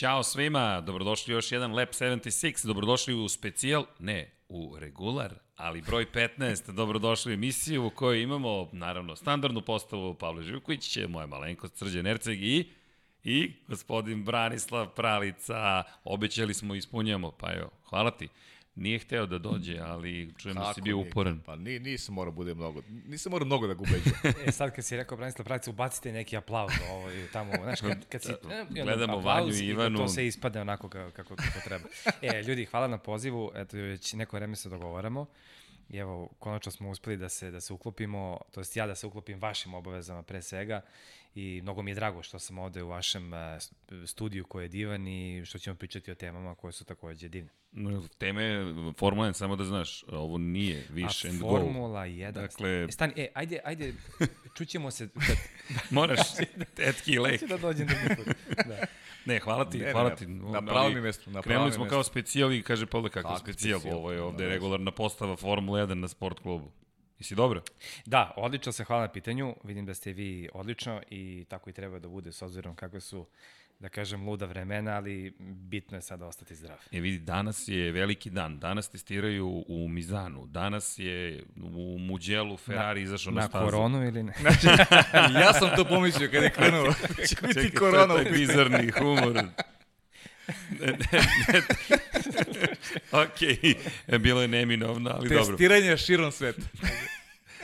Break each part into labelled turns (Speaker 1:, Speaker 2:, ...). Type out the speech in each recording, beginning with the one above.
Speaker 1: Ćao svima, dobrodošli u još jedan Lab 76, dobrodošli u specijal, ne, u regular, ali broj 15, dobrodošli u emisiju u kojoj imamo, naravno, standardnu postavu Pavle Živković, moja malenkost Srđan Erceg i i gospodin Branislav Pralica. Obećali smo, ispunjamo, pa evo, hvala ti. Nije hteo da dođe, ali čujem da si bio
Speaker 2: nije?
Speaker 1: uporan.
Speaker 2: Pa ni, nisam morao bude mnogo, nisam morao mnogo da ga ubeđujem.
Speaker 3: e, sad kad si rekao Branislav Pravica, ubacite neki aplauz ovo i tamo, znaš, kad, kad si...
Speaker 1: E, Gledamo Vanju i Ivanu.
Speaker 3: I to se ispade onako kako, kako, kako treba. E, ljudi, hvala na pozivu, eto, već neko vreme se dogovaramo. I evo, konačno smo uspeli da se, da se uklopimo, to jest ja da se uklopim vašim obavezama pre svega i mnogo mi je drago što sam ovde u vašem studiju koji je divan i što ćemo pričati o temama koje su takođe divne.
Speaker 1: Teme Formula 1, samo da znaš, ovo nije više
Speaker 3: A
Speaker 1: and
Speaker 3: go. Formula 1. Dakle, e, stani, e, ajde, ajde, čućemo se. Kad...
Speaker 1: Moraš, tetki lek.
Speaker 3: da dođem da da.
Speaker 1: Ne, hvala ti,
Speaker 2: ne,
Speaker 1: hvala
Speaker 2: ne,
Speaker 1: ti.
Speaker 2: Na pravom mi mestu. Na
Speaker 1: Krenuli smo kao specijal i kaže Pavle kako specijal, ovo je ovde
Speaker 2: da,
Speaker 1: regularna postava Formula 1 na sport klubu. Jesi dobro?
Speaker 3: Da, odlično se hvala na pitanju. Vidim da ste vi odlično i tako i treba da bude s obzirom kakve su da kažem, luda vremena, ali bitno je sada ostati zdrav.
Speaker 1: E vidi, danas je veliki dan. Danas testiraju u Mizanu. Danas je u Muđelu Ferrari na, izašao na,
Speaker 3: na
Speaker 1: stazu.
Speaker 3: Na koronu ili ne?
Speaker 2: Znači, ja sam to pomislio kada je krenuo. Će biti
Speaker 1: Čekaj,
Speaker 2: korona.
Speaker 1: to je bizarni humor. Ok, bilo je neminovno, ali dobro.
Speaker 2: Testiranje širom sveta.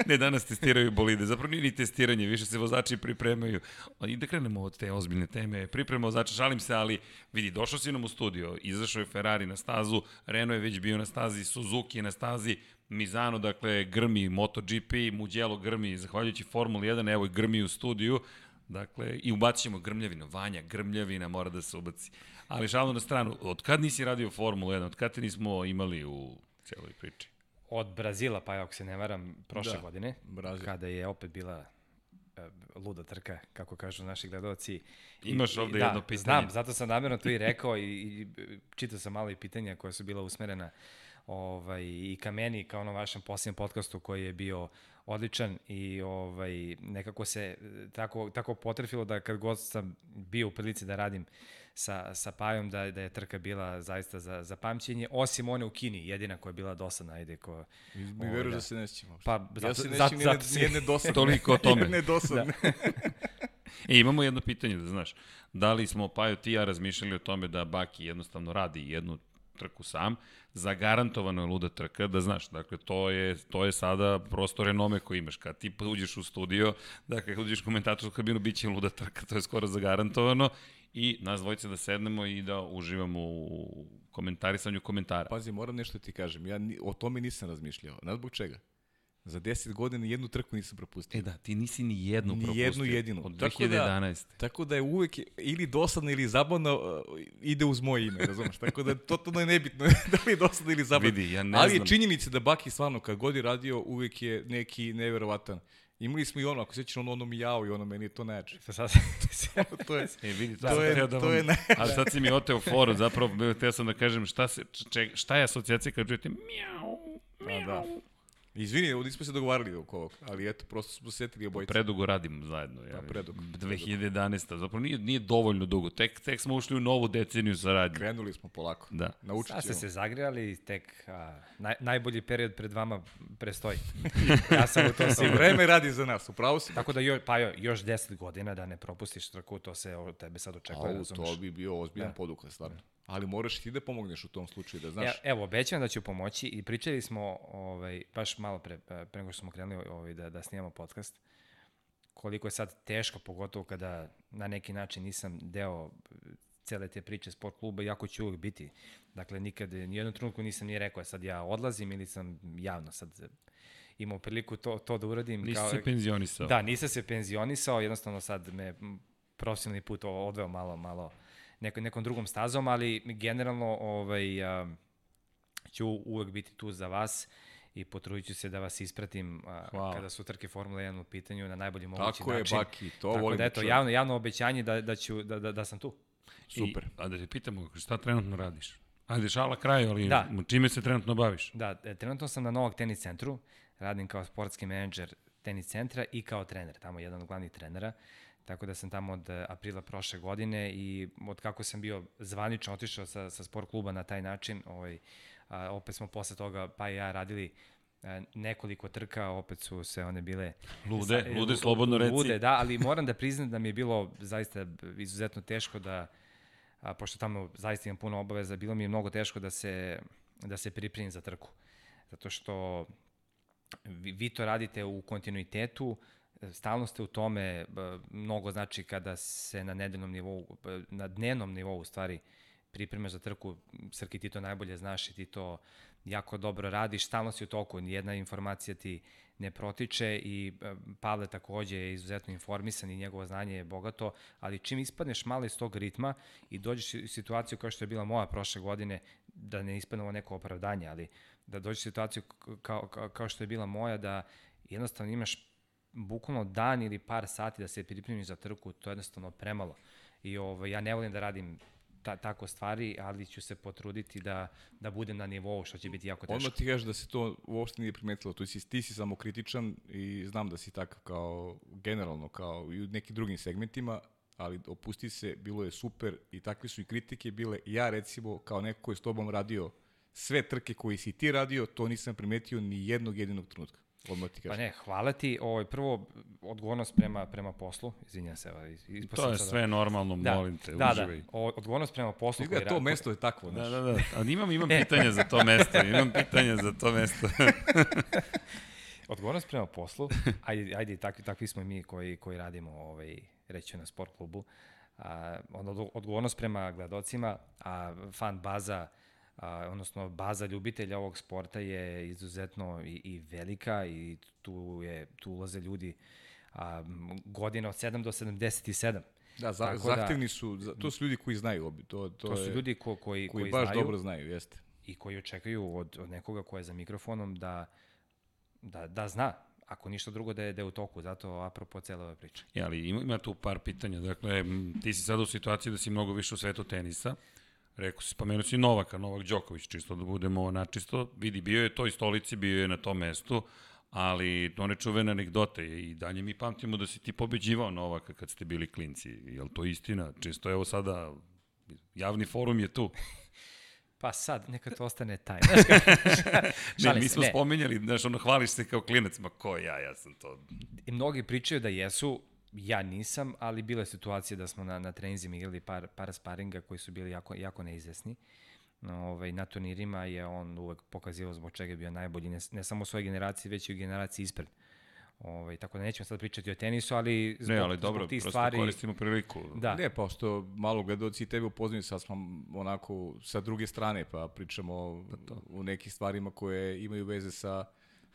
Speaker 1: ne, danas testiraju bolide. Zapravo nije ni testiranje, više se vozači pripremaju. I da krenemo od te ozbiljne teme. Priprema vozača, šalim se, ali vidi, došao si nam u studio, izašao je Ferrari na stazu, Renault je već bio na stazi, Suzuki je na stazi, Mizano, dakle, grmi MotoGP, Mugello grmi, zahvaljujući Formuli 1, evo i grmi u studiju. Dakle, i ubacit ćemo grmljavinu. Vanja, grmljavina mora da se ubaci. Ali šalno na stranu, od kad nisi radio Formulu 1, od kad te nismo imali u celoj priči?
Speaker 3: od Brazila, pa ako se ne varam, prošle da, godine,
Speaker 2: Brazil.
Speaker 3: kada je opet bila uh, luda trka, kako kažu naši gledalci.
Speaker 1: Imaš ovde
Speaker 3: da,
Speaker 1: jedno pitanje.
Speaker 3: Znam, zato sam namjerno to i rekao i, i čitao sam malo i pitanja koja su bila usmerena ovaj, i ka meni, kao na vašem posljednjem podcastu koji je bio odličan i ovaj, nekako se tako, tako potrefilo da kad god sam bio u prilici da radim sa, sa Pajom da, da je trka bila zaista za, za pamćenje, osim one u Kini, jedina koja je bila dosadna, ajde, ko...
Speaker 2: Mi veruješ da se ne sjećamo.
Speaker 3: Pa, zato,
Speaker 2: ja se ne
Speaker 3: zato,
Speaker 2: sjećam
Speaker 3: zato,
Speaker 2: nijedne, nijedne dosadne.
Speaker 1: Toliko o tome.
Speaker 2: nijedne dosadne. Da.
Speaker 1: e, imamo jedno pitanje, da znaš. Da li smo, Pajo, ti ja razmišljali o tome da Baki jednostavno radi jednu trku sam, zagarantovano je luda trka, da znaš, dakle, to je, to je sada prosto renome koji imaš. Kad ti uđeš u studio, dakle, kad uđeš u komentatorsku kabinu, bit će luda trka, to je skoro zagarantovano i nas dvojice da sednemo i da uživamo u komentarisanju komentara.
Speaker 2: Pazi, moram nešto ti kažem, ja ni, o tome nisam razmišljao. Znaš zbog čega? Za 10 godina jednu trku nisam propustio.
Speaker 1: E da, ti nisi ni jednu
Speaker 2: ni
Speaker 1: propustio.
Speaker 2: jednu jedinu.
Speaker 1: Od 2011.
Speaker 2: Tako da, tako da je uvek ili dosadno ili zabavno uh, ide uz moje ime, razumeš? Tako da totalno je nebitno da li je dosadno ili zabavno.
Speaker 1: Vidi, ja ne
Speaker 2: Ali
Speaker 1: znam.
Speaker 2: je činjenica da Baki stvarno kad god je radio uvek je neki neverovatan. Imali smo i ono, ako sećaš ono, ono mi jao i ono, meni je to najjače.
Speaker 3: Sad,
Speaker 2: to je,
Speaker 1: e, vidi,
Speaker 2: to, je,
Speaker 1: da
Speaker 2: to
Speaker 1: vam,
Speaker 2: je najjače.
Speaker 1: Ali sad si mi oteo foru, zapravo, teo sam da kažem šta, se, če, šta je asocijacija kad čujete mjau, mjau.
Speaker 2: Da. Izvini, ovdje smo se dogovarali oko ovog, ali eto, prosto smo se setili obojice.
Speaker 1: Predugo radimo zajedno. Ja,
Speaker 2: da, predugo.
Speaker 1: 2011. Zapravo nije, nije dovoljno dugo. Tek, tek smo ušli u novu deceniju saradnje.
Speaker 2: Krenuli smo polako.
Speaker 1: Da.
Speaker 2: Naučit ćemo.
Speaker 3: Sad ste se zagrijali, tek a, naj, najbolji period pred vama prestoji. ja sam u to sigurno.
Speaker 2: Vreme radi za nas, upravo si.
Speaker 3: Tako da, jo, pa jo, još 10 godina da ne propustiš trku, to se od tebe sad očekuje.
Speaker 2: Au, to bi bio ozbiljan da. podukle, stvarno. Ali moraš ti da pomogneš u tom slučaju, da znaš.
Speaker 3: E, evo, obećam da ću pomoći i pričali smo, ovaj, baš malo pre, pre nego što smo krenuli ovaj, da, da snimamo podcast, koliko je sad teško, pogotovo kada na neki način nisam deo cele te priče sport kluba, iako ću uvijek biti. Dakle, nikad, nijednom trenutku nisam ni rekao, sad ja odlazim ili sam javno sad imao priliku to, to da uradim.
Speaker 1: Nisi kao, se penzionisao.
Speaker 3: Da, nisam se penzionisao, jednostavno sad me profesionalni put odveo malo, malo neko, nekom drugom stazom, ali generalno ovaj, a, ću uvek biti tu za vas i potrudit ću se da vas ispratim a, kada su trke Formula 1 u pitanju na najbolji mogući
Speaker 2: Tako
Speaker 3: način.
Speaker 2: Tako je, Baki, to
Speaker 3: Tako
Speaker 2: volim
Speaker 3: da, eto, javno, javno obećanje da, da, ću, da, da, da sam tu.
Speaker 2: Super.
Speaker 1: I, a da te pitamo, šta trenutno radiš? Ajde, šala kraj, ali
Speaker 3: da.
Speaker 1: čime se trenutno baviš?
Speaker 3: Da, e, trenutno sam na Novog tenis centru, radim kao sportski menadžer tenis centra i kao trener, tamo jedan od glavnih trenera. Tako da sam tamo od e, aprila prošle godine i od kako sam bio zvanično otišao sa, sa sport kluba na taj način, ovaj, a, opet smo posle toga pa i ja radili a, nekoliko trka, opet su se one bile
Speaker 1: Lude,
Speaker 3: Sa-
Speaker 1: lude,
Speaker 3: lu-
Speaker 1: slobodno reci.
Speaker 3: Lude, da, ali moram da priznam da mi je bilo zaista izuzetno teško da, a, pošto tamo zaista imam puno obaveza, bilo mi je mnogo teško da se, da se pripremim za trku. Zato što vi, vi to radite u kontinuitetu, stalno ste u tome, mnogo znači kada se na nedeljnom nivou, na dnevnom nivou u stvari pripremaš za trku, Srki ti to najbolje znaš i ti to jako dobro radiš, stalno si u toku, nijedna informacija ti ne protiče i Pavle takođe je izuzetno informisan i njegovo znanje je bogato, ali čim ispadneš malo iz tog ritma i dođeš u situaciju kao što je bila moja prošle godine, da ne ispadne ovo neko opravdanje, ali da dođeš u situaciju kao, kao, kao što je bila moja, da jednostavno imaš bukvalno dan ili par sati da se pripremiš za trku, to je jednostavno premalo. I ovaj, ja ne volim da radim ta, tako stvari, ali ću se potruditi da, da budem na nivou, što će biti jako teško.
Speaker 2: Odmah ti kažeš da se to uopšte nije primetilo. Tu si, ti si samo kritičan i znam da si takav kao generalno, kao i u nekim drugim segmentima, ali opusti se, bilo je super i takve su i kritike bile. Ja recimo, kao neko ko je s tobom radio sve trke koje si ti radio, to nisam primetio ni jednog jedinog trenutka. Odmah ti
Speaker 3: Pa
Speaker 2: kažem.
Speaker 3: ne, hvala ti. Ovo, prvo, odgovornost prema, prema poslu. Izvinjam se. Ovaj,
Speaker 1: To je
Speaker 3: sada-
Speaker 1: sve normalno,
Speaker 3: da,
Speaker 1: molim te,
Speaker 3: da,
Speaker 1: uživaj.
Speaker 3: Da, o, odgovornost prema poslu.
Speaker 2: Izgleda to
Speaker 3: ra-
Speaker 2: mesto je takvo, znaš.
Speaker 1: Da, da, da. Ali imam, imam
Speaker 3: E.
Speaker 1: pitanja za to mesto. Imam pitanja za to mesto.
Speaker 3: Odgovornost prema poslu, ajde, ajde takvi, takvi smo i mi koji, koji radimo ovaj, reći na sport klubu, a, odgovornost prema gledocima, a fan baza, a, odnosno baza ljubitelja ovog sporta je izuzetno i, i velika i tu, je, tu ulaze ljudi a, godina od 7 do 77.
Speaker 2: Da, za,
Speaker 3: Tako da-
Speaker 2: zahtevni su, za- to su ljudi koji znaju, obi- to, to,
Speaker 3: To, su
Speaker 2: je,
Speaker 3: ljudi ko, koji,
Speaker 2: koji,
Speaker 3: koji,
Speaker 2: baš
Speaker 3: znaju
Speaker 2: dobro znaju, jeste.
Speaker 3: i koji očekuju od, od nekoga ko je za mikrofonom da, da, da zna, ako ništa drugo da je, da je u toku, zato apropo cele ove priče.
Speaker 1: Ja, ali ima, ima tu par pitanja. Dakle, ti si sada u situaciji da si mnogo više u svetu tenisa. Rekao si, spomenuo si Novaka, Novak Đoković, čisto da budemo načisto. Vidi, bio je toj stolici, bio je na tom mestu, ali to ne čuvena anegdota je i dalje mi pamtimo da si ti pobeđivao Novaka kad ste bili klinci. Je li to istina? Čisto evo sada, javni forum je tu.
Speaker 3: Pa sad, neka to ostane tajna.
Speaker 1: Ne, mi smo
Speaker 3: ne.
Speaker 1: spomenjali, znaš, ono, hvališ se kao klinac, ma ko ja, ja sam to.
Speaker 3: I mnogi pričaju da jesu, ja nisam, ali bila je situacija da smo na, na treninzima igrali par, par sparinga koji su bili jako, jako neizvesni. No, ovaj, na turnirima je on uvek pokazivao zbog čega je bio najbolji, ne, ne samo u svojoj generaciji, već i u generaciji ispred. Ovaj, tako da nećemo sad pričati o tenisu, ali zbog,
Speaker 1: Ne, ali dobro,
Speaker 3: zbog tih
Speaker 1: prosto
Speaker 3: stvari...
Speaker 1: koristimo priliku.
Speaker 3: Da,
Speaker 2: Ne, pa što malo gledoci i tebe upoznaju, sad smo onako sa druge strane, pa pričamo u nekih stvarima koje imaju veze sa,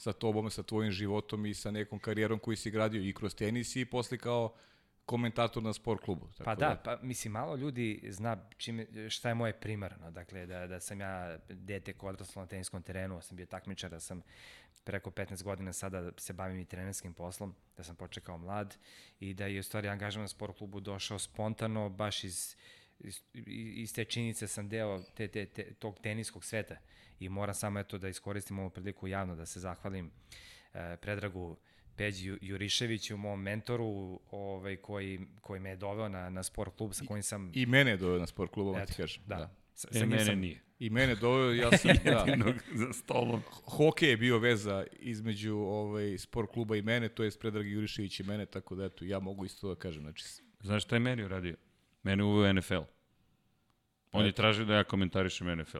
Speaker 2: sa tobom, sa tvojim životom i sa nekom karijerom koju si gradio i kroz tenis i posle kao komentator na sport klubu. Tako
Speaker 3: Pa da, pa mislim, malo ljudi zna čime, šta je moje primarno. Dakle, da, da sam ja dete koje odraslo na teniskom terenu, da sam bio takmičar, da sam preko 15 godina sada se bavim i trenerskim poslom, da sam počekao mlad i da je u stvari angažman na sport klubu došao spontano, baš iz, iz, iz te činjenice sam deo te, te, te, tog teniskog sveta i moram samo eto da iskoristim ovu priliku javno da se zahvalim eh, Predragu Peđi Ju- Juriševiću, mom mentoru, ovaj, koji, koji me je doveo na, na sport klub sa kojim sam...
Speaker 2: I mene je doveo na sport klubu,
Speaker 3: Eto,
Speaker 2: ti kažem.
Speaker 3: da.
Speaker 2: Da.
Speaker 3: Sa,
Speaker 1: E, mene
Speaker 3: sam-
Speaker 1: nije.
Speaker 2: I mene doveo, ja sam, da,
Speaker 1: za stolom.
Speaker 2: hokej je bio veza između ovaj, sport kluba i mene, to je Predrag Jurišević i mene, tako da eto, ja mogu isto da kažem. Znači,
Speaker 1: Znaš šta je meni uradio? Mene uveo NFL. On je tražio da ja komentarišem NFL.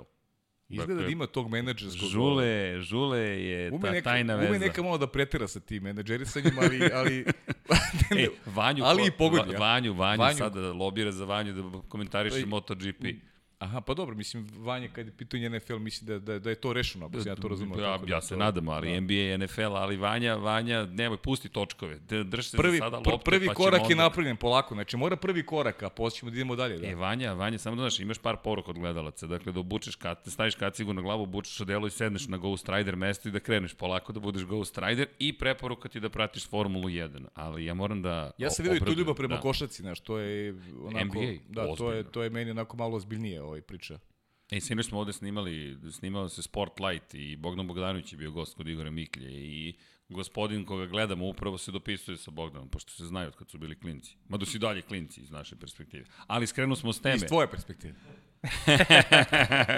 Speaker 2: Izgleda
Speaker 1: Dakle,
Speaker 2: da ima tog menadžerskog...
Speaker 1: Žule, Žule je
Speaker 2: Ume
Speaker 1: ta
Speaker 2: neka,
Speaker 1: tajna veza.
Speaker 2: ume neka malo da pretera sa tim menadžerisanjem, ali, ali
Speaker 1: E, Vanju,
Speaker 2: Ali i pogodi?
Speaker 1: Vanju, Vanju,
Speaker 2: Vanju.
Speaker 1: sada lobira za Vanju da komentariše
Speaker 2: je-
Speaker 1: MotoGP.
Speaker 2: Aha, pa dobro, mislim, Vanja kad je pitanje NFL, misli da, da, da je to rešeno, ako ja to.
Speaker 1: Ja,
Speaker 2: tako da
Speaker 1: ja se
Speaker 2: to-
Speaker 1: nadam, ali
Speaker 2: da.
Speaker 1: NBA i NFL, ali Vanja, Vanja, nemoj, pusti točkove. Drž se
Speaker 2: Prvi,
Speaker 1: za sada
Speaker 2: pr,
Speaker 1: lopte,
Speaker 2: prvi
Speaker 1: pa
Speaker 2: korak je
Speaker 1: onda-
Speaker 2: napravljen polako, znači mora prvi korak, a posle ćemo da idemo dalje. Da.
Speaker 1: E, Vanja, Vanja, samo da znaš, imaš par poruka od gledalaca. Dakle, da obučeš kat, staviš kacigu na glavu, obučeš odelo i sedneš na Ghost Rider mesto i da kreneš polako da budeš Ghost Rider i preporuka ti da pratiš Formulu 1. Ali ja moram da
Speaker 2: Ja sam vidio i tu ljubav prema
Speaker 1: da.
Speaker 2: košaci, znaš, to je onako,
Speaker 1: NBA,
Speaker 2: da, to je,
Speaker 1: ozbiljno.
Speaker 2: to je meni onako malo ozbiljnije ovaj priča.
Speaker 1: E, sinoć smo ovde snimali, snimao se Spotlight i Bogdan Bogdanović je bio gost kod Igora Miklje i gospodin koga gledamo upravo se dopisuje sa Bogdanom, pošto se znaju od kad su bili klinci. Mada su i dalje klinci iz naše perspektive. Ali skrenuo smo s teme.
Speaker 2: Iz tvoje perspektive.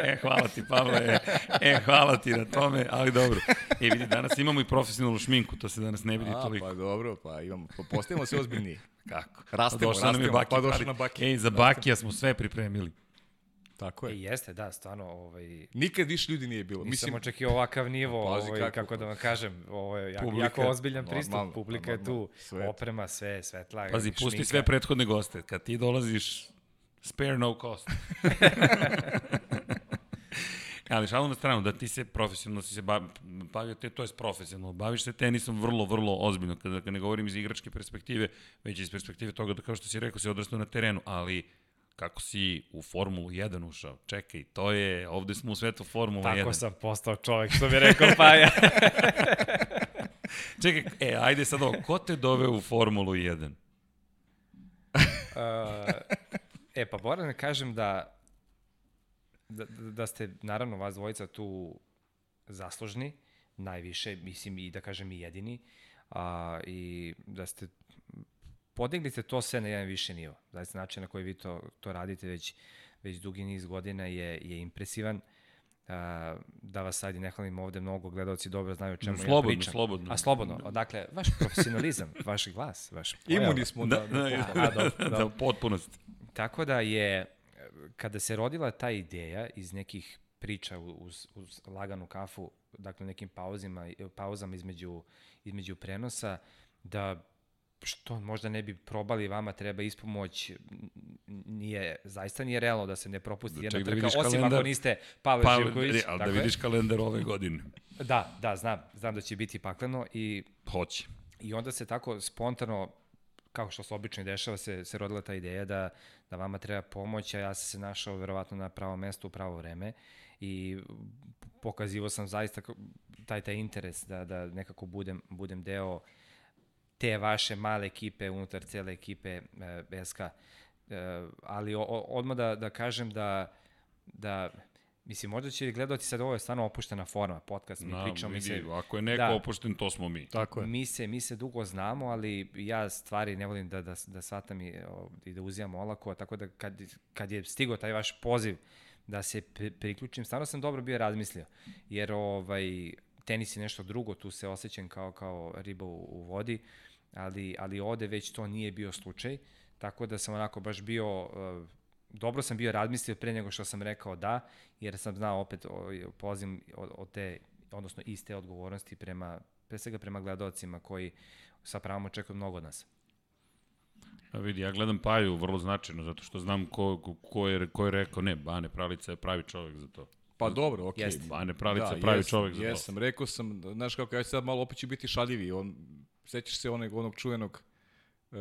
Speaker 1: e, hvala ti, Pavle. E, hvala ti na tome, ali dobro. E, vidi, danas imamo i profesionalnu šminku, to se danas ne vidi
Speaker 2: A,
Speaker 1: toliko.
Speaker 2: pa dobro, pa imamo, pa postavimo se ozbiljniji.
Speaker 1: Kako?
Speaker 2: Rastemo,
Speaker 1: došla nam je
Speaker 2: rastemo,
Speaker 1: Baki
Speaker 2: pa došla
Speaker 1: Pari.
Speaker 2: na Baki.
Speaker 1: Ej, za Bakija smo sve pripremili.
Speaker 2: Tako
Speaker 3: E,
Speaker 2: je.
Speaker 3: jeste, da, stvarno, ovaj,
Speaker 2: Nikad više ljudi nije bilo.
Speaker 3: Nisam
Speaker 2: Mislim,
Speaker 3: očekio ovakav nivo,
Speaker 2: Pazi
Speaker 3: ovaj,
Speaker 2: kako-
Speaker 3: kako da vam kažem, ovo je jako,
Speaker 2: Publika,
Speaker 3: jako ozbiljan pristup,
Speaker 2: normalno,
Speaker 3: publika je
Speaker 2: normalno,
Speaker 3: tu,
Speaker 2: sve.
Speaker 3: oprema, sve, svetla,
Speaker 1: Pazi, pusti
Speaker 3: šminka.
Speaker 1: sve prethodne goste. Kad ti dolaziš, spare no cost. Ali šalu na stranu, da ti se profesionalno si se ba- bavio, te, to je profesionalno, baviš se tenisom vrlo, vrlo ozbiljno, kada, kada ne govorim iz igračke perspektive, već iz perspektive toga da kao što si rekao, si odrastao na terenu, ali kako si u Formulu 1 ušao, čekaj, to je, ovde smo u svetu Formula 1.
Speaker 3: Tako sam postao čovek, što bi rekao Paja.
Speaker 1: Čekaj, e, ajde sad ovo, ko te doveo u Formulu 1?
Speaker 3: Uh, e, pa moram da kažem da, da, da ste, naravno, vas dvojica tu zaslužni, najviše, mislim i da kažem i jedini, a, i da ste podigli ste to sve na jedan više nivo. Zaista način na koji vi to, to radite već, već dugi niz godina je, je impresivan. A, da vas sad i ne hvalim ovde, mnogo gledalci dobro znaju o čemu
Speaker 1: Slobodno,
Speaker 3: ja pričam.
Speaker 1: slobodno.
Speaker 3: A slobodno. Dakle, vaš profesionalizam, vaš glas, vaš pojava.
Speaker 2: imuni smo
Speaker 1: Da,
Speaker 2: da,
Speaker 1: da,
Speaker 2: da,
Speaker 1: da,
Speaker 3: dobro.
Speaker 1: u potpunosti.
Speaker 3: Tako da je, kada se rodila ta ideja iz nekih priča uz, uz laganu kafu, dakle nekim pauzima, pauzama između, između prenosa, da što možda ne bi probali, vama treba ispomoć, nije, zaista nije realno da se ne propusti
Speaker 1: Da,
Speaker 3: jedna
Speaker 1: da
Speaker 3: trka,
Speaker 1: vidiš
Speaker 3: osim
Speaker 1: kalendar.
Speaker 3: ako niste Pavle
Speaker 1: Pa,
Speaker 3: Živković.
Speaker 1: e, ali da
Speaker 3: tako je.
Speaker 1: vidiš kalendar ove godine.
Speaker 3: Da, da, znam, znam da će biti pakleno i
Speaker 1: Hoće.
Speaker 3: I onda se tako spontano, kao što se obično dešava, se, se rodila ta ideja da, da vama treba pomoć, a ja sam se našao verovatno na pravo mesto u pravo vreme i pokazivo sam zaista taj taj interes da, da nekako budem, budem deo te vaše male ekipe unutar cele ekipe e, SK. E, ali o, o, odmah da, da kažem da, da Mislim, možda će gledati sad ovo je stvarno opuštena forma, podcast, mi
Speaker 1: Na,
Speaker 3: pričamo, mi
Speaker 1: vidi,
Speaker 3: se,
Speaker 1: ako je neko
Speaker 3: Da.
Speaker 1: opušten, to smo mi.
Speaker 2: Tako je.
Speaker 3: Mi se, mi se dugo znamo, ali ja stvari ne volim da, da, da shvatam i, o, i da uzimam olako, tako da kad, kad je stigo taj vaš poziv da se pri, priključim, stvarno sam dobro bio razmislio, jer ovaj, tenis je nešto drugo, tu se osjećam kao, kao riba u, u vodi, ali, ali ovde već to nije bio slučaj, tako da sam onako baš bio, uh, dobro sam bio razmislio pre nego što sam rekao da, jer sam znao opet o, pozim od, od te, odnosno iste odgovornosti prema, pre svega prema gledalcima koji sa pravom očekuju mnogo od nas.
Speaker 1: A vidi, ja gledam Paju vrlo značajno, zato što znam ko, ko, je, ko je rekao, ne, Bane Pralica je pravi čovek za to.
Speaker 2: Pa dobro, okej.
Speaker 3: Jeste.
Speaker 1: Bane Pralica je pravi
Speaker 2: jesam,
Speaker 1: čovek za
Speaker 2: jesam, rekao sam, znaš kako, ja sad malo opet ću biti šaljivi, on, sećaš se onog, onog čuvenog uh,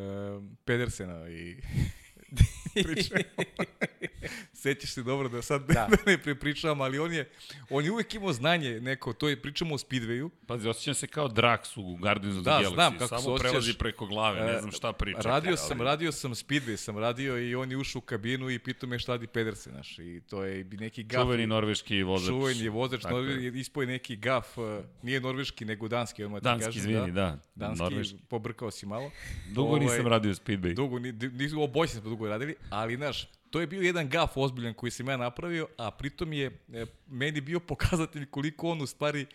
Speaker 2: Pedersena i priča. Sećaš se dobro da sad da.
Speaker 3: Da.
Speaker 2: ne prepričavam, ali on je, on je uvek imao znanje neko, to je, pričamo o Speedwayu.
Speaker 1: Pazi, osjećam se kao Drax u Guardians of the
Speaker 2: Da,
Speaker 1: Galaxy.
Speaker 2: znam kako
Speaker 1: Samo
Speaker 2: se osjećaš.
Speaker 1: prelazi preko glave, ne
Speaker 2: E,
Speaker 1: znam šta priča.
Speaker 2: Radio sam, radio sam Speedway, sam radio i on je ušao u kabinu i pitao me šta radi Pedersen, znaš, i to je neki gaf.
Speaker 1: Čuveni norveški vozač.
Speaker 2: Čuveni je vozač,
Speaker 1: Tako
Speaker 2: Norve,
Speaker 1: je.
Speaker 2: ispao je neki gaf, uh, nije norveški, nego danski, odmah ti
Speaker 1: Danski,
Speaker 2: kažem,
Speaker 1: izvini, da.
Speaker 2: Danski,
Speaker 1: Norveški.
Speaker 2: pobrkao si malo.
Speaker 1: Dugo
Speaker 2: Ovaj,
Speaker 1: nisam radio Speedway.
Speaker 2: Dugo, ni, nisu oboj smo dugo radili, ali znaš, to je bio jedan gaf ozbiljan koji sam ja napravio, a pritom je e, meni bio pokazatelj koliko on u stvari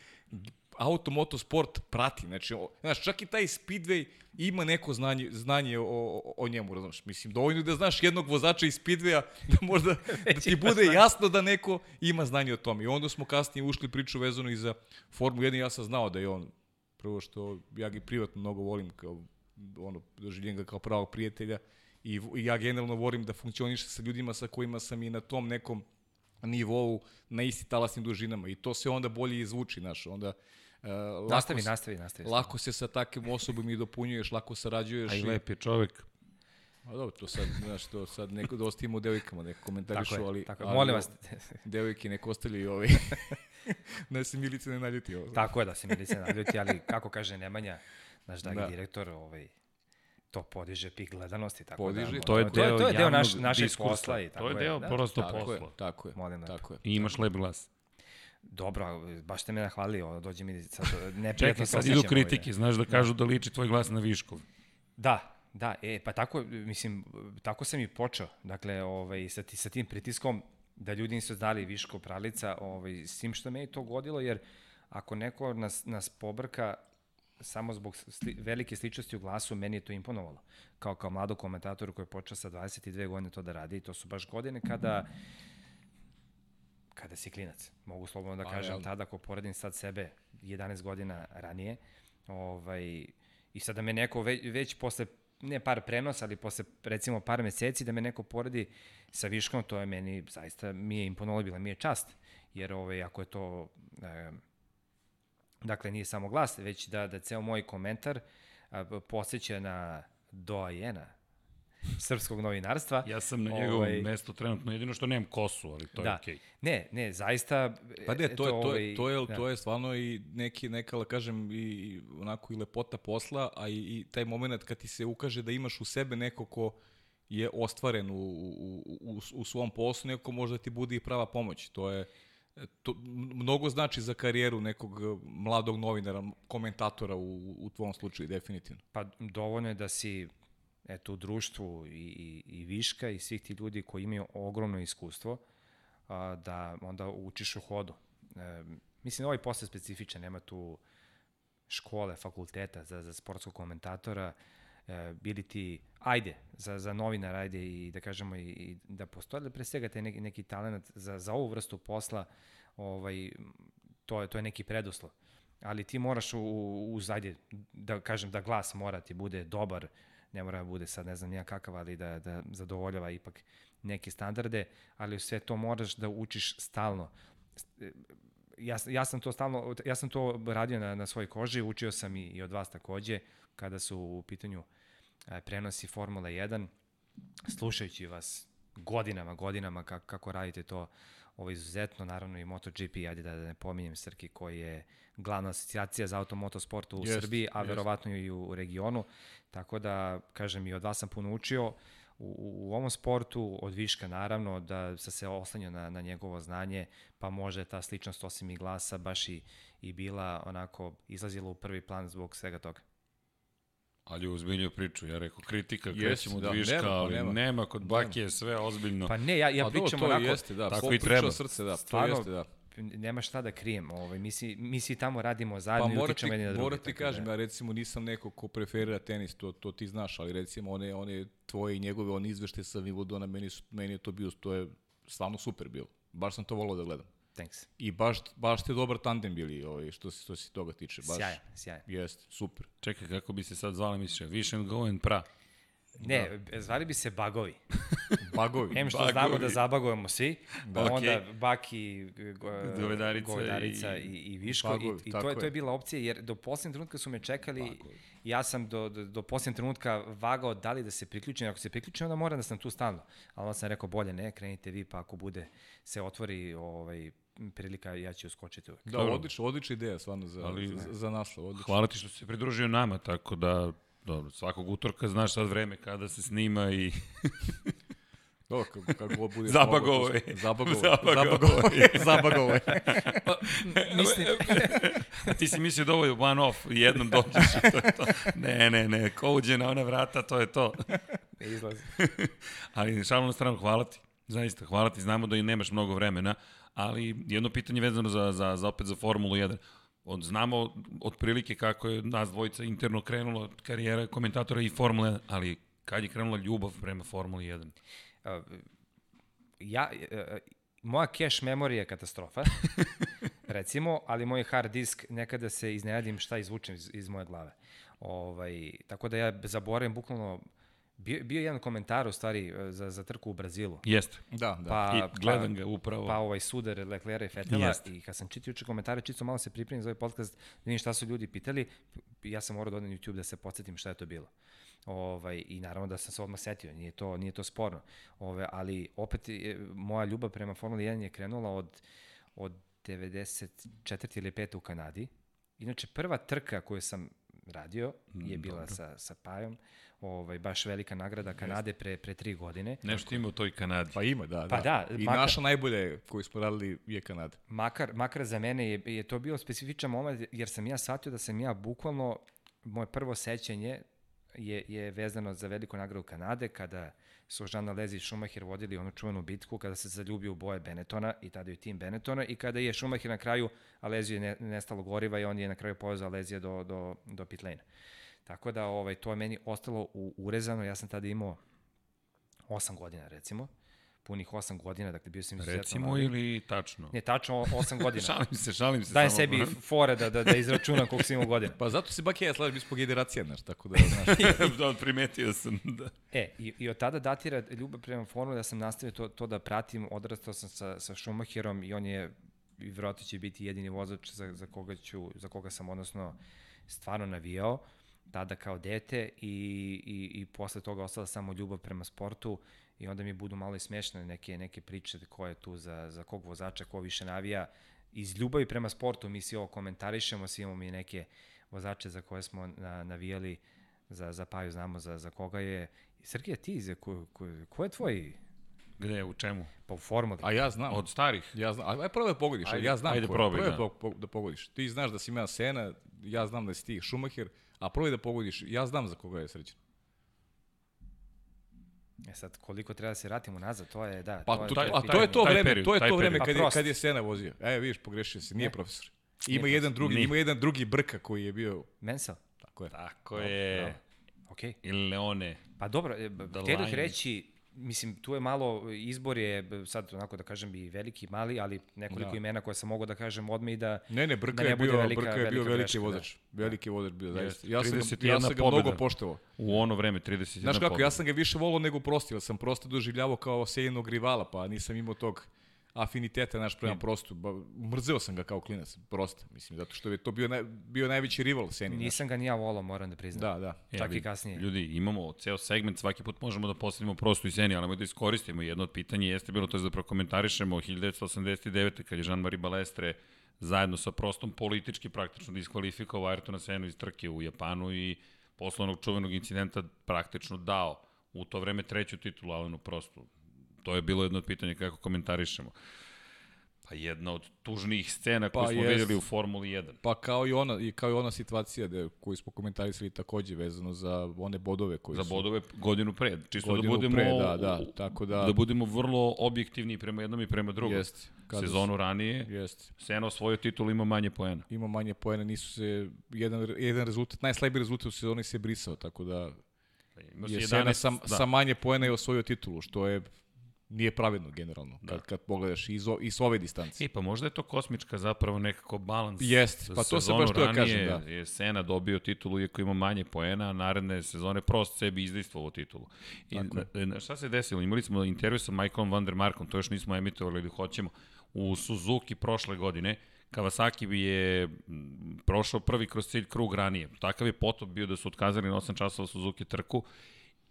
Speaker 2: auto motosport prati. Znači, o, znaš, čak i taj Speedway ima neko znanje, znanje o, o, o njemu, razumiješ? Mislim, dovoljno da znaš jednog vozača iz Speedwaya da možda da ti bude jasno da neko ima znanje o tome. I onda smo kasnije ušli priču vezano i za Formulu 1 i ja sam znao da je on, prvo što ja ga privatno mnogo volim, kao, ono, doživljen ga kao pravog prijatelja i, i ja generalno volim da funkcioniše sa ljudima sa kojima sam i na tom nekom nivou na isti talasnim dužinama i to se onda bolje izvuči, znaš, onda uh, lako,
Speaker 3: Nastavi,
Speaker 2: se-
Speaker 3: nastavi, nastavi.
Speaker 2: lako se sa takvim osobom i dopunjuješ, lako sarađuješ.
Speaker 1: A i
Speaker 2: i-
Speaker 1: lep je čovek.
Speaker 2: A dobro, to sad, znaš, to sad neko da ostavimo devojkama, neko komentarišu,
Speaker 3: Tako je,
Speaker 2: ali,
Speaker 3: tako je.
Speaker 2: ali
Speaker 3: Molim vas,
Speaker 2: devojke neko ostavljaju ovi. da se Milice ne naljuti ovo.
Speaker 3: tako je da se milice naljuti, ali kako kaže Nemanja, naš dragi
Speaker 2: Da.
Speaker 3: direktor, ovaj, to podiže pik gledanosti. Tako
Speaker 2: Podiže,
Speaker 3: da,
Speaker 1: To je
Speaker 3: to je,
Speaker 1: deo
Speaker 3: to je deo naš, našeg
Speaker 1: diskursa.
Speaker 3: posla. I tako
Speaker 1: To je deo
Speaker 3: da.
Speaker 1: prosto
Speaker 2: Tako je,
Speaker 1: posla.
Speaker 2: tako je,
Speaker 3: Molim
Speaker 2: tako je.
Speaker 1: I imaš lep glas.
Speaker 3: dobro, baš ste me nahvalio, dođe mi sad neprijatno
Speaker 1: Čekaj, sad
Speaker 3: osjećam
Speaker 1: idu
Speaker 3: ovaj,
Speaker 1: kritike, znaš da kažu da liči tvoj glas na Viškov.
Speaker 3: Da, da, e, pa tako, mislim, tako sam i počeo, dakle, ovaj, sa, ti, sa tim pritiskom, da ljudi nisu znali Viško Pralica, ovaj, s tim što me je to godilo, jer ako neko nas, nas pobrka samo zbog sli, velike sličnosti u glasu, meni je to imponovalo. Kao kao mlado komentator koji je počeo sa 22 godine to da radi i to su baš godine kada kada si klinac. Mogu slobodno da
Speaker 2: Pa,
Speaker 3: kažem
Speaker 2: jel?
Speaker 3: tada, ako poredim sad sebe 11 godina ranije, ovaj, i sada me neko već, već posle ne par prenosa, ali posle recimo par meseci da me neko poredi sa Viškom, to je meni zaista mi je imponovalo, bila mi je čast. Jer ovaj, ako je to, e, dakle nije samo glas, već da, da ceo moj komentar a, posjeća na doajena srpskog novinarstva.
Speaker 1: Ja sam na njegovom ovaj... mestu trenutno, jedino što nemam kosu, ali to
Speaker 3: da.
Speaker 1: je okej. Okay.
Speaker 3: Ne, ne, zaista...
Speaker 2: Pa ne, to, je, to,
Speaker 3: ovaj,
Speaker 2: je, to, je,
Speaker 3: da.
Speaker 2: to je stvarno i neki, neka, da kažem, i onako i lepota posla, a i, i taj moment kad ti se ukaže da imaš u sebe neko ko je ostvaren u, u, u, u svom poslu, neko ko možda ti bude i prava pomoć. To je to mnogo znači za karijeru nekog mladog novinara, komentatora u, u tvom slučaju, definitivno.
Speaker 3: Pa dovoljno je da si eto, u društvu i, i, i Viška i svih ti ljudi koji imaju ogromno iskustvo, a, da onda učiš u hodu. E, mislim, ovaj posao specifičan, nema tu škole, fakulteta za, za sportskog komentatora, bili ti, ajde, za, za novinar, ajde i da kažemo i, i da postoje, da pre svega taj neki, neki talent za, za ovu vrstu posla, ovaj, to je, to je neki preduslov. Ali ti moraš u, uz, ajde, da kažem da glas mora ti bude dobar, ne mora da bude sad ne znam nija kakav, ali da, da zadovoljava ipak neke standarde, ali u sve to moraš da učiš stalno. Ja, ja sam to stalno, ja sam to radio na, na svojoj koži, učio sam i, i od vas takođe, kada su u pitanju e, prenosi Formula 1, slušajući vas godinama, godinama kako, kako radite to ovo izuzetno, naravno i MotoGP, ajde da, da ne pominjem Srki koji je glavna asocijacija za automotosport u
Speaker 2: jest,
Speaker 3: Srbiji, a
Speaker 2: jest.
Speaker 3: verovatno i u, regionu, tako da, kažem, i od vas sam puno učio, u, u ovom sportu, od Viška naravno, da sam se oslanjao na, na njegovo znanje, pa može ta sličnost osim i glasa baš i, i bila onako izlazila u prvi plan zbog svega toga.
Speaker 1: Ali uzbiljio priču, ja rekao kritika,
Speaker 2: Jest,
Speaker 1: krećemo od
Speaker 2: da,
Speaker 1: viška,
Speaker 2: nema, pa
Speaker 1: ali
Speaker 2: nema.
Speaker 1: nema, kod Baki je sve ozbiljno.
Speaker 3: Pa ne, ja, ja
Speaker 2: A
Speaker 3: pričam onako,
Speaker 2: jeste, da,
Speaker 1: tako i
Speaker 2: i
Speaker 1: treba.
Speaker 2: srce, da,
Speaker 3: Stvarno,
Speaker 2: to jeste, da.
Speaker 3: nema šta da krijem. Ovaj, mi, si, mi si tamo radimo
Speaker 2: Pa
Speaker 3: zajedno i
Speaker 2: mora ti,
Speaker 3: utičemo jedni na druge.
Speaker 2: mora ti
Speaker 3: tako
Speaker 2: kažem,
Speaker 3: da-
Speaker 2: ja recimo nisam neko ko preferira tenis, to, to ti znaš, ali recimo one, one tvoje i njegove, one izvešte sa Wimbledona, meni, su, meni je to bio, to je stvarno super bilo. Baš sam to volao da gledam.
Speaker 3: Thanks.
Speaker 2: I baš, baš ste dobar tandem bili ovaj, što, se, što se toga tiče. Baš,
Speaker 3: Sjajan, sjajan.
Speaker 2: Jeste, super.
Speaker 1: Čekaj, kako bi se sad zvali, misliš, and Go and Pra.
Speaker 3: Ne, da. zvali bi se bagovi.
Speaker 2: Bagovi.
Speaker 3: Em što
Speaker 1: Bagovi.
Speaker 3: znamo da zabagujemo svi, da, onda baki, go,
Speaker 1: Govedarica
Speaker 3: govedarica
Speaker 1: i-
Speaker 3: i, i, viško.
Speaker 2: Bagovi,
Speaker 3: I, i to, je, to
Speaker 2: je.
Speaker 3: je bila opcija, jer do posljednjeg trenutka su me čekali,
Speaker 2: Bagovi.
Speaker 3: ja sam do, do, do posljednjeg trenutka vagao da li da se priključim, ako se priključim, onda moram da sam tu stalno. Ali onda sam rekao, bolje ne, krenite vi, pa ako bude, se otvori ovaj, prilika, ja ću uskočiti uvek.
Speaker 2: Da, odlična, odlična ideja, stvarno, za,
Speaker 1: Ali-
Speaker 2: za, za naslov. Odlično.
Speaker 1: Hvala ti što si se pridružio nama, tako da Dobro, svakog utorka znaš sad vreme kada se snima i
Speaker 2: Dobro, kako, kako god bude.
Speaker 1: Zabagovo je.
Speaker 2: Zabagovo.
Speaker 1: Zabagovo je.
Speaker 2: Zabagovo je.
Speaker 3: Mislim,
Speaker 1: ti si mislio da ovo je one off, jednom dođeš i to je to. Ne, ne, ne, ko uđe na ona vrata, to je to.
Speaker 3: ne izlazi.
Speaker 1: Ali šalno na stranu, hvala ti. Zaista, hvala ti. Znamo da i nemaš mnogo vremena, ali jedno pitanje vezano za, za, za opet za Formulu 1. Od, znamo otprilike kako je nas dvojica interno krenula karijera komentatora i Formule 1, ali kad je krenula ljubav prema Formuli 1?
Speaker 3: Uh, ja, uh, moja cache memorija je katastrofa, recimo, ali moj hard disk nekada se iznenadim šta izvučem iz, iz moje glave. Ovaj, tako da ja zaboravim bukvalno Bio, bio je jedan komentar u stvari e, za, za trku u Brazilu.
Speaker 1: Jeste.
Speaker 2: Da, da.
Speaker 3: Pa,
Speaker 1: I gledam ga upravo.
Speaker 3: Pa ovaj sudar Leclerc i Fetela
Speaker 1: Jeste.
Speaker 3: i kad sam čitao juče komentare, čisto malo se pripremim za ovaj podcast, da vidim šta su ljudi pitali, ja sam morao da odem na YouTube da se podsjetim šta je to bilo. Ovaj, I naravno da sam se odmah setio, nije to, nije to sporno. Ove, ali opet je, moja ljubav prema Formuli 1 je krenula od, od 94. ili 5. u Kanadi. Inače, prva trka koju sam radio je
Speaker 1: Mm,
Speaker 3: bila
Speaker 1: dobro.
Speaker 3: sa, sa Pajom ovaj, baš velika nagrada Kanade pre, pre tri godine.
Speaker 1: Nešto ima u toj Kanadi.
Speaker 2: Pa ima, da.
Speaker 3: Pa da,
Speaker 2: I
Speaker 3: makar-
Speaker 2: naša najbolje koju smo radili je Kanada.
Speaker 3: Makar, makar za mene je, je to bio specifičan moment, jer sam ja shvatio da sam ja bukvalno, moje prvo sećanje je, je vezano za veliku nagradu Kanade, kada su Žana Lezi i Schumacher vodili onu čuvenu bitku, kada se zaljubio u boje Benettona i tada je tim Benettona i kada je Schumacher na kraju, a Lezi je ne, nestalo goriva i on je na kraju povezao Lezija do, do, do pit. Tako da ovaj, to je meni ostalo u, urezano, ja sam tada imao 8 godina recimo, punih 8 godina, dakle bio sam izuzetno
Speaker 1: Recimo
Speaker 3: mlad.
Speaker 1: ili tačno?
Speaker 3: Ne, tačno 8 godina.
Speaker 1: Šalim se, šalim se.
Speaker 3: Dajem
Speaker 1: samo.
Speaker 3: sebi fore da, da, da izračunam koliko sam imao godina.
Speaker 2: Pa zato se bak ja slažem, mi smo generacija, znaš, tako da, znaš,
Speaker 1: da, primetio sam. Da.
Speaker 3: E, i, i od tada datira ljubav prema formuli da sam nastavio to, to da pratim, odrastao sam sa, sa Schumacherom i on je, i verovatno će biti jedini vozač za, za, koga ću, za koga sam odnosno stvarno navijao, tada kao dete i, i, i posle toga ostala samo ljubav prema sportu i onda mi budu malo i smešne neke, neke priče ko je tu za, za kog vozača, ko više navija. Iz ljubavi prema sportu mi svi ovo komentarišemo, svi imamo mi neke vozače za koje smo na, navijali, za, za Paju znamo za, za koga je. Srgija, ti, za ko, ko, ko je tvoj,
Speaker 1: Gde, u čemu?
Speaker 3: pa u formuli?
Speaker 2: a ja znam.
Speaker 1: Od starih?
Speaker 2: Ja znam, aj probaj da pogodiš,
Speaker 1: Ajde,
Speaker 2: ja znam
Speaker 1: ajde probaj,
Speaker 2: Probaj
Speaker 1: da.
Speaker 2: da pogodiš. Ti znaš da si ima Sena, ja znam da si ti Schumacher, a probaj da pogodiš, ja znam za koga je srećan.
Speaker 3: E sad, koliko treba da se vratimo nazad, to je, da,
Speaker 2: Pa
Speaker 3: to,
Speaker 2: to,
Speaker 3: to,
Speaker 2: a to je to vreme,
Speaker 1: period,
Speaker 2: to je to vreme kad
Speaker 3: Pa
Speaker 2: je,
Speaker 3: prost.
Speaker 2: kad je Sena vozio. E, vidiš, pogrešio se, nije
Speaker 3: Ne.
Speaker 2: profesor.
Speaker 3: Nije
Speaker 2: Ima jedan drugi,
Speaker 1: Nije.
Speaker 2: ima jedan drugi brka koji je bio,
Speaker 3: Mansell,
Speaker 2: tako je.
Speaker 1: Tako je.
Speaker 3: okej.
Speaker 1: Ili Leone.
Speaker 3: Pa dobro, e, htio bih
Speaker 1: Lion.
Speaker 3: reći, mislim, tu je malo, izbor je, sad onako da kažem i veliki i mali, ali nekoliko
Speaker 2: Da.
Speaker 3: imena koje sam mogao da kažem odme i da...
Speaker 2: Ne, ne, Brka
Speaker 3: Da ne
Speaker 2: je
Speaker 3: bude
Speaker 2: bio,
Speaker 3: velika-
Speaker 2: Brka je bio veliki
Speaker 3: greška, da.
Speaker 2: vozač. Veliki vozač bio, zaista.
Speaker 1: Jeste.
Speaker 2: Ja sam, ga,
Speaker 1: 31
Speaker 2: ja sam ga
Speaker 1: pobeda.
Speaker 2: mnogo poštovao.
Speaker 1: U ono vreme, 31
Speaker 2: Znaš kako,
Speaker 1: pobeda.
Speaker 2: ja sam ga više volao nego prosti, jer sam prosto doživljavao kao Sejnog rivala, pa nisam imao tog afiniteta naš prema prostu. Ba, mrzeo sam ga kao klinac, prosto, mislim, zato što je to bio, naj, bio najveći rival Seni.
Speaker 3: Nisam ga ni ja volao, moram da priznam.
Speaker 2: Da, da.
Speaker 1: Ja,
Speaker 3: Čak i
Speaker 1: vidi,
Speaker 3: kasnije.
Speaker 1: Ljudi, imamo ceo segment, svaki put možemo da postavimo prostu i seni, ali nemoj da iskoristimo. Jedno od pitanja jeste bilo to je da prokomentarišemo 1989. kad je Jean-Marie Balestre zajedno sa prostom politički praktično diskvalifikovao Ayrtona Senu iz trke u Japanu i posle onog čuvenog incidenta praktično dao u to vreme treću titulu Alenu Prostu. To je bilo jedno od pitanja kako komentarišemo. Pa jedna od tužnijih scena koju
Speaker 2: Pa
Speaker 1: smo
Speaker 2: jest.
Speaker 1: videli u Formuli 1.
Speaker 2: Pa kao i ona, i kao i ona situacija da, koju smo komentarisali takođe vezano za one bodove koji
Speaker 1: Za
Speaker 2: su...
Speaker 1: bodove godinu pre, čisto
Speaker 2: Godinu
Speaker 1: da budemo
Speaker 2: pre, da, da, tako da-
Speaker 1: da budemo vrlo objektivni i prema jednom i prema drugom.
Speaker 2: Jeste. Kada
Speaker 1: Sezonu ranije
Speaker 2: Jeste.
Speaker 1: Sena osvojio titul ima manje poena.
Speaker 2: Ima manje poena, nisu se... Jedan, jedan rezultat, najslabiji rezultat u sezoni se brisao, tako da
Speaker 1: Ima se
Speaker 2: je
Speaker 1: 11,
Speaker 2: Sena sa,
Speaker 1: da.
Speaker 2: sa manje poena je osvojio titulu, što je nije pravedno generalno, kad, kad pogledaš iz, o- iz ove distance.
Speaker 1: E, pa možda je to kosmička zapravo nekako balans.
Speaker 2: Jest, pa to
Speaker 1: Sezonu
Speaker 2: baš teo
Speaker 1: ranije
Speaker 2: kažem, da.
Speaker 1: je Sena dobio titulu iako ima manje poena, a naredne sezone prost sebi izdejstvovao titulu. I
Speaker 2: Tako je.
Speaker 1: na- na- šta se desilo? Imali smo intervju sa Michaelom Van der Markom, to još nismo emitovali ili hoćemo, u Suzuki prošle godine, Kawasaki bi je prošao prvi kroz cilj krug ranije. Takav je potop bio da su otkazali na 8 časova Suzuki trku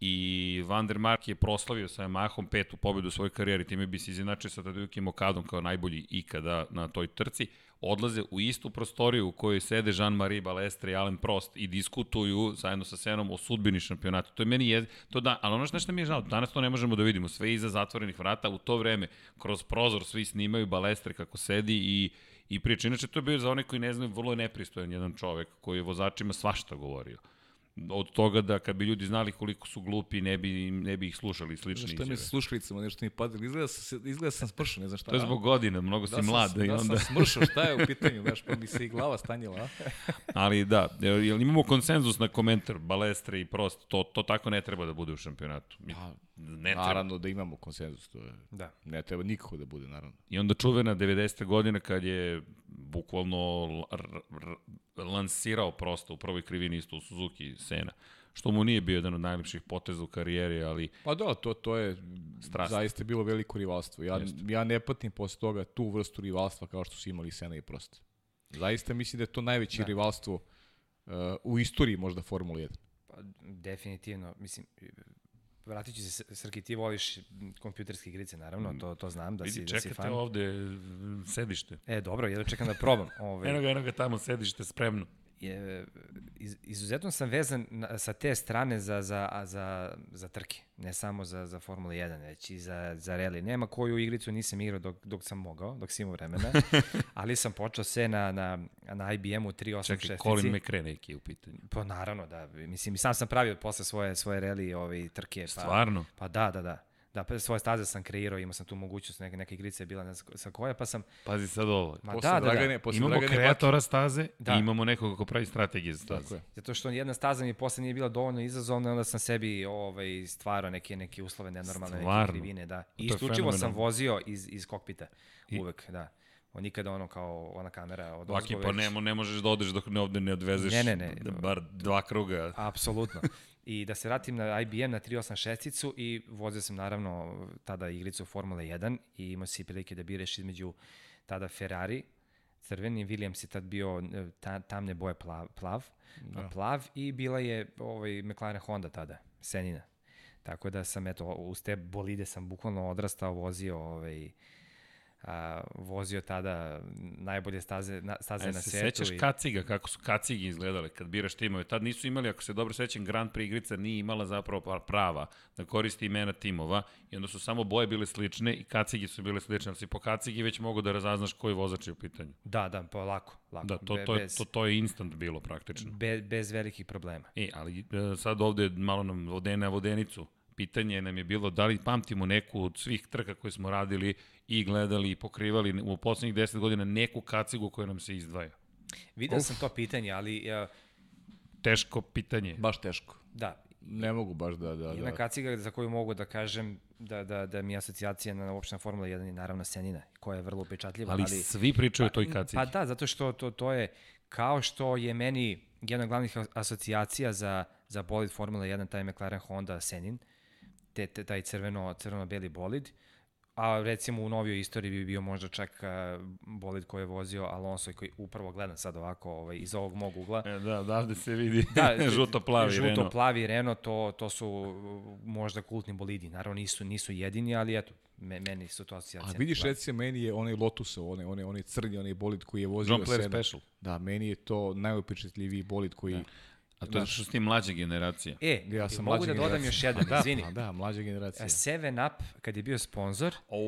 Speaker 1: i Van der Mark je proslavio sa Yamahom petu pobedu u svojoj karijeri, time bi se izinačio sa Tadeuki Okadom kao najbolji ikada na toj trci, odlaze u istu prostoriju u kojoj sede Jean-Marie Balestre i Alain Prost i diskutuju zajedno sa Senom o sudbini šampionata. To je meni je, to da, ali ono što mi je žao, danas to ne možemo da vidimo, sve iza zatvorenih vrata, u to vreme, kroz prozor svi snimaju Balestre kako sedi i I priča, inače to je bio za one koji ne znaju, vrlo je nepristojan jedan čovek koji je vozačima svašta govorio od toga da kad bi ljudi znali koliko su glupi, ne bi, ne bi ih slušali i slične
Speaker 2: Šta mi
Speaker 1: izjave.
Speaker 2: slušalicama, nešto mi padalo. Izgleda, sam se- izgleda sam smršao, ne znam šta.
Speaker 1: To je zbog godina, mnogo si
Speaker 2: da sam-
Speaker 1: mlad. i
Speaker 2: Da
Speaker 1: onda...
Speaker 2: sam smršao, šta je u pitanju, znaš, pa mi se i glava stanjila. a?
Speaker 1: Ali da, jel imamo konsenzus na komentar, balestre i prost, to, to tako ne treba da bude u šampionatu. Mi-
Speaker 2: Pa,
Speaker 1: Ne treba.
Speaker 2: Naravno da imamo konsenzus, to je,
Speaker 3: Da.
Speaker 2: ne treba nikako da bude, naravno.
Speaker 1: I onda čuvena 90. godina kad je bukvalno l- r- r- lansirao prosto u prvoj krivini isto u Suzuki Sena. Što mu nije bio jedan od najlepših poteza u karijeri, ali
Speaker 2: Pa da, to, to je
Speaker 1: Strast.
Speaker 2: zaista bilo veliko rivalstvo. Ja,
Speaker 1: Jeste.
Speaker 2: ja ne patim posle toga tu vrstu rivalstva kao što su imali Sena i Prost. Zaista mislim da je to najveće
Speaker 3: Da.
Speaker 2: rivalstvo uh, u istoriji možda Formule 1.
Speaker 3: Pa, definitivno, mislim, vratit ću se, Srki, ti voliš kompjuterske igrice, naravno, to, to znam da si,
Speaker 1: vidi,
Speaker 3: da si
Speaker 1: čekate
Speaker 3: fan.
Speaker 1: ovde m, sedište.
Speaker 3: E, dobro, jedno čekam da probam. Ovaj,
Speaker 1: Eno ga, eno ga tamo sedište spremno.
Speaker 3: Je, iz, izuzetno sam vezan na, sa te strane za, za, za, za trke, ne samo za, za Formula 1, već i za, za rally. Nema koju igricu nisam igrao dok, dok sam mogao, dok sam imao vremena, ali sam počeo sve na, na, na IBM-u 386.
Speaker 1: Čekaj, Colin McRae neki je u pitanju.
Speaker 3: Pa naravno, da. Mislim, sam sam pravio posle svoje, svoje rally ovaj, trke. Pa,
Speaker 1: Stvarno?
Speaker 3: Pa da, da, da. Da, pa svoje staze sam kreirao, imao sam tu mogućnost, neke, neke igrice je bila ne znam sa koje, pa sam...
Speaker 1: Pazi sad ovo.
Speaker 3: Ma
Speaker 2: Posle
Speaker 3: da, da, da.
Speaker 2: Dragane, posle
Speaker 1: Imamo
Speaker 2: Dragane
Speaker 1: kreatora staze
Speaker 3: Da.
Speaker 1: i imamo nekoga ko pravi strategije za staze.
Speaker 2: Tako je.
Speaker 3: Zato što jedna staza mi posle nije bila dovoljno izazovna, onda sam sebi ovaj, stvarao neke, neke uslove nenormalne, neke
Speaker 1: Stvarno?
Speaker 3: krivine, da. I
Speaker 1: je
Speaker 3: isključivo sam vozio iz, iz kokpita,
Speaker 1: I-
Speaker 3: uvek, da. On nikada ono kao ona kamera od
Speaker 1: Laki, pa
Speaker 3: već-
Speaker 1: ne, ne možeš da odeš dok ne ovde ne odvezeš
Speaker 3: Ne, ne, ne.
Speaker 1: da bar dva kruga.
Speaker 3: Apsolutno. I da se vratim na IBM na 386-icu i vozio sam naravno tada igricu Formule 1 i imao si prilike da biraš između tada Ferrari, crveni, Williams je tad bio e, ta, tamne boje plav, plav, da. plav i bila je ovaj, McLaren Honda tada, Senina. Tako da sam, eto, uz te bolide sam bukvalno odrastao, vozio ovaj, a, vozio tada najbolje staze, na, staze
Speaker 1: E,
Speaker 3: na
Speaker 1: se
Speaker 3: svetu.
Speaker 1: sećaš kaciga, kako su kacigi izgledale kad biraš timove? Tad nisu imali, ako se dobro sećam, Grand Prix igrica nije imala zapravo pa- prava da koristi imena timova i onda su samo boje bile slične i kacigi su bile slične, ali si po kacigi već mogu da razaznaš koji vozač je u pitanju.
Speaker 3: Da, da, pa lako. lako
Speaker 1: Da, to,
Speaker 3: be-
Speaker 1: to, je, to, to je instant bilo praktično.
Speaker 3: Be, bez velikih problema.
Speaker 1: E, ali e, sad ovde malo nam vode na vodenicu. Pitanje nam je bilo da li pamtimo neku od svih trka koje smo radili i gledali i pokrivali u poslednjih 10 godina neku kacigu koja nam se izdvaja.
Speaker 3: Video sam to pitanje, ali uh,
Speaker 1: Teško pitanje.
Speaker 2: Baš teško.
Speaker 3: da,
Speaker 2: Ne mogu baš da... da,
Speaker 3: jedna
Speaker 2: da.
Speaker 3: kaciga za koju mogu da kažem da, da, da mi je asocijacija na uopšte na Formula 1 je naravno Senina, koja je vrlo upečatljiva.
Speaker 1: Ali, ali svi pričaju o toj kacigi.
Speaker 3: Pa da, zato što to, to je kao što je meni jedna od glavnih as- asocijacija za, za bolid Formula 1, taj McLaren Honda Senin, te, te, taj crveno, crveno-beli bolid, a recimo u novijoj istoriji bi bio možda čak a, bolid koji je vozio Alonso i koji upravo gledam sad ovako ovaj, iz ovog mog ugla.
Speaker 1: E, da, odavde se vidi
Speaker 3: Da,
Speaker 1: žuto-plavi
Speaker 3: žuto,
Speaker 1: Renault.
Speaker 3: plavi Renault, to, to su uh, možda kultni bolidi. Naravno nisu, nisu jedini, ali eto, me, meni su to
Speaker 2: A
Speaker 3: asocijacije.
Speaker 2: vidiš,
Speaker 3: Da.
Speaker 2: recimo, meni je onaj Lotus, onaj, onaj, onaj crni, onaj bolid koji je vozio
Speaker 1: John Player
Speaker 2: Senna.
Speaker 1: Special.
Speaker 2: Da, meni je to najupečetljiviji bolid koji... Da.
Speaker 1: A to je što su ti mlađe generacije.
Speaker 3: E,
Speaker 2: Ja sam
Speaker 3: mogu da dodam još jedan,
Speaker 2: A da,
Speaker 3: izvini.
Speaker 2: a da, mlađa generacija.
Speaker 3: 7 Up, kad je bio sponsor,
Speaker 1: O,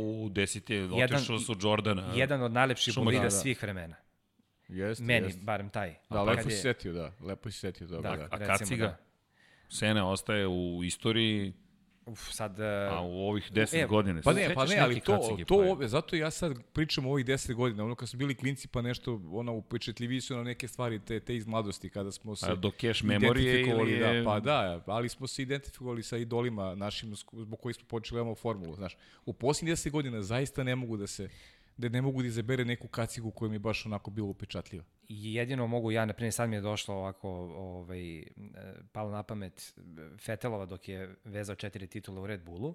Speaker 3: Jedan-
Speaker 1: otišao su Jordana.
Speaker 3: jedan od najlepših bolida
Speaker 2: da, da.
Speaker 3: svih vremena.
Speaker 2: Jeste,
Speaker 3: Meni,
Speaker 2: jeste.
Speaker 3: barem taj.
Speaker 2: Da, lepo
Speaker 3: je-
Speaker 2: si setio, da. Lepo si setio toga,
Speaker 3: Da,
Speaker 2: da.
Speaker 1: A
Speaker 3: recimo,
Speaker 1: kaciga?
Speaker 3: da.
Speaker 1: Sena ostaje u istoriji,
Speaker 3: Uf, sad...
Speaker 1: a
Speaker 3: Uh,
Speaker 1: u ovih 10
Speaker 3: E,
Speaker 1: godina.
Speaker 2: Pa ne, pa ne, ali to, to ove, zato ja sad pričam o ovih 10 godina, ono kad su bili klinci pa nešto, ono, upečetljiviji su na neke stvari te, te iz mladosti, kada smo se
Speaker 1: A do cache memorije ili je...
Speaker 2: da, pa da, ali smo se identifikovali sa idolima našim zbog kojih smo počeli da imamo formulu, znaš. U posljednjih 10 godina zaista ne mogu da se da ne mogu da izabere neku kacigu koja mi je baš onako bila upečatljiva.
Speaker 3: jedino mogu ja, na sad mi je došlo ovako, ovaj, e, palo na pamet Fetelova dok je vezao četiri titula u Red Bullu,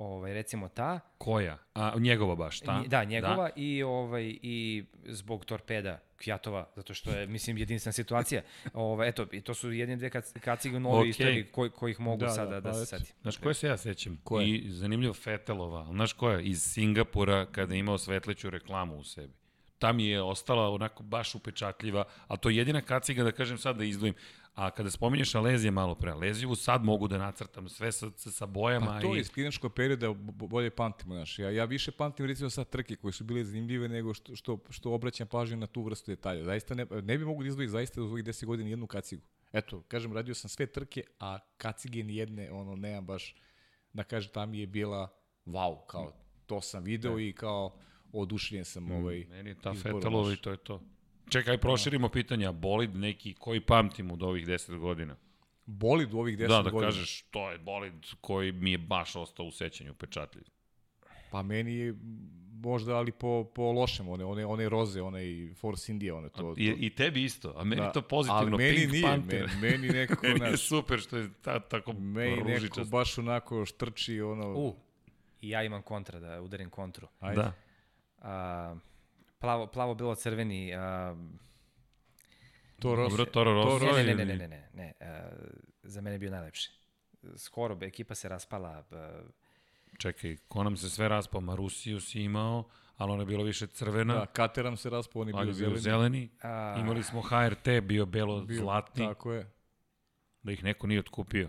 Speaker 3: ovaj, recimo ta,
Speaker 1: Koja? A, njegova baš, ta?
Speaker 3: Da, njegova da. i ovaj i zbog torpeda Kvjatova, zato što je mislim jedinstvena situacija. Ovaj eto, i to su jedne dve kac- kacige u novoj
Speaker 1: Okej.
Speaker 3: istoriji koji kojih mogu
Speaker 2: Da,
Speaker 3: da,
Speaker 2: da,
Speaker 3: sada da,
Speaker 2: pa
Speaker 3: da se setim.
Speaker 1: Znaš koje se ja sećam?
Speaker 2: Koje?
Speaker 1: I zanimljivo Fetelova. Znaš koja? Iz Singapura kada je imao svetleću reklamu u sebi. Ta mi je ostala onako baš upečatljiva, a to je jedina kaciga da kažem sad da izdvojim. A kada spominješ Alezije malo pre, Alezijevu sad mogu da nacrtam sve sa, sa, bojama
Speaker 2: Pa to
Speaker 1: i...
Speaker 2: iz kliničkog perioda bo- bo- bolje pamtimo, znaš. Ja, ja više pamtim recimo sad trke koje su bile zanimljive nego što, što, što obraćam pažnju na tu vrstu detalja. Zaista ne, ne bi mogu da izdvojiti zaista u ovih 10 godina jednu kacigu. Eto, kažem, radio sam sve trke, a kacige ni jedne, ono, nemam baš, da kažem, tam je bila wow, kao, to sam video i kao, oduševljen sam ovaj
Speaker 1: Meni je ta Fetelova i to je to. Čekaj, proširimo pitanja. Bolid neki koji pamtim od ovih 10 godina.
Speaker 2: Bolid u ovih 10
Speaker 1: Da, da
Speaker 2: godina.
Speaker 1: kažeš, to je bolid koji mi je baš ostao u sećanju upečatljiv.
Speaker 2: Pa meni je možda, ali po, po lošem, one, one, one roze, one Force India, one to.
Speaker 1: I,
Speaker 2: to
Speaker 1: I tebi isto, a meni
Speaker 2: Da,
Speaker 1: to pozitivno,
Speaker 2: ali meni
Speaker 1: Pink
Speaker 2: nije,
Speaker 1: Panther.
Speaker 2: Meni, meni nekako,
Speaker 1: Meni je super što je ta, tako
Speaker 2: meni
Speaker 1: ružičast.
Speaker 2: baš onako štrči, ono...
Speaker 3: U, i ja imam kontra, da udarim kontru.
Speaker 2: ajde.
Speaker 1: Da.
Speaker 3: A, plavo, plavo bilo crveni, a,
Speaker 2: To Rossi.
Speaker 1: Dobro, Toro Rosso.
Speaker 3: ne, ne, ne, ne, ne, ne, ne, a, za mene je bio najlepši. Skoro, ekipa se raspala, a,
Speaker 1: čekaj, ko nam se sve raspao? Marusiju si imao, ali ona je bila više crvena.
Speaker 2: Da, Kateram se raspao, on je
Speaker 1: ali
Speaker 2: bio
Speaker 1: je bio
Speaker 2: zeleni.
Speaker 1: zeleni.
Speaker 3: A,
Speaker 1: Imali smo HRT, bio
Speaker 2: Bio,
Speaker 1: belo-zlatni,
Speaker 2: Tako je.
Speaker 1: da ih neko nije otkupio.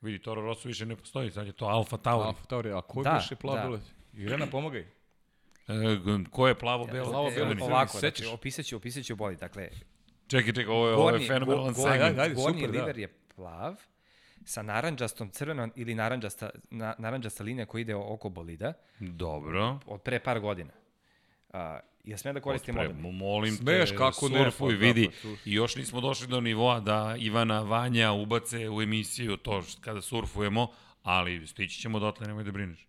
Speaker 1: Vidi, Toro Rosso više ne postoji, sad je to Alfa Tauri.
Speaker 2: Alfa Tauri, a ko je
Speaker 3: Da,
Speaker 2: biše plav
Speaker 3: da.
Speaker 2: da. Irena, pomagaj.
Speaker 1: E, ko je plavo-belo?
Speaker 2: Plavo,
Speaker 3: e. Ovako,
Speaker 2: Sećaš?
Speaker 3: znači, opisat ću, opisat ću bolje. Dakle,
Speaker 1: Čekaj, čekaj, ovo je, ovo je
Speaker 3: gornji,
Speaker 1: fenomenalan
Speaker 3: go-
Speaker 1: segment.
Speaker 2: Ajde,
Speaker 3: gornji
Speaker 2: super, da.
Speaker 3: liver je plav, sa naranđastom crvenom ili naranđasta, na, naranđasta linija koja ide oko bolida
Speaker 1: Dobro.
Speaker 3: od pre par godina. A, ja smem da koristim
Speaker 1: Pre,
Speaker 3: ovim?
Speaker 1: molim
Speaker 2: Smeš,
Speaker 1: te,
Speaker 2: kako ne,
Speaker 1: surfuj,
Speaker 2: da,
Speaker 1: vidi. I još nismo došli do nivoa da Ivana Vanja ubace u emisiju to kada surfujemo, ali stići ćemo dotle, nemoj da brineš.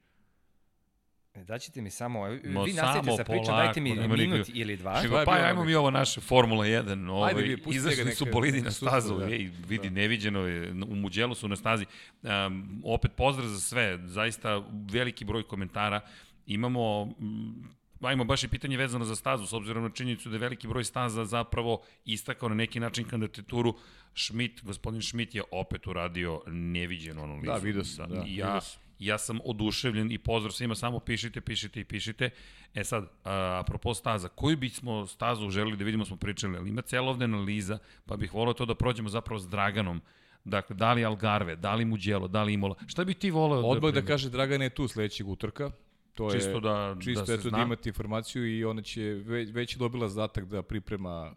Speaker 3: Daćete mi samo, vi
Speaker 1: Ma
Speaker 3: nastavite
Speaker 1: samo
Speaker 3: sa pričom,
Speaker 1: polako,
Speaker 3: dajte mi minut
Speaker 1: nikakve-
Speaker 3: ili dva.
Speaker 2: Šta
Speaker 1: Pa, pa
Speaker 2: bio
Speaker 1: ajmo mi ovo naše Formula 1, ovaj,
Speaker 2: Ajde, vi,
Speaker 1: izašli su bolidi na stazu,
Speaker 2: da.
Speaker 1: ej, vidi,
Speaker 2: Da.
Speaker 1: neviđeno je, u Muđelu su na stazi. Um, opet pozdrav za sve, zaista veliki broj komentara. Imamo, mm, ajmo baš i pitanje vezano za stazu, s obzirom na činjenicu da je veliki broj staza zapravo istakao na neki način kandidaturu Schmidt, gospodin Schmidt je opet uradio neviđenu analizu.
Speaker 2: Da, vidio sam, da,
Speaker 1: ja,
Speaker 2: vidio sam.
Speaker 1: Ja sam oduševljen i pozdrav svima, samo pišite, pišite i pišite. E sad, a, apropo staza, koju bismo stazu želeli da vidimo smo pričali, ali ima cela ovde analiza, pa bih volao to da prođemo zapravo s Draganom. Dakle, da li Algarve, da li Muđelo, da li Imola. Šta bi ti voleo
Speaker 2: Odmah da
Speaker 1: primeš?
Speaker 2: kaže Dragan je tu sledećeg utrka. To je,
Speaker 1: Čisto da,
Speaker 2: čisto
Speaker 1: da
Speaker 2: eto da imate informaciju i ona će već, već je dobila zadatak da priprema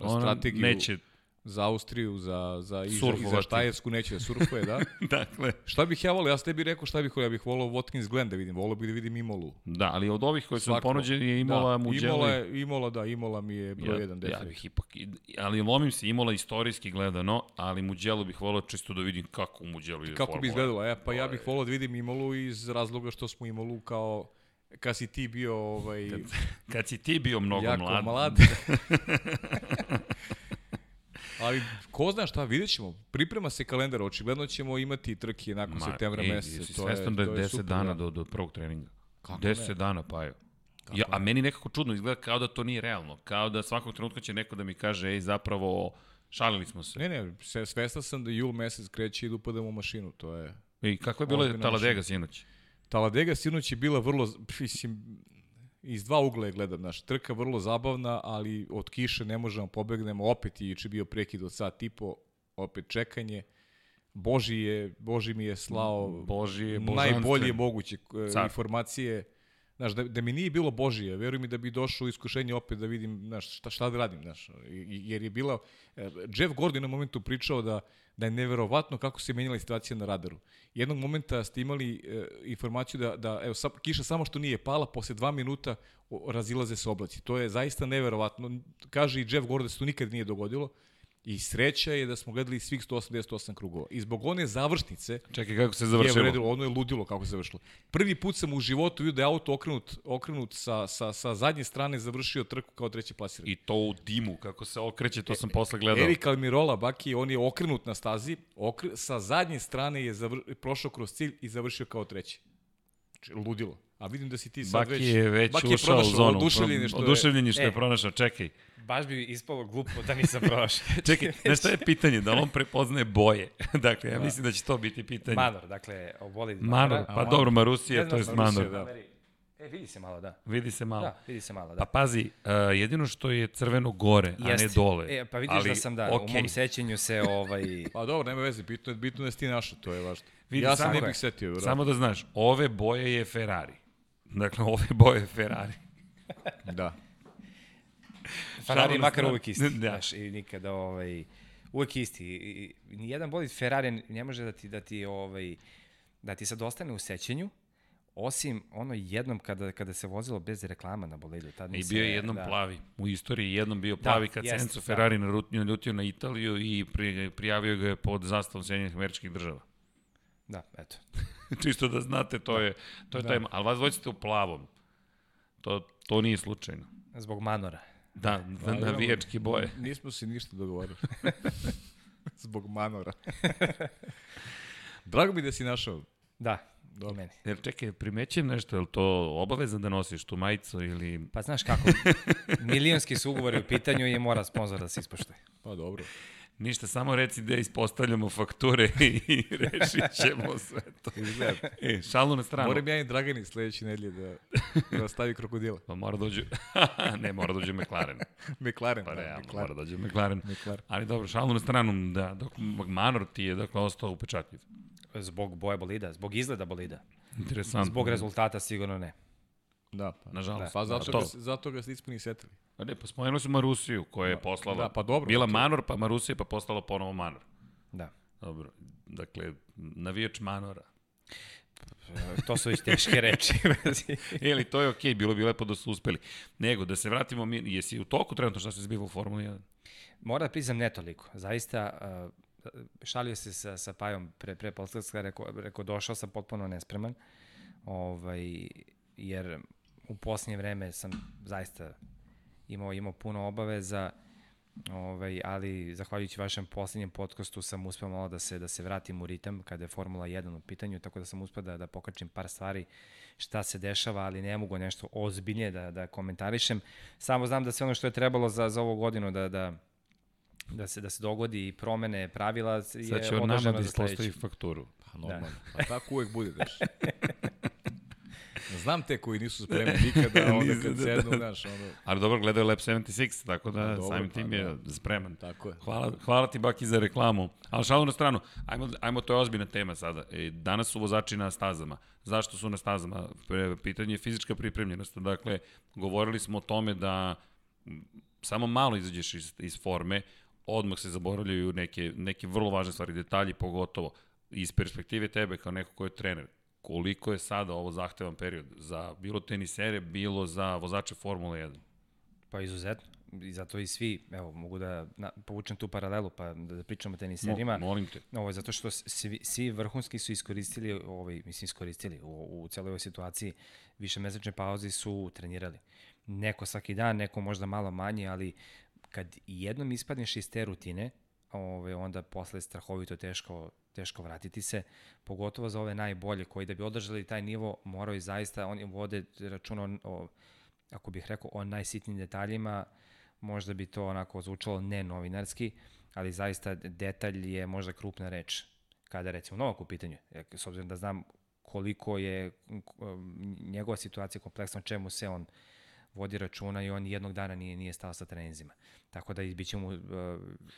Speaker 1: Ona
Speaker 2: strategiju
Speaker 1: neće,
Speaker 2: za Austriju, za, za, i, za, i za. Štajersku, neće da surfuje, da.
Speaker 1: dakle,
Speaker 2: Šta bih ja volio? Ja ste bi rekao šta bih volio. Ja bih volio Watkins Glen da vidim. Volio bih da vidim Imolu.
Speaker 1: da, ali od ovih koji su ponuđeni je Imola,
Speaker 2: da,
Speaker 1: Muđelo
Speaker 2: Imola, je, Imola, da, Imola mi je broj
Speaker 1: ja,
Speaker 2: jedan
Speaker 1: ja
Speaker 2: definitivno.
Speaker 1: bih ipak, ali lomim se Imola istorijski gledano, ali Muđelo bih volao čisto da vidim kako u Muđelu ide
Speaker 2: Kako bi
Speaker 1: Formula.
Speaker 2: izgledalo? E, pa ja bih volio da vidim Imolu iz razloga što smo Imolu kao kad si ti bio ovaj,
Speaker 1: Kad si ti bio mnogo
Speaker 2: jako
Speaker 1: mlad,
Speaker 2: mlad. Ali ko zna šta, vidjet ćemo. Priprema se kalendar, očigledno ćemo imati trke nakon septembra
Speaker 1: ej,
Speaker 2: meseca.
Speaker 1: jesi
Speaker 2: To
Speaker 1: svestan
Speaker 2: je,
Speaker 1: da je
Speaker 2: to
Speaker 1: 10
Speaker 2: super,
Speaker 1: dana
Speaker 2: da.
Speaker 1: do, do prvog treninga?
Speaker 2: Kako
Speaker 1: 10
Speaker 2: ne?
Speaker 1: dana, pa je. Ja, a meni nekako čudno izgleda kao da to nije realno. Kao da svakog trenutka će neko da mi kaže, ej, zapravo, šalili smo se.
Speaker 2: Ne, ne, se, svestan sam da jul mesec kreće i da upadamo u mašinu, to je...
Speaker 1: I kako je
Speaker 2: Ozbiljna
Speaker 1: Taladega sinoć?
Speaker 2: Taladega sinoć je bila vrlo, mislim, iz dva ugla je gledam, naš trka vrlo zabavna, ali od kiše ne možemo pobegnemo, opet je juče bio prekid od sat i po, opet čekanje. Boži, je, Boži mi je slao
Speaker 1: Božije,
Speaker 2: najbolje
Speaker 1: božanstven.
Speaker 2: moguće e,
Speaker 1: Car.
Speaker 2: informacije. Znaš, da, da mi nije bilo Božije, veruj mi da bi došlo u iskušenje opet da vidim znaš, šta, šta da radim. Znaš, jer je bila... e, Jeff Gordon na momentu pričao da, da je neverovatno kako se menjala situacija na radaru. Jednog momenta ste imali e, informaciju da, da evo, sa, kiša samo što nije pala, posle dva minuta razilaze se oblaci. To je zaista neverovatno. Kaže i Jeff Gordon da se to nikad nije dogodilo. I sreća je da smo gledali svih 188 krugova. I zbog one završnice,
Speaker 1: Čekaj, kako se
Speaker 2: je
Speaker 1: završilo?
Speaker 2: vredilo, ono je ludilo kako se završilo. Prvi put sam u životu vidio da je auto okrenut, okrenut sa, sa, sa zadnje strane završio trku kao treći plasiran.
Speaker 1: I to u dimu, kako se okreće, to sam posle gledao.
Speaker 2: Erik Almirola, Baki, on je okrenut na stazi, okre, sa zadnje strane je zavr, prošao kroz cilj i završio kao treći. Znači, ludilo. A vidim da si ti sad
Speaker 1: Baki
Speaker 2: već...
Speaker 1: je već
Speaker 2: Baki je
Speaker 1: ušao u
Speaker 2: pronašao
Speaker 1: zonu.
Speaker 2: Oduševljen je što je...
Speaker 1: Oduševljen je što je
Speaker 3: E.
Speaker 1: pronašao. Čekaj,
Speaker 3: Baš bi ispalo glupo da nisam prošao.
Speaker 1: čekaj, znaš šta je pitanje? Da li on prepoznaje boje? dakle, ja mislim da će to biti pitanje.
Speaker 3: Manor, dakle, oboli
Speaker 1: Manor, pa dobro, Marusija, to je Manor.
Speaker 2: da.
Speaker 3: E, vidi se malo, da.
Speaker 1: Vidi se malo.
Speaker 3: Da, vidi se malo, da.
Speaker 1: Pa pazi, uh, jedino što je crveno gore, a ne dole.
Speaker 3: E, pa vidiš
Speaker 1: Ali,
Speaker 3: da sam da,
Speaker 1: okej.
Speaker 3: u mom sećanju se ovaj...
Speaker 2: Pa dobro, nema veze, bitno je, bitno je da si ti našao, to je važno.
Speaker 1: Vidi,
Speaker 2: ja se
Speaker 1: samo
Speaker 2: ne
Speaker 1: je.
Speaker 2: bih setio, vjerojatno.
Speaker 1: Samo da znaš, ove boje je Ferrari. Dakle, ove boje je Ferrari.
Speaker 2: Da.
Speaker 3: Ferrari
Speaker 1: Šalim
Speaker 3: makar uvek isti,
Speaker 1: Da.
Speaker 3: znaš, i nikada ovaj, uvek isti. Nijedan bolid Ferrari ne može da ti, da ti, ovaj, da ti sad ostane u sećanju, osim ono jednom kada, kada se vozilo bez reklama na bolidu. Tad mi
Speaker 1: I bio je jednom
Speaker 3: da.
Speaker 1: plavi. U istoriji jednom bio plavi kad
Speaker 3: jest,
Speaker 1: Senzo
Speaker 3: da.
Speaker 1: Ferrari narutnio, naljutio na Italiju i pri, prijavio ga je pod zastavom Sjedinjenih američkih država.
Speaker 3: Da, eto.
Speaker 1: Čisto da znate, to je, to je
Speaker 2: Da.
Speaker 1: taj, ali vas dvojite u plavom. To, to nije slučajno.
Speaker 3: Zbog manora.
Speaker 1: Da,
Speaker 2: Pa,
Speaker 1: na, navijačke boje.
Speaker 2: Nismo se ništa dogovorili. Zbog manora. Drago mi da si našao.
Speaker 3: Da,
Speaker 2: Dobro.
Speaker 3: i meni.
Speaker 1: Jer čekaj, primećujem nešto, je li to obaveza da nosiš tu majicu ili...
Speaker 3: Pa znaš kako, milionski su ugovori u pitanju i mora sponsor da se ispoštuje.
Speaker 2: Pa dobro.
Speaker 1: Ništa, samo reci da ispostavljamo fakture i rešit ćemo sve to.
Speaker 2: Izgleda.
Speaker 1: E, šalu na stranu.
Speaker 2: Moram ja i Dragani sledeće nedelje da, da stavi krokodila.
Speaker 1: Pa mora dođe, ne, mora dođe McLaren.
Speaker 2: McLaren,
Speaker 1: Pa
Speaker 2: da,
Speaker 1: realno, mora
Speaker 2: McLaren.
Speaker 1: dođe McLaren.
Speaker 2: McLaren.
Speaker 1: Ali dobro, šalu na stranu, da, dok Manor ti je dakle ostao upečatljiv.
Speaker 3: Zbog boje bolida, zbog izgleda bolida.
Speaker 1: Interesantno.
Speaker 3: Zbog rezultata sigurno ne.
Speaker 2: Da, pa.
Speaker 1: Nažalost.
Speaker 2: Pa zato,
Speaker 1: to.
Speaker 2: ga, zato ga nismo ni setili.
Speaker 1: Pa ne, pa spomenuli smo Marusiju koja je poslala.
Speaker 2: da, pa dobro,
Speaker 1: Bila. Manor, pa Marusija, pa postala ponovo Manor.
Speaker 3: Da.
Speaker 1: Dobro, dakle, navijač Manora.
Speaker 3: To su već teške reči.
Speaker 1: Ili to je okej, bilo bi lepo da su uspeli. Nego, da se vratimo, mi, jesi u toku trenutno šta se zbiva u Formuli 1?
Speaker 3: Moram da priznam ne toliko. Zaista, uh, šalio se sa, sa Pajom pre, pre podcasta, rekao, rekao, došao sam potpuno nespreman, ovaj, jer u posljednje vreme sam zaista imao, imao puno obaveza, ovaj, ali zahvaljujući vašem posljednjem podcastu sam uspeo malo da se, da se vratim u ritam kada je Formula 1 u pitanju, tako da sam uspeo da, da pokačim par stvari šta se dešava, ali ne mogu nešto ozbiljnije da, da komentarišem. Samo znam da sve ono što je trebalo za, za ovu godinu da, da, da se da se dogodi i promene pravila je
Speaker 1: Sad će on nama da ispostavi fakturu.
Speaker 2: Pa normalno. Pa tako uvek bude, daš. Znam te koji nisu spremni nikada, onda kad
Speaker 1: da,
Speaker 2: sednu, znaš, ono,
Speaker 1: Ali dobro, gledao je Lab 76, tako da
Speaker 2: Pa dobro,
Speaker 1: samim
Speaker 2: pa
Speaker 1: tim
Speaker 2: da.
Speaker 1: je spreman.
Speaker 2: tako je.
Speaker 1: Hvala, hvala ti Baki za reklamu. Ali šalu na stranu, ajmo, ajmo to je ozbiljna tema sada. E, danas su vozači na stazama. Zašto su na stazama? Pre, pitanje je fizička pripremljenost. Dakle, govorili smo o tome da samo malo izađeš iz, iz forme, odmah se zaboravljaju neke, neke vrlo važne stvari, detalji pogotovo iz perspektive tebe kao neko ko je trener. Koliko je sada ovo zahtevan period za bilo tenisere, bilo za vozače Formule 1?
Speaker 3: Pa izuzetno. I zato i svi, evo, mogu da na, povučem tu paralelu, pa da, da pričamo o teniserima.
Speaker 1: Mo, molim te.
Speaker 3: Ovo zato što svi, svi vrhunski su iskoristili, ovaj, mislim iskoristili u, u celoj ovoj situaciji, više mesečne pauze su trenirali. Neko svaki dan, neko možda malo manje, ali kad jednom ispadneš iz te rutine, ovaj, onda posle je strahovito teško, teško vratiti se, pogotovo za ove najbolje koji da bi održali taj nivo moraju zaista, oni vode računa o, ako bih rekao o najsitnijim detaljima, možda bi to onako zvučalo ne novinarski, ali zaista detalj je možda krupna reč kada recimo Novak u pitanju, Jer s obzirom da znam koliko je njegova situacija kompleksna, čemu se on vodi računa i on jednog dana nije, nije stao sa treninzima. Tako da bit će mu uh,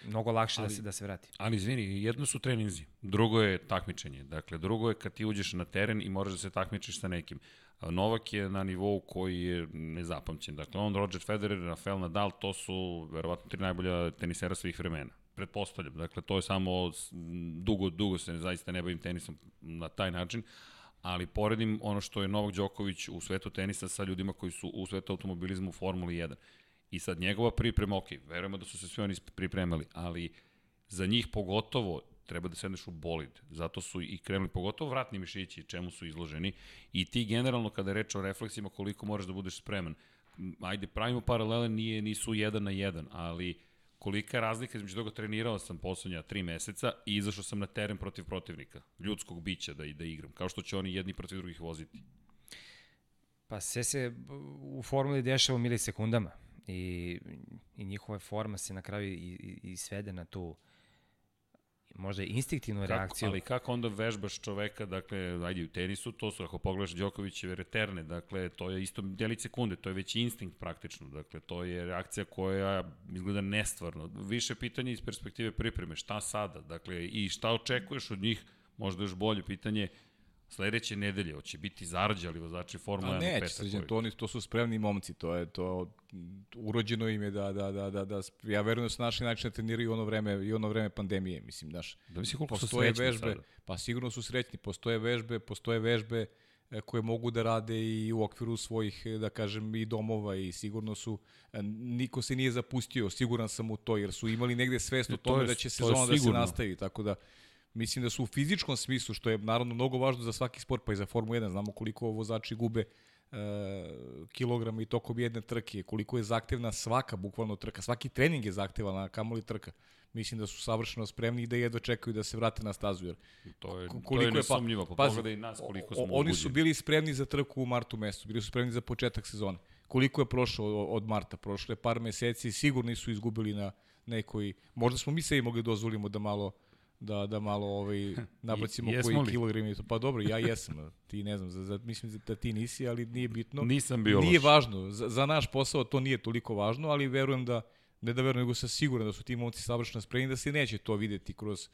Speaker 3: mnogo lakše ali, da, se, da se vrati.
Speaker 1: Ali izvini, jedno su treninzi, drugo je takmičenje. Dakle, drugo je kad ti uđeš na teren i moraš da se takmičiš sa nekim. Novak je na nivou koji je nezapamćen. Dakle, on, Roger Federer, Rafael Nadal, to su verovatno tri najbolja tenisera svih vremena. Pretpostavljam. Dakle, to je samo dugo, dugo se zaista ne bavim tenisom na taj način ali poredim ono što je Novak Đoković u svetu tenisa sa ljudima koji su u svetu automobilizmu u Formuli 1. I sad njegova priprema, ok, verujemo da su se svi oni pripremali, ali za njih pogotovo treba da sedneš u bolid. Zato su i krenuli, pogotovo vratni mišići, čemu su izloženi. I ti generalno, kada je reč o refleksima, koliko moraš da budeš spreman. Ajde, pravimo paralele, nije, nisu jedan na jedan, ali kolika je razlika između toga trenirao sam poslednja tri meseca i izašao sam na teren protiv protivnika, ljudskog bića da, da igram, kao što će oni jedni protiv drugih voziti.
Speaker 3: Pa sve se u formuli dešava u milisekundama i, i njihova forma se na kraju i, i, i svede na tu možda instinktivnu
Speaker 1: Kako,
Speaker 3: reakciju.
Speaker 1: ali kako onda vežbaš čoveka, dakle, ajde u tenisu, to su, ako pogledaš Đokovićeve reterne, dakle, to je isto delić sekunde, to je već instinkt praktično, dakle, to je reakcija koja izgleda nestvarno. Više pitanje iz perspektive pripreme, šta sada, dakle, i šta očekuješ od njih, možda još bolje pitanje, sledeće nedelje, hoće biti zarđali vozači Formula 1
Speaker 2: A neće,
Speaker 1: petak.
Speaker 2: sređen, to, oni, to su spremni momci, to je to urođeno im je da, da, da, da, da ja verujem da su naši način da treniraju ono vreme, i ono vreme pandemije, mislim, znaš.
Speaker 1: Da misli koliko su
Speaker 2: postoje
Speaker 1: srećni
Speaker 2: vežbe,
Speaker 1: sada.
Speaker 2: pa sigurno su srećni, postoje vežbe, postoje vežbe e, koje mogu da rade i u okviru svojih, e, da kažem, i domova i sigurno su, e, niko se nije zapustio, siguran sam u to, jer su imali negde svest o
Speaker 1: E, to
Speaker 2: tome
Speaker 1: je-
Speaker 2: da će sezona da se nastavi, tako da mislim da su u fizičkom smislu, što je naravno mnogo važno za svaki sport, pa i za Formu 1, znamo koliko vozači gube e, kilograma i tokom jedne trke, koliko je zahtevna svaka bukvalno trka, svaki trening je zahtevan, a kamoli trka. Mislim da su savršeno spremni i da jedva čekaju da se vrate na stazu, jer
Speaker 1: To je, to
Speaker 2: koliko
Speaker 1: je
Speaker 2: je pa-
Speaker 1: nesumnjivo, pa
Speaker 2: pazi,
Speaker 1: pogledaj nas koliko smo
Speaker 2: Oni su bili spremni za trku u martu mesecu, bili su spremni za početak sezone. Koliko je prošlo od- marta? Prošlo je par meseci, sigurno su izgubili na, nekoj, možda smo mi se i mogli dozvolimo da malo da da malo ovaj nabacimo
Speaker 1: jesmo
Speaker 2: koji kilogram i to. Pa dobro, ja jesam. Ti ne znam, za, za, mislim da ti nisi, ali nije bitno.
Speaker 1: Nisam bio
Speaker 2: Nije
Speaker 1: loš.
Speaker 2: važno. Za, za naš posao to nije toliko važno, ali verujem da, ne da verujem, nego sam siguran da su ti momci savršeno spremni, da se neće to videti kroz,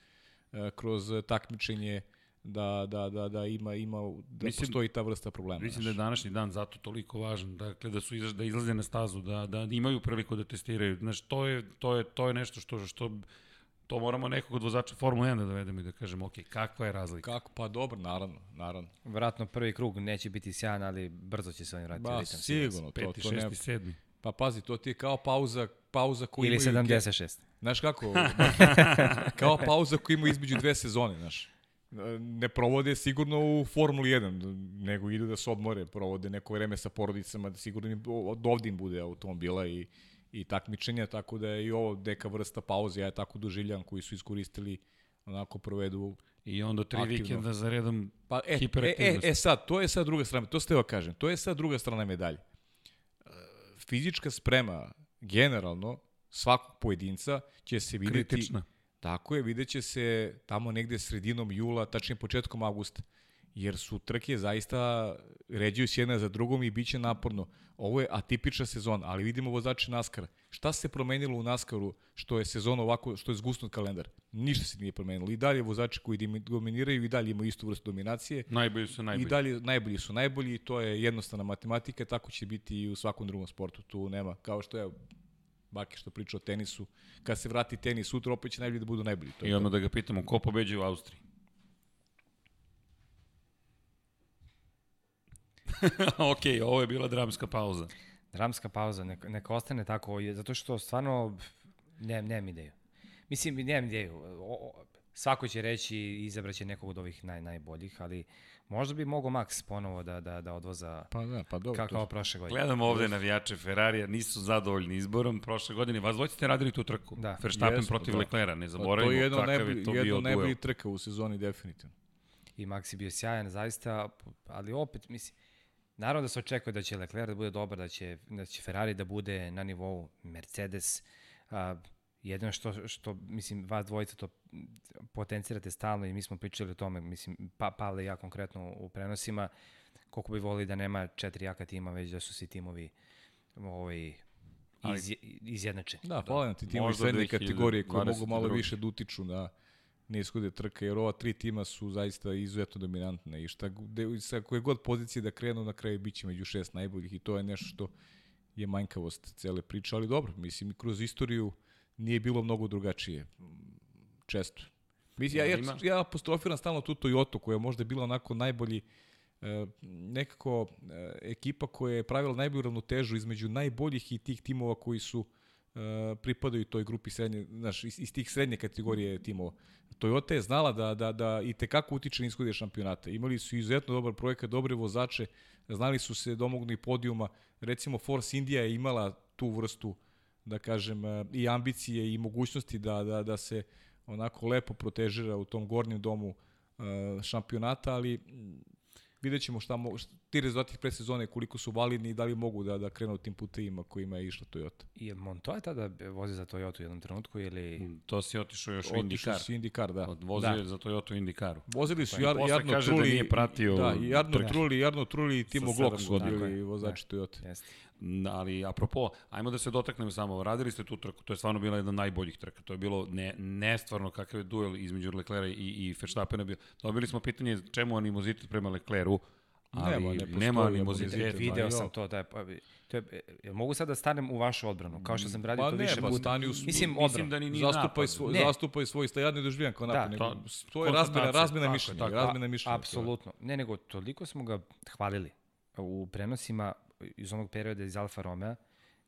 Speaker 2: eh, kroz takmičenje, da, da, da, da ima, ima da
Speaker 1: Mislim-
Speaker 2: postoji ta vrsta problema.
Speaker 1: Mislim da je današnji dan zato toliko važan, dakle da su da izlaze na stazu, da da imaju priliku da testiraju. Znaš, to je to je to je nešto što što to moramo nekog od vozača Formule 1 da dovedemo i da kažemo, ok, kakva je razlika?
Speaker 2: Kako? Pa dobro, naravno, naravno.
Speaker 3: Vratno prvi krug neće biti sjajan, ali brzo će se oni vratiti.
Speaker 2: Ba,
Speaker 3: ritam,
Speaker 2: sigurno, to,
Speaker 1: Peti,
Speaker 2: to nema.
Speaker 1: šesti, sedmi.
Speaker 2: Pa pazi, to ti je kao pauza, pauza koju
Speaker 3: Ili
Speaker 2: imaju...
Speaker 3: 76.
Speaker 2: Znaš kako? kao pauza koju imaju između dve sezone, znaš. Ne provode sigurno u Formuli 1, nego idu da se odmore, provode neko vreme sa porodicama, da sigurno im, od ovdje im bude automobila i, i takmičenja, tako da je i ovo neka vrsta pauze, ja je tako doživljam, koji su iskoristili onako provedu
Speaker 1: I onda tri
Speaker 2: Aktivno.
Speaker 1: vikenda za redom
Speaker 2: Pa, e, e, e,
Speaker 1: hiperaktivnost.
Speaker 2: e, sad, to je sad druga strana, to ste da kažem, to je sad druga strana medalje. E, Fizička sprema, generalno, svakog pojedinca će se videti...
Speaker 1: kritična.
Speaker 2: Tako je, vidjet će se tamo negde sredinom jula, tačnije početkom avgusta, jer su trke zaista ređuju s jedna za drugom i bit će naporno. Ovo je atipična sezona, ali vidimo vozače NASCAR. Šta se promenilo u NASCAR-u što je sezona ovako, što je zgusnut kalendar? Ništa se nije promenilo. I dalje vozači koji dominiraju i dalje imaju istu vrstu dominacije.
Speaker 1: Najbolji su najbolji.
Speaker 2: I dalje najbolji su najbolji i to je jednostavna matematika, tako će biti i u svakom drugom sportu. Tu nema, kao što je Baki što priča o tenisu, kad se vrati tenis sutra opet će najbolji da budu najbolji. To
Speaker 1: I odmah da ga pitamo ko pobeđuje u Austriji. ok, ovo je bila dramska pauza.
Speaker 3: Dramska pauza, neka, neka ostane tako, zato što stvarno ne, nemam ideju. Mislim, nemam ideju. O, o, svako će reći i izabraće nekog od ovih naj, najboljih, ali možda bi mogao Max ponovo da, da, da odvoza
Speaker 2: Pa da, pa dobro.
Speaker 3: kao,
Speaker 2: to-
Speaker 3: kao prošle godine.
Speaker 1: Gledam ovde navijače Ferrarija, nisu zadovoljni izborom prošle godine. Vas dvojci ste radili tu trku.
Speaker 3: Da.
Speaker 1: Verstappen
Speaker 2: Jesmo,
Speaker 1: protiv
Speaker 2: da.
Speaker 1: Leclera, ne
Speaker 2: Pa
Speaker 1: zaboravimo
Speaker 2: to je jedno najbolji,
Speaker 1: je to
Speaker 2: jedno najbolji trka u sezoni definitivno.
Speaker 3: I Max je bio sjajan, zaista, ali opet, mislim, naravno da se očekuje da će Leclerc da bude dobar, da će, da će Ferrari da bude na nivou Mercedes. A, jedino što, što, mislim, vas dvojica to potencirate stalno i mi smo pričali o tome, mislim, pa, Pavle i ja konkretno u prenosima, koliko bi volili da nema četiri jaka tima, već da su svi timovi ovaj, iz, izjednačeni.
Speaker 2: Da, hvala na ti timovi srednje kategorije koji mogu malo
Speaker 1: 2022.
Speaker 2: više da utiču na ne ishode trka, jer ova tri tima su zaista izuzetno dominantne i šta, gde, sa koje god pozicije da krenu na kraju bit će među šest najboljih i to je nešto što je manjkavost cele priče, ali dobro, mislim, kroz istoriju nije bilo mnogo drugačije. Često. Mislim, ja, ja, ja apostrofiram stalno tu Toyota koja je možda bila onako najbolji e, nekako e, ekipa koja je pravila najbolju ravnotežu između najboljih i tih timova koji su e, pripadaju toj grupi srednje, znaš, iz, iz tih srednje kategorije timova. Toyota je znala da, da, da i tekako utiče na ishode šampionata. Imali su izuzetno dobar projekat, dobre vozače, znali su se domognu i podijuma. Recimo Force India je imala tu vrstu, da kažem, e, i ambicije i mogućnosti da, da, da se onako lepo protežira u tom gornjem domu e, šampionata, ali vidjet ćemo šta, mo, šta ti rezultati predsezone koliko su validni i da li mogu da, da krenu tim putevima kojima je išla Toyota.
Speaker 3: I Montoya tada vozi za Toyota u jednom trenutku ili...
Speaker 1: To si otišao još u
Speaker 2: Otišao
Speaker 1: Indikar.
Speaker 2: si Indikar, da.
Speaker 1: Odvozio
Speaker 3: Da.
Speaker 1: za Toyota u Indikaru.
Speaker 2: Vozili su
Speaker 1: Pa
Speaker 2: jar,
Speaker 1: posle
Speaker 2: Jarno
Speaker 1: kaže da
Speaker 2: Trulli,
Speaker 1: nije pratio
Speaker 2: da, i Jarno
Speaker 1: trke.
Speaker 2: Trulli, Jarno Trulli i Timo Glock su
Speaker 1: godina.
Speaker 2: bili
Speaker 3: Tako je,
Speaker 2: vozači Toyota.
Speaker 3: Jeste.
Speaker 1: Mm, Ali, apropo, ajmo da se dotaknemo samo. Radili ste tu trku, to je stvarno bila jedna od najboljih trka. To je bilo ne, nestvarno kakav je duel između Leclera i, i Verstappena bio. Dobili smo pitanje čemu animozitet prema Lecleru, ali
Speaker 2: Nema,
Speaker 1: nema,
Speaker 2: ne
Speaker 1: nema
Speaker 2: animozitet.
Speaker 3: Video sam to, da je, pa, to je, jel mogu sad da stanem u vašu odbranu, kao što sam radio
Speaker 2: Pa
Speaker 3: to
Speaker 2: ne,
Speaker 3: više
Speaker 2: pa
Speaker 3: puta.
Speaker 2: stani u-
Speaker 3: Mislim,
Speaker 1: Mislim da ni nije
Speaker 2: Zastupaj,
Speaker 1: napad.
Speaker 2: svoj,
Speaker 3: Ne.
Speaker 2: zastupaj svoj stav, ja ne doživljam kao napad,
Speaker 3: Da,
Speaker 1: to-
Speaker 2: to je razmena, razmena mišljenja, razmena mišljenja. je.
Speaker 3: Apsolutno. Ne, nego toliko smo ga hvalili u prenosima iz onog perioda iz Alfa Romeo,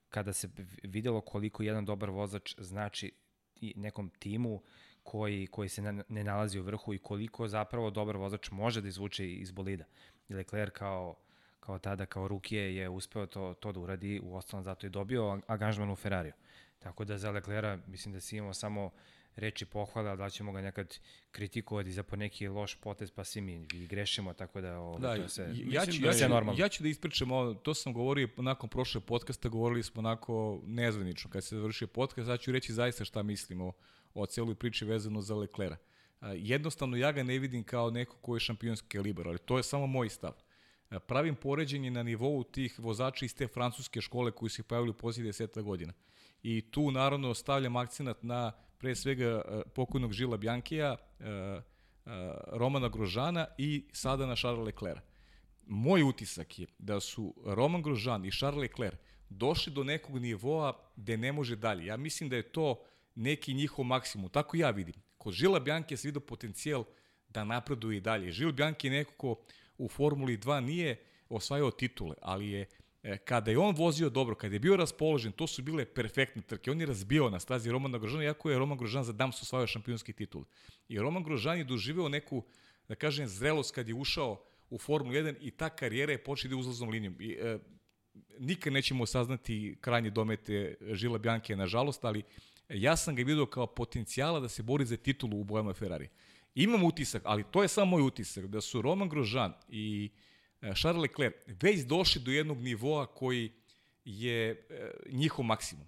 Speaker 3: kada se videlo koliko jedan dobar vozač znači nekom timu koji, koji se ne, ne nalazi u vrhu i koliko zapravo dobar vozač može da izvuče iz bolida. I Leclerc kao, kao tada, kao rukije je uspeo to, to da uradi, u ostalom zato je dobio angažman u Ferrariju. Tako da za Leclerca mislim da si imao samo reči pohvala, da ćemo ga nekad kritikovati za po neki loš potez, pa svi mi i grešimo, tako da ovo,
Speaker 2: Da,
Speaker 3: to sve,
Speaker 2: ja, ću,
Speaker 3: mislim
Speaker 2: ja,
Speaker 3: da
Speaker 2: ću,
Speaker 3: normalno.
Speaker 2: ja ću da ispričam ovo, to sam govorio nakon prošle podcasta, govorili smo onako nezvanično kad se završio podcast, ja ću reći zaista šta mislim o, o celoj priči vezano za Leklera. Jednostavno ja ga ne vidim kao neko ko je šampionski kalibar, ali to je samo moj stav. Pravim poređenje na nivou tih vozača iz te francuske škole koji se pojavili u posljednje deseta godina. I tu naravno stavljam akcenat na pre svega a, pokojnog Žila Bjankija, a, a, Romana Grožana i sada na Charles Leclerc. Moj utisak je da su Roman Grožan i Charles Leclerc došli do nekog nivoa gde ne može dalje. Ja mislim da je to neki njihov maksimum. Tako ja vidim. Kod Žila Bjanke se vidio potencijal da napreduje i dalje. Žil Bjanke je neko ko u Formuli 2 nije osvajao titule, ali je e, kada je on vozio dobro, kada je bio raspoložen, to su bile perfektne trke. On je razbio na stazi Romana Grožana, iako je Roman Grožan za Dams osvajao šampionski titul. I Roman Grožan je doživeo neku, da kažem, zrelost kad je ušao u Formulu 1 i ta karijera je počela da uzlaznom linijom. I, e, nikad nećemo saznati krajnje domete Žila Bjanke, nažalost, ali ja sam ga vidio kao potencijala da se bori za titulu u bojama Ferrari. Imam utisak, ali to je samo moj utisak, da su Roman Grožan i e, Charles Leclerc već došli do jednog nivoa koji je e, njihov maksimum.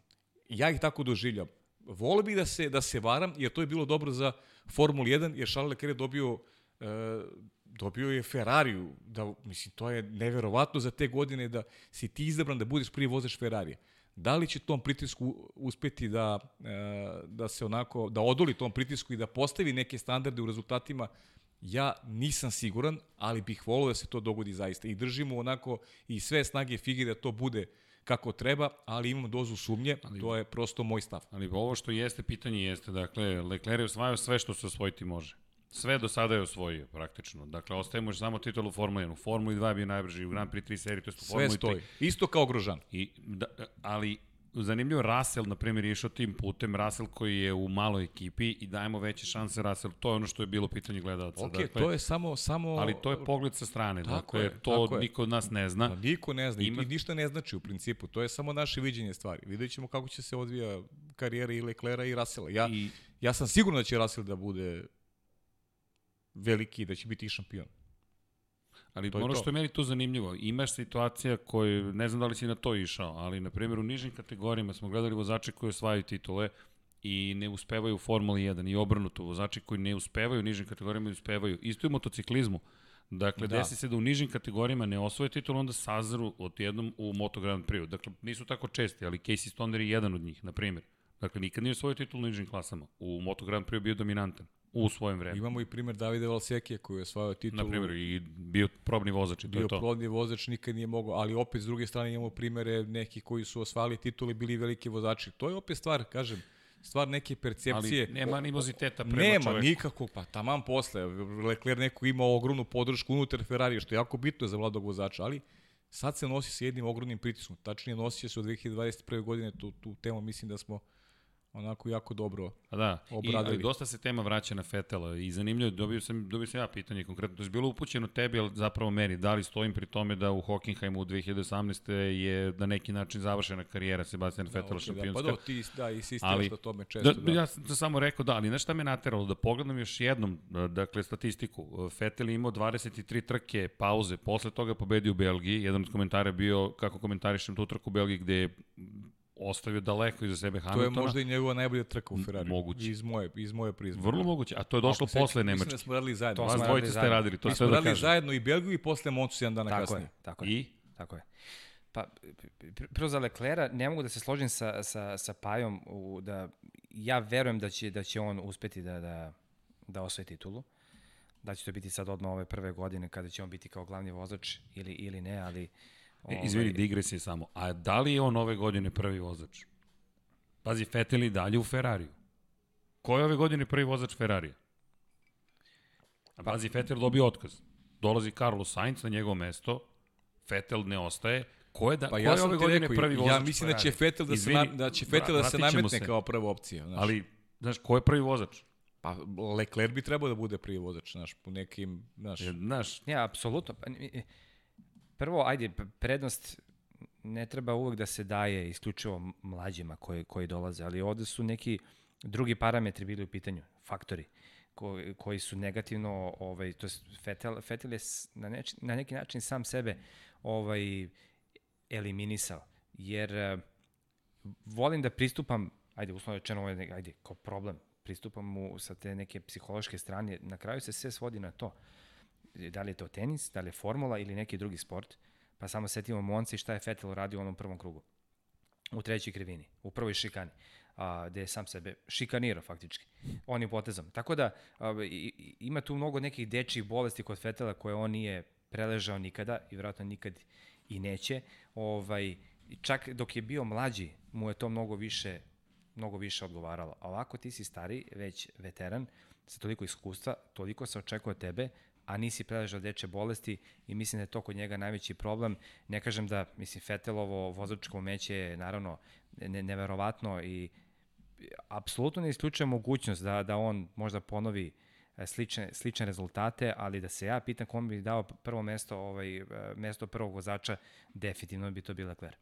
Speaker 2: Ja ih tako doživljam. Vole bih da se, da se varam, jer to je bilo dobro za Formulu 1, jer Charles Leclerc dobio e, dobio je Ferrariju, da, mislim, to je neverovatno za te godine da si ti izabran da budeš prvi vozač Ferrarija. Da li će tom pritisku uspeti da, e, da se onako, da odoli tom pritisku i da postavi neke standarde u rezultatima, ja nisam siguran, ali bih volio da se to dogodi zaista. I držimo onako i sve snage fige da to bude kako treba, ali imam dozu sumnje, ali, to je prosto moj stav.
Speaker 1: Ali ovo što jeste pitanje jeste, dakle, Leclerc je osvajao sve što se osvojiti može. Sve do sada je osvojio, praktično. Dakle, ostaje mu samo titul u Formuli 1. U Formuli 2 je bio najbrži, u Grand Prix 3 seriji, to je u
Speaker 2: Sve
Speaker 1: Formuli 3.
Speaker 2: stoji. Isto kao Grožan.
Speaker 1: I, da, ali zanimljivo, Russell, na primjer, je išao tim putem, Russell koji je u maloj ekipi i dajemo veće šanse Russell, to je ono što je bilo pitanje gledalca.
Speaker 2: Ok,
Speaker 1: dakle,
Speaker 2: to je samo... samo
Speaker 1: Ali to je pogled sa strane,
Speaker 2: Tako
Speaker 1: dakle,
Speaker 2: je,
Speaker 1: to
Speaker 2: tako
Speaker 1: niko od nas ne zna.
Speaker 2: Pa niko ne zna
Speaker 1: Ima-
Speaker 2: i ništa ne znači u principu. To je samo naše viđenje stvari. Vidjet ćemo kako će se odvija karijera i Leclera i Russella. Ja,
Speaker 1: I,
Speaker 2: ja sam siguran da će Russell da bude veliki, da će biti šampion.
Speaker 1: Ali
Speaker 2: To
Speaker 1: ono
Speaker 2: to.
Speaker 1: što je meni tu zanimljivo, imaš situacija koju, ne znam da li si na to išao, ali na primjer u nižim kategorijama smo gledali vozače koji osvajaju titule i ne uspevaju u Formuli 1 i obrnuto, vozači koji ne uspevaju u nižim kategorijama i uspevaju. Isto je u motociklizmu. Dakle,
Speaker 2: Da.
Speaker 1: desi se da u nižim kategorijama ne osvoje titul, onda sazru od jednom u Moto Grand Prix. Dakle, nisu tako česti, ali Casey Stoner je jedan od njih, na primjer. Dakle, nikad nije osvojio titul u nižim klasama. U Moto Grand Prix bio dominantan u svojem vremenu.
Speaker 2: Imamo i primer Davide Valsekija koji je osvajao titulu.
Speaker 1: Na primjer, i bio probni vozač i to
Speaker 2: bio
Speaker 1: je to.
Speaker 2: plodni vozač, nikad nije mogao, ali opet s druge strane imamo primere neki koji su osvajali titule, bili veliki vozači. To je opet stvar, kažem, stvar neke percepcije.
Speaker 1: Ali nema animoziteta prema
Speaker 2: Nema
Speaker 1: čoveku.
Speaker 2: nikakvog, pa taman posle. Leclerc neko ima ogromnu podršku unutar Ferrari, što je jako bitno za mladog vozača, ali sad se nosi sa jednim ogromnim pritiskom. Tačnije nosi se od 2021. godine, tu, tu temu mislim da smo onako jako dobro
Speaker 1: Pa da, I,
Speaker 2: obradili.
Speaker 1: ali dosta se tema vraća na Fetela i zanimljivo, dobio sam, dobio sam ja pitanje konkretno, to je bilo upućeno tebi, ali zapravo meni, da li stojim pri tome da u Hockenheimu u 2018. je na neki način završena karijera Sebastiana Fetela
Speaker 2: Ok,
Speaker 1: šampionska.
Speaker 2: Da, pa do, ti da, insistiraš
Speaker 1: Ali-
Speaker 2: na tome često.
Speaker 1: Da,
Speaker 2: Da,
Speaker 1: ja sam samo rekao da, ali znaš šta me nateralo? Da pogledam još jednom, dakle, statistiku. Fetel je imao 23 trke pauze, posle toga pobedio u Belgiji. Jedan od komentara je bio kako komentarišem tu trku u Belgiji gde je ostavio daleko iza sebe
Speaker 2: To je
Speaker 1: Hamiltona.
Speaker 2: možda i njegova najbolja trka u Ferrari.
Speaker 1: moguće.
Speaker 2: Iz moje, iz moje prizme.
Speaker 1: Vrlo moguće, a to je došlo
Speaker 2: Ako
Speaker 1: posle
Speaker 2: sećam, Mislim
Speaker 1: Nemačke.
Speaker 2: da smo radili zajedno.
Speaker 3: To
Speaker 1: Vas dvojice ste
Speaker 3: zajedno.
Speaker 1: radili, to
Speaker 2: Mi
Speaker 1: sve
Speaker 2: smo
Speaker 1: da
Speaker 2: radili
Speaker 1: kažem.
Speaker 2: zajedno i Belgiju i posle Moncu jedan dana
Speaker 3: Tako
Speaker 2: kasnije.
Speaker 3: je, tako je.
Speaker 1: I?
Speaker 3: Tako je. Pa, pr- prvo za Leclera, ne mogu da se složim sa, sa, sa Pajom, u, da ja verujem da će, da će on uspeti da, da, da osvoji titulu. Da će to biti sad odmah ove prve godine kada će on biti kao glavni vozač ili, ili ne, ali...
Speaker 1: E, izvini, digresije samo. A da li je on ove godine prvi vozač? Pazi, Fetel i dalje u Ferrariju. Ko je ove godine prvi vozač Ferrarija? A pazi, Fetel dobio otkaz. Dolazi Carlos Sainz na njegovo mesto, Fetel ne ostaje. Ko je, da,
Speaker 2: Pa
Speaker 1: ko
Speaker 2: ja
Speaker 1: je ove godine
Speaker 2: rekao,
Speaker 1: prvi vozač
Speaker 2: ja mislim da će? Vettel da se, na, da će Vettel da se nametne
Speaker 1: se.
Speaker 2: kao prva opcija. Znaš.
Speaker 1: Ali, znaš, ko je prvi vozač?
Speaker 2: Pa Leclerc bi trebao da bude prvi vozač, znaš, po nekim, znaš,
Speaker 1: Jer, Znaš,
Speaker 3: Ja, apsolutno. Prvo, ajde, prednost ne treba uvek da se daje isključivo mlađima koji, koji dolaze, ali ovde su neki drugi parametri bili u pitanju, faktori koji, koji su negativno, ovaj, to je Fetel, Fetel je na, neči, na neki način sam sebe ovaj, eliminisao, jer uh, volim da pristupam, ajde, uslovno rečeno, ovaj, ajde, kao problem, pristupam mu sa te neke psihološke strane, na kraju se sve svodi na to. Da li je to tenis, da li je formula ili neki drugi sport, pa samo setimo Monci šta je Fetel uradio u onom prvom krugu u trećoj krivini, u prvoj šikani, a, gde je sam sebe šikanirao faktički, onim potezom. Tako da a, i, ima tu mnogo nekih dečjih bolesti kod Fetela koje on nije preležao nikada i vjerojatno nikad i neće. Ovaj, čak dok je bio mlađi, mu je to mnogo više mnogo više odgovaralo. A ovako ti si stari, već veteran, sa toliko iskustva, toliko se očekuje od tebe, a nisi preležao deče bolesti i mislim da je to kod njega najveći problem. Ne kažem da, mislim, Fetelovo vozačko umeće je naravno ne, neverovatno i apsolutno ne isključuje mogućnost da, da on možda ponovi e, slične, slične rezultate, ali da se ja pitam kom bi dao prvo mesto, ovaj, e, mesto prvog vozača, definitivno bi to bila Leclerc.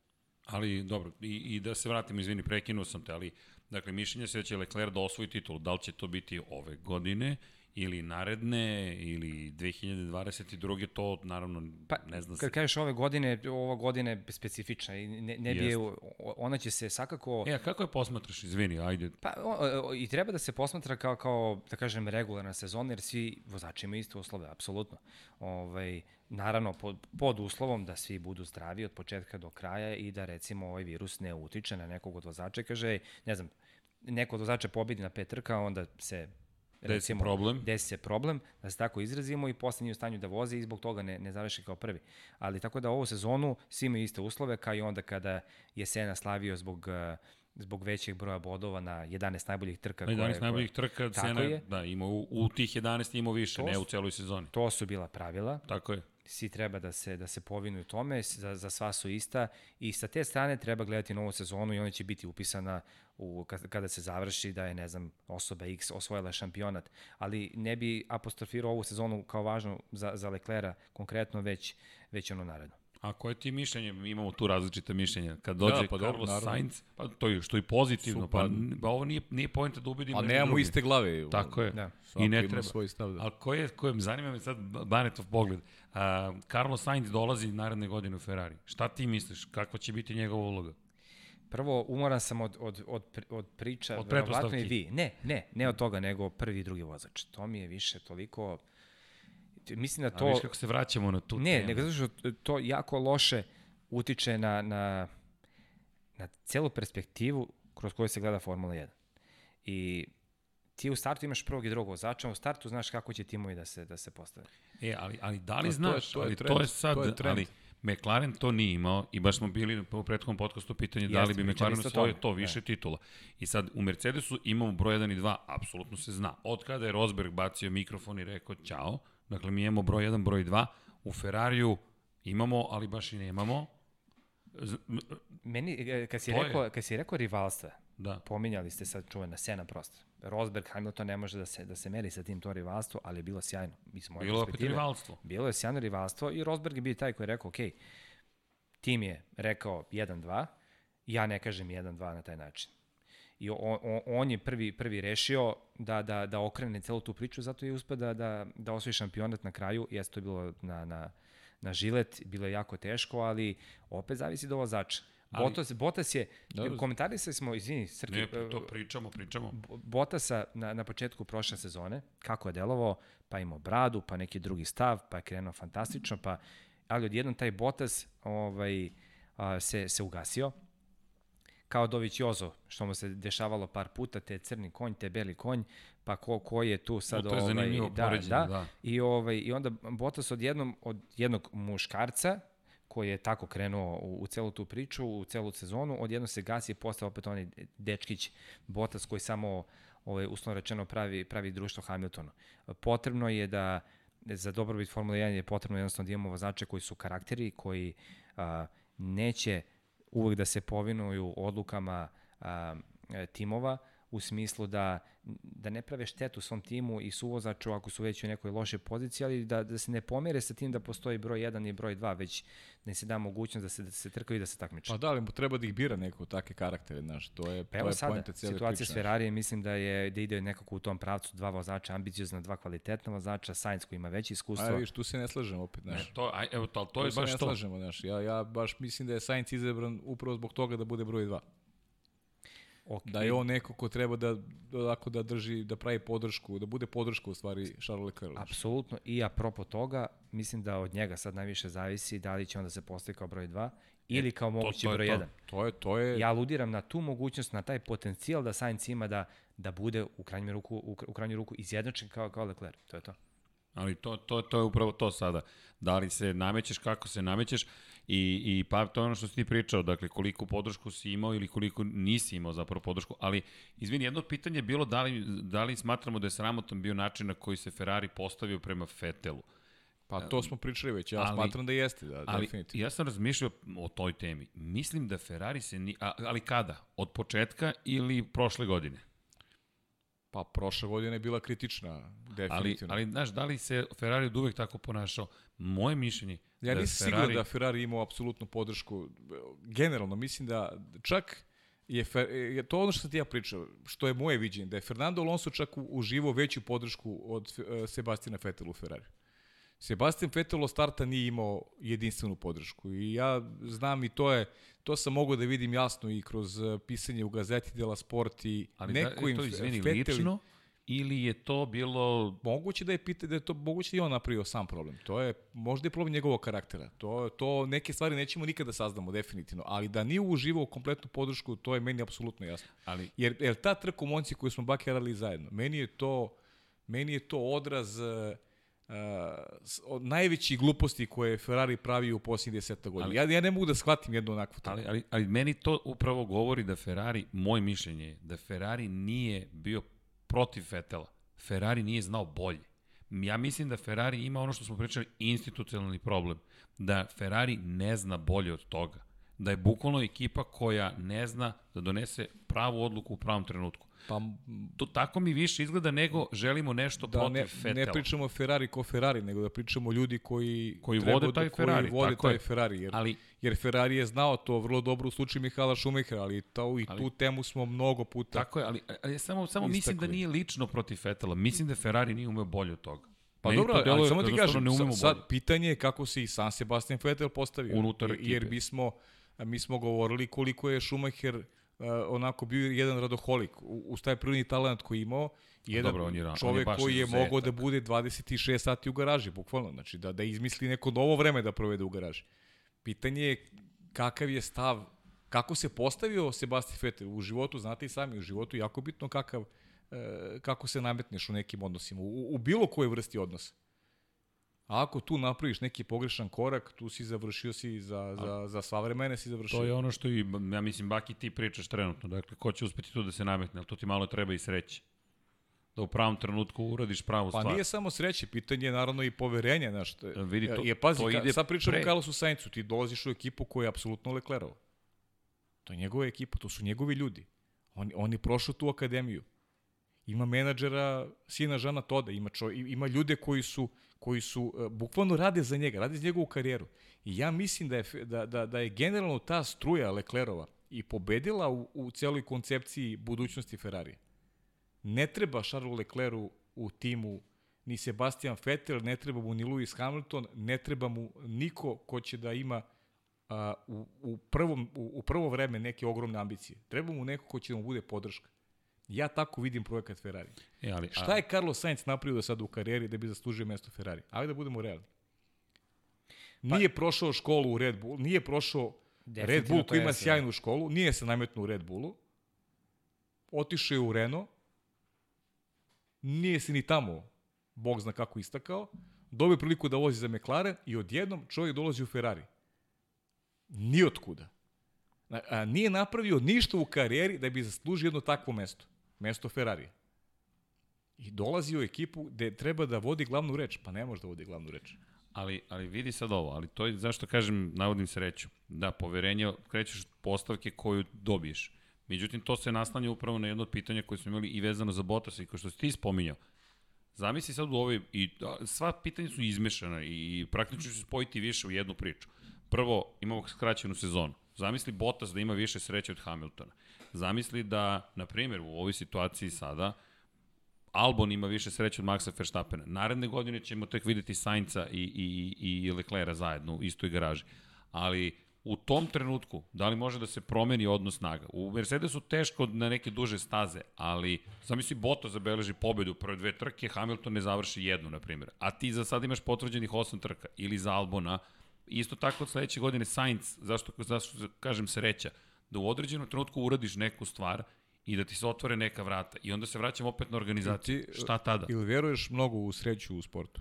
Speaker 1: Ali dobro, i, i da se vratim, izvini, prekinuo sam te, ali dakle, mišljenje se da će Leclerc da osvoji titul. Da li će to biti ove godine ili naredne ili 2022. to naravno
Speaker 3: pa,
Speaker 1: ne znam
Speaker 3: se. Kad kažeš ove godine, ova godina je specifična i ne, ne bi je, ona će se svakako...
Speaker 1: E, a kako je posmatraš, izvini, ajde.
Speaker 3: Pa o, o, i treba da se posmatra kao, kao da kažem, regularna sezona, jer svi vozači imaju iste uslove, apsolutno. Ovaj, naravno, pod, pod uslovom da svi budu zdravi od početka do kraja i da recimo ovaj virus ne utiče na nekog od vozača, kaže, ne znam, neko od vozača pobedi na pet trka, onda se
Speaker 1: recimo, problem.
Speaker 3: desi se problem, da se tako izrazimo i posle nije u stanju da voze i zbog toga ne, ne završi kao prvi. Ali tako da ovu sezonu svi imaju iste uslove, kao i onda kada je Sena slavio zbog uh, zbog većeg broja bodova na 11 najboljih trka.
Speaker 1: Na 11 koje, najboljih trka Sena, je. da, ima u, u tih 11 ima više, to, ne u celoj sezoni.
Speaker 3: To su bila pravila.
Speaker 1: Tako je.
Speaker 3: Svi treba da se da se povinuju tome, za, za sva su ista i sa te strane treba gledati novu sezonu i ona će biti upisana u, kada se završi da je, ne znam, osoba X osvojila šampionat, ali ne bi apostrofirao ovu sezonu kao važno za, za Leclera konkretno, već, već ono naredno.
Speaker 1: A koje ti mišljenje? Imamo tu različite mišljenja. Kad dođe da, pa Carlos dobro, Sainz, pa to je što je pozitivno, pa Super. pa, pa ovo nije, nije pojenta da ubedimo.
Speaker 2: A nemamo iste glave.
Speaker 1: Tako je. Da. I ne treba. Svoj stav, da. Ali koje, koje, zanima me sad Banetov pogled. Uh, Carlos Sainz dolazi naredne godine u Ferrari. Šta ti misliš? Kakva će biti njegova uloga?
Speaker 3: Prvo, umoran sam od, od, od, od priča, od verovatno i vi. Ne, ne, ne od toga, nego prvi i drugi vozač. To mi je više toliko... Mislim da to... A
Speaker 1: viš kako se vraćamo na tu
Speaker 3: ne, temu. Ne, nego zato što to jako loše utiče na, na, na celu perspektivu kroz koju se gleda Formula 1. I ti u startu imaš prvog i drugog vozača, u startu znaš kako će timovi da se, da se postave.
Speaker 1: E, ali, ali da li to, znaš, to je, to je ali trend, to je sad, to je ali McLaren to nije imao i baš smo bili u prethodnom podcastu pitanje da li bi McLaren osvojio to više ne. titula. I sad u Mercedesu imamo broj 1 i 2, apsolutno se zna. Od kada je Rosberg bacio mikrofon i rekao ćao, dakle mi imamo broj 1, broj 2, u Ferrariju imamo, ali baš i nemamo.
Speaker 3: Meni, e, kad si, rekao, kad si rekao rivalstva, da. pominjali ste sad čuvena Sena prosto. Rosberg, Hamilton ne može da se, da se meri sa tim to rivalstvo, ali je bilo sjajno.
Speaker 1: Mislim, bilo je opet rivalstvo.
Speaker 3: Bilo je sjajno rivalstvo i Rosberg je bio taj koji je rekao, ok, tim je rekao 1-2, ja ne kažem 1-2 na taj način. I on, on, on je prvi, prvi rešio da, da, da okrene celu tu priču, zato je uspio da, da, da osvoji šampionat na kraju. Jeste to bilo na, na, na žilet, bilo je jako teško, ali opet zavisi do vozača. Ali, Botas, Botas je, dobro. komentarisali smo, izvini, Srki.
Speaker 1: Ne, to pričamo, pričamo.
Speaker 3: Botasa na, na početku prošle sezone, kako je delovao, pa imao bradu, pa neki drugi stav, pa je krenuo fantastično, pa, ali odjednom taj Botas ovaj, a, se, se ugasio, kao Dović Jozo, što mu se dešavalo par puta, te crni konj, te beli konj, pa ko, ko je tu sad...
Speaker 1: No, to je ovaj, zanimljivo da, da, da.
Speaker 3: I, ovaj, I onda Botas odjednom od jednog muškarca, koji je tako krenuo u, u celu tu priču, u celu sezonu, odjedno se gasi i postao opet onaj dečkić Botas koji samo ovaj, uslovno rečeno pravi, pravi društvo Hamiltonu. Potrebno je da za dobrobit Formula 1 je potrebno jednostavno da imamo vozače koji su karakteri, koji a, neće uvek da se povinuju odlukama a, timova, u smislu da, da ne prave štetu svom timu i suvozaču ako su već u nekoj lošoj poziciji, ali da, da se ne pomere sa tim da postoji broj 1 i broj 2, već da se da mogućnost da se, da se trkaju i da se takmiče.
Speaker 2: Pa da, ali mu treba da ih bira neko takve karaktere, znaš, to je,
Speaker 3: Pa
Speaker 2: to
Speaker 3: evo
Speaker 2: je
Speaker 3: sada,
Speaker 2: poenta cijele
Speaker 3: situacija
Speaker 2: priče.
Speaker 3: s Ferrarijem, mislim da je da ide nekako u tom pravcu, dva vozača ambiciozna, dva kvalitetna vozača, Sainz koji ima veće iskustvo.
Speaker 2: A vidiš, tu se ne slažemo opet, znaš.
Speaker 1: E, to, aj, evo, to, to
Speaker 2: Tu
Speaker 1: je
Speaker 2: se
Speaker 1: baš
Speaker 2: ne
Speaker 1: to.
Speaker 2: slažemo, znaš. Ja, ja baš mislim da je Sainz izabran upravo zbog toga da bude broj 2.
Speaker 3: Okay.
Speaker 2: Da je on neko ko treba da, da, da drži, da pravi podršku, da bude podrška u stvari Charles Leclerc.
Speaker 3: Apsolutno. I apropo toga, mislim da od njega sad najviše zavisi da li će onda se postavi kao broj 2 ili kao mogući
Speaker 1: to je
Speaker 3: broj
Speaker 1: to.
Speaker 3: 1.
Speaker 2: To je, to je,
Speaker 3: Ja aludiram na tu mogućnost, na taj potencijal da Sainz ima da, da bude u krajnju ruku, u, u krajnju ruku izjednačen kao, kao Leclerc. To je to.
Speaker 1: Ali to, to, to je upravo to sada. Da li se namećeš, kako se namećeš i, i pa to je ono što si ti pričao, dakle koliko podršku si imao ili koliko nisi imao zapravo podršku, ali izvini, jedno od pitanja je bilo da li, da li smatramo da je sramotan bio način na koji se Ferrari postavio prema Fetelu.
Speaker 2: pa to smo pričali već, ja
Speaker 1: ali-
Speaker 2: smatram da jeste, da,
Speaker 1: Ali
Speaker 2: definitivno.
Speaker 1: ja sam razmišljao o toj temi. Mislim da Ferrari se ni... A, ali kada? Od početka ili prošle godine?
Speaker 2: Pa prošla godina je bila kritična,
Speaker 1: Ali,
Speaker 2: definitivno.
Speaker 1: ali znaš, da li se Ferrari od uvek tako ponašao? Moje mišljenje
Speaker 2: Ja
Speaker 1: da
Speaker 2: nisam
Speaker 1: Ferrari...
Speaker 2: siguran da Ferrari imao apsolutnu podršku. Generalno, mislim da čak je, Fer, je to ono što sam ti ja pričao, što je moje viđenje, da je Fernando Alonso čak u- uživao veću podršku od uh, Sebastina Vettel u Ferrari. Sebastian Vettel od starta nije imao jedinstvenu podršku i ja znam i to je, to sam mogao da vidim jasno i kroz uh, pisanje u gazeti Dela Sport i
Speaker 1: Ali
Speaker 2: neko
Speaker 1: da,
Speaker 2: im
Speaker 1: to izvini
Speaker 2: Vettel-
Speaker 1: lično ili je to bilo...
Speaker 2: Moguće da je pita da je to moguće da je on napravio sam problem. To je možda je problem njegovog karaktera. To to neke stvari nećemo nikada da saznamo definitivno, ali da nije uživao kompletnu podršku, to je meni apsolutno jasno.
Speaker 1: Ali,
Speaker 2: Jer jer ta trka u Monci koju smo bakerali zajedno, meni je to meni je to odraz uh, s- od najvećih gluposti koje je Ferrari pravio u posljednjih 10 godina. Ja, ja ne mogu da shvatim jednu onakvu trku.
Speaker 1: ali, ali, ali meni to upravo govori da Ferrari, moje mišljenje je da Ferrari nije bio protiv Fetela. Ferrari nije znao bolje. Ja mislim da Ferrari ima ono što smo pričali, institucionalni problem. Da Ferrari ne zna bolje od toga. Da je bukvalno ekipa koja ne zna da donese pravu odluku u pravom trenutku.
Speaker 2: Pa
Speaker 1: To tako mi više izgleda nego želimo nešto
Speaker 2: da
Speaker 1: protiv
Speaker 2: ne,
Speaker 1: Fetela.
Speaker 2: ne pričamo o Ferrari ko Ferrari, nego da pričamo o ljudi koji,
Speaker 1: Koji vode
Speaker 2: da-
Speaker 1: taj
Speaker 2: koji
Speaker 1: Ferrari,
Speaker 2: vode
Speaker 1: tako
Speaker 2: taj
Speaker 1: je.
Speaker 2: Ferrari, jer,
Speaker 1: Ali
Speaker 2: jer Ferrari je znao to vrlo dobro u slučaju Mihala Šumehera, ali, to, i
Speaker 1: Ali-
Speaker 2: tu temu smo mnogo puta.
Speaker 1: Tako je, ali, ali ja samo, samo mislim da nije lično protiv Fetela. Mislim da Ferrari nije umeo bolje od toga.
Speaker 2: Pa
Speaker 1: Meni
Speaker 2: dobro, ali samo ti
Speaker 1: da
Speaker 2: kažem,
Speaker 1: ne
Speaker 2: sad
Speaker 1: bolje.
Speaker 2: pitanje je kako se i sam Sebastian Vettel postavio.
Speaker 1: Unutar
Speaker 2: Jer- Jer
Speaker 1: ekipe.
Speaker 2: mi smo, mi smo govorili koliko je Schumacher uh, onako bio jedan radoholik uz taj prirodni talent koji imao. Jedan
Speaker 1: Dobro, on je ra- on je
Speaker 2: čovek koji je mogao da bude 26 sati u garaži, bukvalno. Znači da, da izmisli neko novo vreme da provede u garaži. Pitanje je kakav je stav, kako se postavio Sebastian Vettel u životu, znate i sami, u životu jako bitno kakav, e, kako se nametneš u nekim odnosima, u, u bilo kojoj vrsti odnosa. A ako tu napraviš neki pogrešan korak, tu si završio si za, za, za sva vremena si završio.
Speaker 1: To je ono što i, ja mislim, Baki ti pričaš trenutno. Dakle, ko će uspeti tu da se nametne, ali to ti malo treba i sreće. Da u pravom trenutku uradiš pravu
Speaker 2: Pa
Speaker 1: stvar.
Speaker 2: nije samo sreće, pitanje je naravno i poverenja. Znaš, to,
Speaker 1: E, vidi, to-
Speaker 2: je, pazi,
Speaker 1: to
Speaker 2: ka,
Speaker 1: ide
Speaker 2: sad pričamo
Speaker 1: pre.
Speaker 2: o Carlosu Saincu, ti dolaziš u ekipu koja je apsolutno Leclerova. To je njegova ekipa, to su njegovi ljudi. On, on je prošao tu akademiju. Ima menadžera sina Žana Toda, ima, čo, ima ljude koji su, koji su uh, bukvalno rade za njega, rade za njegovu karijeru. I ja mislim da je, da, da, da je generalno ta struja Leclerova i pobedila u, u celoj koncepciji budućnosti Ferrarija. Ne treba Charles Leclercu u timu ni Sebastian Vettel, ne treba mu ni Lewis Hamilton, ne treba mu niko ko će da ima a, u, u, prvom, u, u prvo vreme neke ogromne ambicije. Treba mu neko ko će da mu bude podrška. Ja tako vidim projekat Ferrari.
Speaker 1: E, ali, a-
Speaker 2: Šta je Carlos Sainz napravio do sada u karijeri da bi zaslužio mesto Ferrari? Ajde da budemo realni. Nije prošao školu u Red Bull, nije prošao Red Bull koji ima
Speaker 3: jeste,
Speaker 2: sjajnu školu, nije se nametnuo u Red Bullu, otišao je u Renault, nije se ni tamo, bog zna kako istakao, dobio priliku da vozi za McLaren i odjednom čovjek dolazi u Ferrari. Ni od kuda. Na- A, nije napravio ništa u karijeri da bi zaslužio jedno takvo mesto. Mesto Ferrari. I dolazi u ekipu gde treba da vodi glavnu reč. Pa ne može da vodi glavnu reč.
Speaker 1: Ali, ali vidi sad ovo, ali to je zašto kažem, navodim sreću. Da, poverenje, krećeš postavke koju dobiješ. Međutim, to se naslanja upravo na jedno od pitanja koje smo imali i vezano za Bottas i kao što si ti spominjao. Zamisli sad u ovoj, i sva pitanja su izmešana i praktično će se spojiti više u jednu priču. Prvo, imamo skraćenu sezonu. Zamisli Bottas da ima više sreće od Hamiltona. Zamisli da, na primjer, u ovoj situaciji sada, Albon ima više sreće od Maxa Verstappena. Naredne godine ćemo tek videti Sainca i, i, i Leclerca zajedno u istoj garaži. Ali u tom trenutku, da li može da se promeni odnos snaga? U Mercedesu teško na neke duže staze, ali zamisli Boto zabeleži pobedu u prve dve trke, Hamilton ne završi jednu, na primjer. A ti za sad imaš potvrđenih osam trka, ili za Albona, isto tako od sledeće godine Sainz, zašto, zašto kažem sreća, da u određenom trenutku uradiš neku stvar i da ti se otvore neka vrata. I onda se vraćam opet na organizaciju.
Speaker 2: Ti,
Speaker 1: Šta tada?
Speaker 2: Ili veruješ mnogo u sreću u sportu?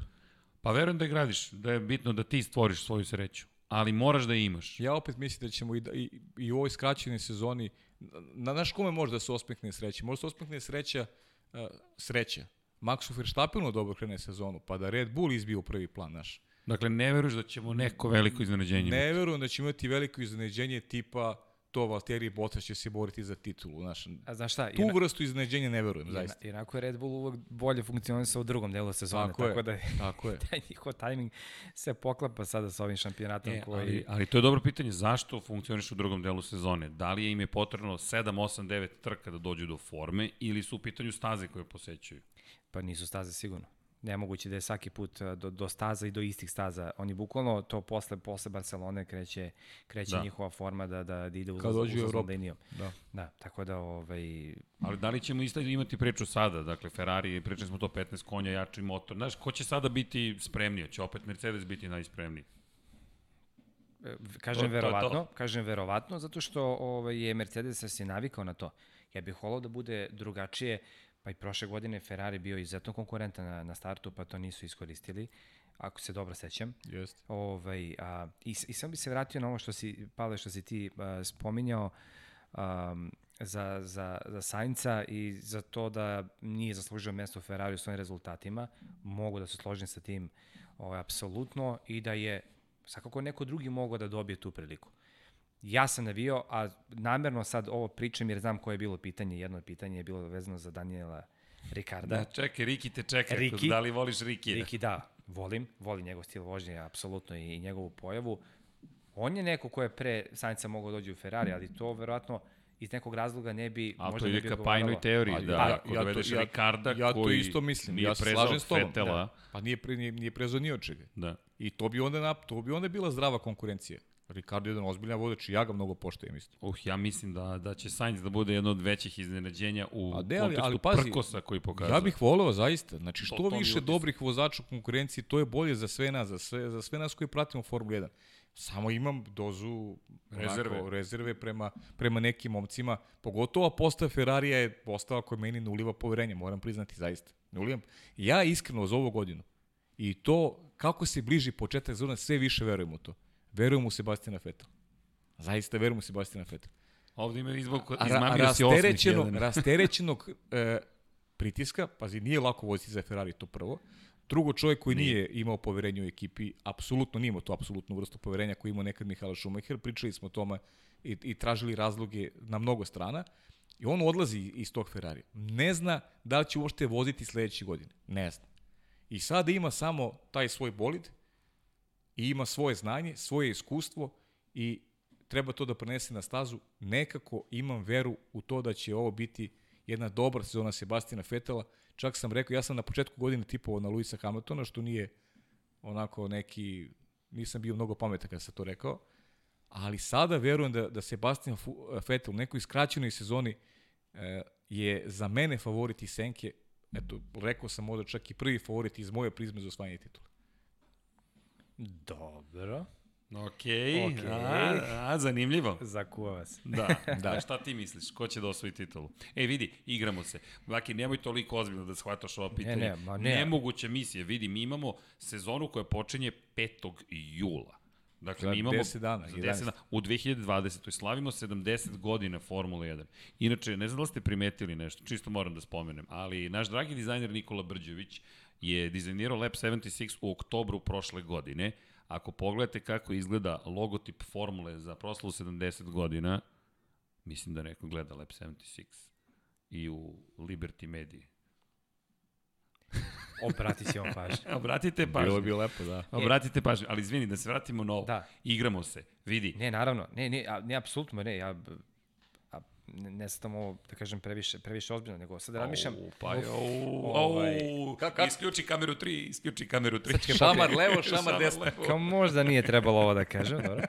Speaker 1: Pa verujem da je gradiš, da je bitno da ti stvoriš svoju sreću. Ali moraš da je imaš.
Speaker 2: Ja opet mislim da ćemo i, da, i, i u ovoj skraćenoj sezoni, na naš kome može da se osmehne sreća? Može da se osmehne sreća, uh, sreća. Maxu Verstappenu dobro krene sezonu, pa da Red Bull izbije u prvi plan naš.
Speaker 1: Dakle, ne veruješ da ćemo neko veliko iznenađenje
Speaker 2: Ne verujem da ćemo imati veliko iznenađenje tipa to Valtteri Bottas će se boriti za titulu. Znaš,
Speaker 3: A znaš šta?
Speaker 2: tu
Speaker 3: ina-
Speaker 2: vrstu iznenađenja ne verujem, zaista.
Speaker 3: ina- Inako je Red Bull uvek bolje funkcionisao u drugom delu sezone,
Speaker 2: Tako
Speaker 3: tako,
Speaker 2: je,
Speaker 3: da je
Speaker 2: tako je.
Speaker 3: taj njihov tajming se poklapa sada sa ovim šampionatom
Speaker 1: E,
Speaker 3: koji...
Speaker 1: ali, ali to je dobro pitanje, zašto funkcioniš u drugom delu sezone? Da li je im je potrebno 7, 8, 9 trka da dođu do forme ili su u pitanju staze koje posećuju?
Speaker 3: Pa nisu staze sigurno. Nemoguće da je svaki put uh, do, do staza i do istih staza. Oni bukvalno to posle, posle Barcelone kreće, kreće
Speaker 1: Da.
Speaker 3: njihova forma da, da, da ide
Speaker 2: Kad
Speaker 3: uzlaz,
Speaker 2: dođu u
Speaker 3: uzlaznom linijom.
Speaker 2: Da.
Speaker 3: Da, tako da ovaj,
Speaker 1: Ali da li ćemo isto imati priču sada? Dakle, Ferrari, pričali smo to 15 konja, jači motor. Znaš, ko će sada biti spremniji? Će opet Mercedes biti najspremniji?
Speaker 3: E,
Speaker 1: To- to
Speaker 3: Kažem
Speaker 1: je
Speaker 3: verovatno,
Speaker 1: to.
Speaker 3: kažem verovatno zato što ovaj je Mercedes se navikao na to. Ja bih volao da bude drugačije, pa i prošle godine Ferrari bio izuzetno konkurentan na, na startu, pa to nisu iskoristili, ako se dobro sećam.
Speaker 2: Jeste.
Speaker 3: Ovaj, a, i, I sam bi se vratio na ovo što si, Pavle, što si ti a, spominjao um, za, za, za Sainca i za to da nije zaslužio mesto u Ferrari u svojim rezultatima. Mogu da se složim sa tim ovaj, apsolutno i da je svakako neko drugi mogao da dobije tu priliku. Ja sam navio, a namerno sad ovo pričam jer znam koje je bilo pitanje. Jedno pitanje je bilo vezano za Daniela Ricarda.
Speaker 1: Da, čekaj, Riki te čeka.
Speaker 3: Riki.
Speaker 1: Da li voliš Riki?
Speaker 3: Riki, da, volim, volim njegov stil vožnje, apsolutno i njegovu pojavu. On je neko ko je pre Sainca mogao dođi u Ferrari, ali to verovatno iz nekog razloga ne bi,
Speaker 1: A to
Speaker 3: možda ne bi
Speaker 1: ka
Speaker 3: odgovaralo.
Speaker 1: Pajnoj teoriji,
Speaker 2: A
Speaker 1: da,
Speaker 2: ja-
Speaker 1: ako
Speaker 2: ja to-
Speaker 1: dovedeš
Speaker 2: ja-
Speaker 1: Ricarda
Speaker 2: ja to
Speaker 1: koji
Speaker 2: isto mislim,
Speaker 1: nije
Speaker 2: ja se
Speaker 1: prezao
Speaker 2: slažem s tobom,
Speaker 1: Fetela,
Speaker 2: Pa nije, pre, nije, nije prezao ni od čega.
Speaker 1: da.
Speaker 2: I to bi onda, to bi onda bila zdrava konkurencija. Ricardo je jedan ozbiljan vozač i ja ga mnogo poštujem isto.
Speaker 1: Uh, ja mislim da, da će Sainz da bude jedno od većih iznenađenja u
Speaker 2: A ne, ali-
Speaker 1: kontekstu
Speaker 2: ali pazi,
Speaker 1: prkosa koji pokazuje.
Speaker 2: Ja bih voleo zaista. Znači
Speaker 1: To-
Speaker 2: što
Speaker 1: to mi
Speaker 2: više dobrih vozača u konkurenciji, to je bolje za sve nas, za sve, za sve nas koji pratimo Formulu 1. Samo imam dozu
Speaker 1: Rezerve.
Speaker 2: Onako, rezerve prema, prema nekim momcima. Pogotovo postava Ferrarija je postava koja meni ne uliva poverenje, moram priznati zaista. Ne ulivam. Ja iskreno za ovu godinu i to kako se bliži početak zona, sve više verujem u to. Verujem u Sebastina Vettel. Zaista verujem u Sebastina Vettel.
Speaker 1: Ovde ima izbog, izmamio si
Speaker 2: rasterećeno, rasterećenog e, pritiska, pazi, nije lako voziti za Ferrari, to prvo. Drugo, čovjek koji nije, nije imao poverenje u ekipi, apsolutno nije imao to apsolutnu vrstu poverenja koju imao nekad Mihaela Schumacher, pričali smo o tome i, i tražili razloge na mnogo strana. I on odlazi iz tog Ferrari. Ne zna da li će uopšte voziti sledeće godine. Ne zna. I sada ima samo taj svoj bolid i ima svoje znanje, svoje iskustvo i treba to da prenese na stazu. Nekako imam veru u to da će ovo biti jedna dobra sezona Sebastina Fetela. Čak sam rekao, ja sam na početku godine tipovao na Luisa Hamiltona, što nije onako neki, nisam bio mnogo pametan kada sam to rekao, ali sada verujem da, da Sebastian Vettel u nekoj skraćenoj sezoni e, je za mene favorit i Senke, eto, rekao sam možda čak i prvi favorit iz moje prizme za osvajanje titula.
Speaker 3: Dobro.
Speaker 1: Okej, a, a, zanimljivo.
Speaker 3: Zakuva vas.
Speaker 1: Da, da. šta ti misliš? Ko će da osvoji titulu? E, vidi, igramo se. Vaki, nemoj toliko ozbiljno da shvataš ova pitanja.
Speaker 3: ne, ma ne.
Speaker 1: Nemoguća misija. Vidi, mi imamo sezonu koja počinje 5. jula. Dakle,
Speaker 2: Za
Speaker 1: mi imamo
Speaker 2: 10 dana,
Speaker 1: za
Speaker 2: 11.
Speaker 1: 10 dana, u 2020. Slavimo 70 godina Formule 1. Inače, ne znam da ste primetili nešto, čisto moram da spomenem, ali naš dragi dizajner Nikola Brđević je dizajnirao Lab 76 u oktobru prošle godine. Ako pogledate kako izgleda logotip Formule za proslavu 70 godina, Mislim da neko gleda Lab 76 i u Liberty Mediji.
Speaker 3: Obrati si on pažnju.
Speaker 1: Obratite
Speaker 2: Bilo
Speaker 1: pažnju.
Speaker 2: bi lepo, da.
Speaker 1: Obratite pažnju, ali izvini, da se vratimo na ovo.
Speaker 3: Da.
Speaker 1: Igramo se, vidi.
Speaker 3: Ne, naravno, ne, ne, a, ne, apsolutno ne, ja ne, ne sam ovo, da kažem, previše, previše ozbiljno, nego sad razmišljam,
Speaker 1: Au, pa je, au,
Speaker 3: Ovaj,
Speaker 1: au,
Speaker 2: ka- ka-
Speaker 1: isključi kameru 3, isključi kameru 3.
Speaker 3: Sad ću ga
Speaker 2: Šamar levo, šamar desno.
Speaker 1: levo.
Speaker 3: kao možda nije trebalo ovo da kažem, dobro.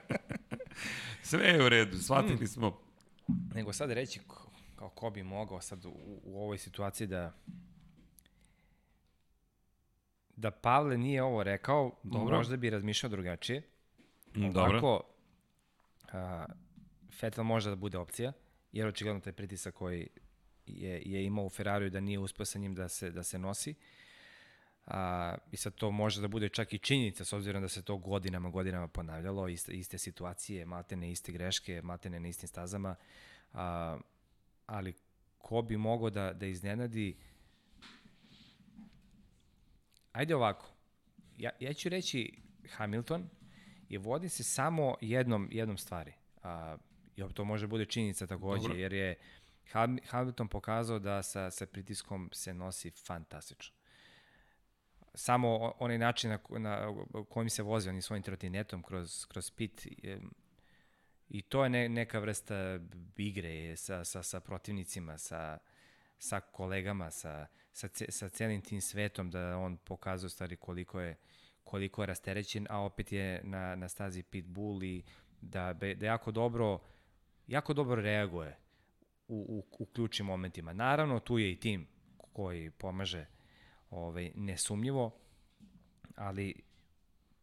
Speaker 1: Sve je u redu,
Speaker 3: Mm.
Speaker 1: shvatili smo.
Speaker 3: Nego sad reći kao ko bi mogao sad u, u ovoj situaciji da da Pavle nije ovo rekao,
Speaker 1: Dobro.
Speaker 3: možda bi razmišljao drugačije.
Speaker 1: Mm, Dobro.
Speaker 3: Ovako, a, Vettel može da bude opcija, jer očigledno taj pritisak koji je, je imao u Ferrariju da nije uspio sa njim da se, da se nosi. A, I sad to može da bude čak i činjenica, s obzirom da se to godinama, godinama ponavljalo, iste, iste situacije, maltene iste greške, maltene na istim stazama. A, ali ko bi mogao da, da iznenadi Ajde ovako. Ja, ja ću reći Hamilton i vodi se samo jednom, jednom stvari. A, I to može bude činjenica takođe,
Speaker 1: Dobro.
Speaker 3: jer je Ham- Hamilton pokazao da sa, sa pritiskom se nosi fantastično. Samo onaj način na, na kojim se vozi, onim svojim trotinetom kroz, kroz pit, je, i to je ne, neka vrsta igre sa, sa, sa protivnicima, sa, sa kolegama, sa, sa, sa celim tim svetom, da on pokazuje u stvari koliko je, koliko je rasterećen, a opet je na, na stazi Pitbull i da, da jako dobro jako dobro reaguje u, u, u ključnim momentima. Naravno, tu je i tim koji pomaže ovaj, nesumnjivo, ali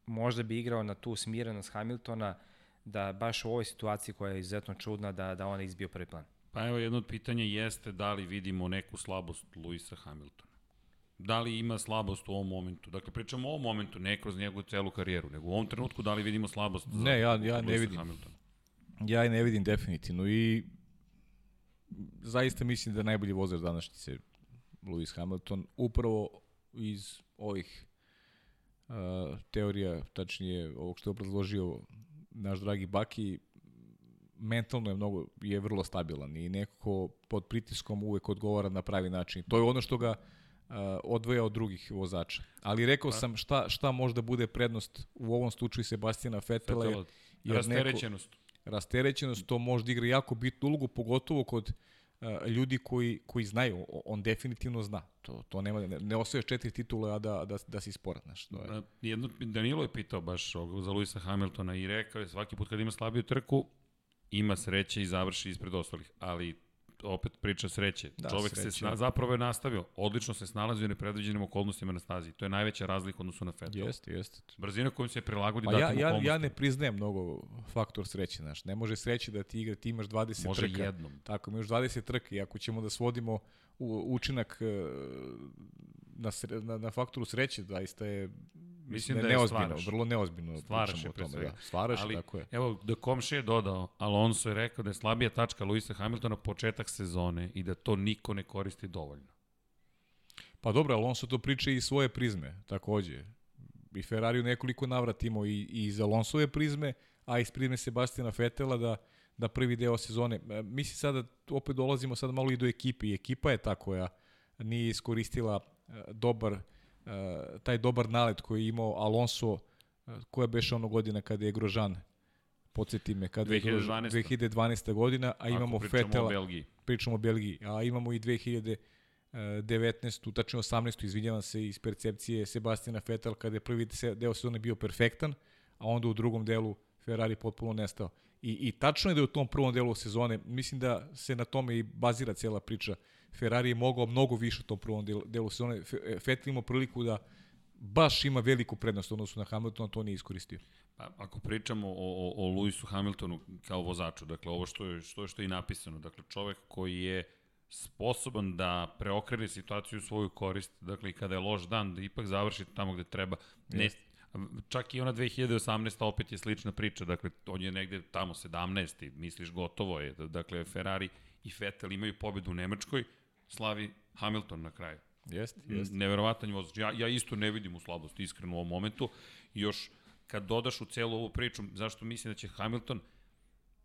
Speaker 3: možda bi igrao na tu smirenost Hamiltona da baš u ovoj situaciji koja je izuzetno čudna da, da on izbio prvi plan.
Speaker 1: Pa evo jedno od pitanja jeste da li vidimo neku slabost Luisa Hamiltona. Da li ima slabost u ovom momentu? Dakle, pričamo o ovom momentu, ne kroz njegovu celu karijeru, nego u ovom trenutku da li vidimo slabost za
Speaker 2: Ne, ja- ja ne vidim.
Speaker 1: Hamiltona?
Speaker 2: Ja je ne vidim definitivno i zaista mislim da je najbolji vozač današnjice Lewis Hamilton upravo iz ovih uh, teorija, tačnije ovog što je obrazložio naš dragi Baki, mentalno je mnogo, je vrlo stabilan i nekako pod pritiskom uvek odgovara na pravi način. To je ono što ga uh, odvoja od drugih vozača. Ali rekao sam šta, šta možda bude prednost u ovom slučaju Sebastijana Fetela, jer, jer neko,
Speaker 1: Rasterećenost.
Speaker 2: to možda igra jako bitnu ulogu, pogotovo kod uh, ljudi koji, koji znaju, on definitivno zna. To, to nema, ne, ne osvojaš četiri titule, a da, da, da si sporan. Znaš, to je.
Speaker 1: Da, jedno, Danilo je pitao baš za Luisa Hamiltona i rekao je svaki put kad ima slabiju trku, ima sreće i završi ispred ostalih, ali opet priča sreće.
Speaker 2: Da,
Speaker 1: Čovek se
Speaker 2: sreće.
Speaker 1: sna, zapravo je nastavio, odlično se snalazio u nepredviđenim okolnostima na stazi. To je najveća razlika odnosu na Vettel.
Speaker 2: Jeste, jeste.
Speaker 1: Brzina kojom se prilagodi
Speaker 2: ja,
Speaker 1: datim
Speaker 2: ja,
Speaker 1: okolnostima.
Speaker 2: ja ne priznajem mnogo faktor sreće, znaš. Ne može sreće da ti igra, ti imaš 20
Speaker 1: Može
Speaker 2: trka.
Speaker 1: jednom.
Speaker 2: Tako, imaš 20 trka i ako ćemo da svodimo u, učinak e, na, sre, na, na faktoru sreće, zaista je
Speaker 1: Mislim
Speaker 2: ne-
Speaker 1: da je
Speaker 2: neozbiljno,
Speaker 1: stvaraš.
Speaker 2: vrlo neozbiljno
Speaker 1: Stvaraš
Speaker 2: pričamo
Speaker 1: je
Speaker 2: o tome. Da. Stvaraš,
Speaker 1: Ali,
Speaker 2: tako je.
Speaker 1: evo, da Komše je dodao, Alonso je rekao da je slabija tačka Luisa Hamiltona početak sezone i da to niko ne koristi dovoljno.
Speaker 2: Pa dobro, Alonso to priča i svoje prizme, takođe. I Ferrari u nekoliko navrata imao i, i iz Alonsove prizme, a iz prizme Sebastina Fetela da, da prvi deo sezone. E, Mislim sada, opet dolazimo sad malo i do ekipe i ekipa je ta koja nije iskoristila e, dobar, taj dobar nalet koji je imao Alonso, e, koja beše ono godina kada je Grožan, podsjeti me, kada je Grožan-
Speaker 1: 2012.
Speaker 2: 2012. godina, a imamo
Speaker 1: Ako pričamo
Speaker 2: Fetela
Speaker 1: o Belgiji.
Speaker 2: pričamo o Belgiji, a imamo i 2019. tačno 18. izvinjavam se iz percepcije Sebastina Vettel kada je prvi deo sezone bio perfektan, a onda u drugom delu Ferrari potpuno nestao. I, I tačno je da je u tom prvom delu sezone, mislim da se na tome i bazira cijela priča, Ferrari je mogao mnogo više u tom prvom delu, delu sezone. Fe- Vettel imao priliku da baš ima veliku prednost odnosu na Hamiltona, to nije iskoristio.
Speaker 1: Pa, ako pričamo o, o, o Luisu Hamiltonu kao vozaču, dakle ovo što je, što je, što je i napisano, dakle čovek koji je sposoban da preokrene situaciju u svoju korist, dakle i kada je loš dan, da ipak završi tamo gde treba. Ne, čak i ona 2018. opet je slična priča, dakle on je negde tamo 17. misliš gotovo je, dakle Ferrari i Vettel imaju pobedu u Nemačkoj, slavi Hamilton na kraju.
Speaker 2: Jeste,
Speaker 1: Jeste. Neverovatan je vozač. Ja, ja isto ne vidim u slabosti, iskreno u ovom momentu. Još kad dodaš u celu ovu priču, zašto mislim da će Hamilton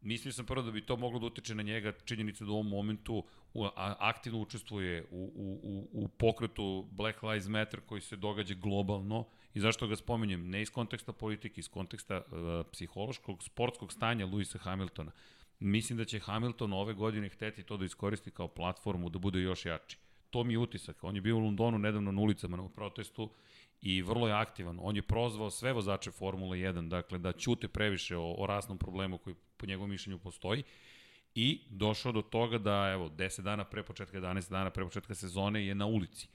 Speaker 1: Mislio sam prvo da bi to moglo da utiče na njega činjenica da u ovom momentu u, a, aktivno učestvuje u, u, u, u pokretu Black Lives Matter koji se događa globalno i zašto ga spominjem, ne iz konteksta politike, iz konteksta uh, psihološkog, sportskog stanja Luisa Hamiltona. Mislim da će Hamilton ove godine hteti to da iskoristi kao platformu da bude još jači. To mi je utisak. On je bio u Londonu nedavno na ulicama na protestu i vrlo je aktivan. On je prozvao sve vozače Formule 1, dakle da ćute previše o, o rasnom problemu koji po njegovom mišljenju postoji i došao do toga da evo 10 dana pre početka 11 dana pre početka sezone je na ulici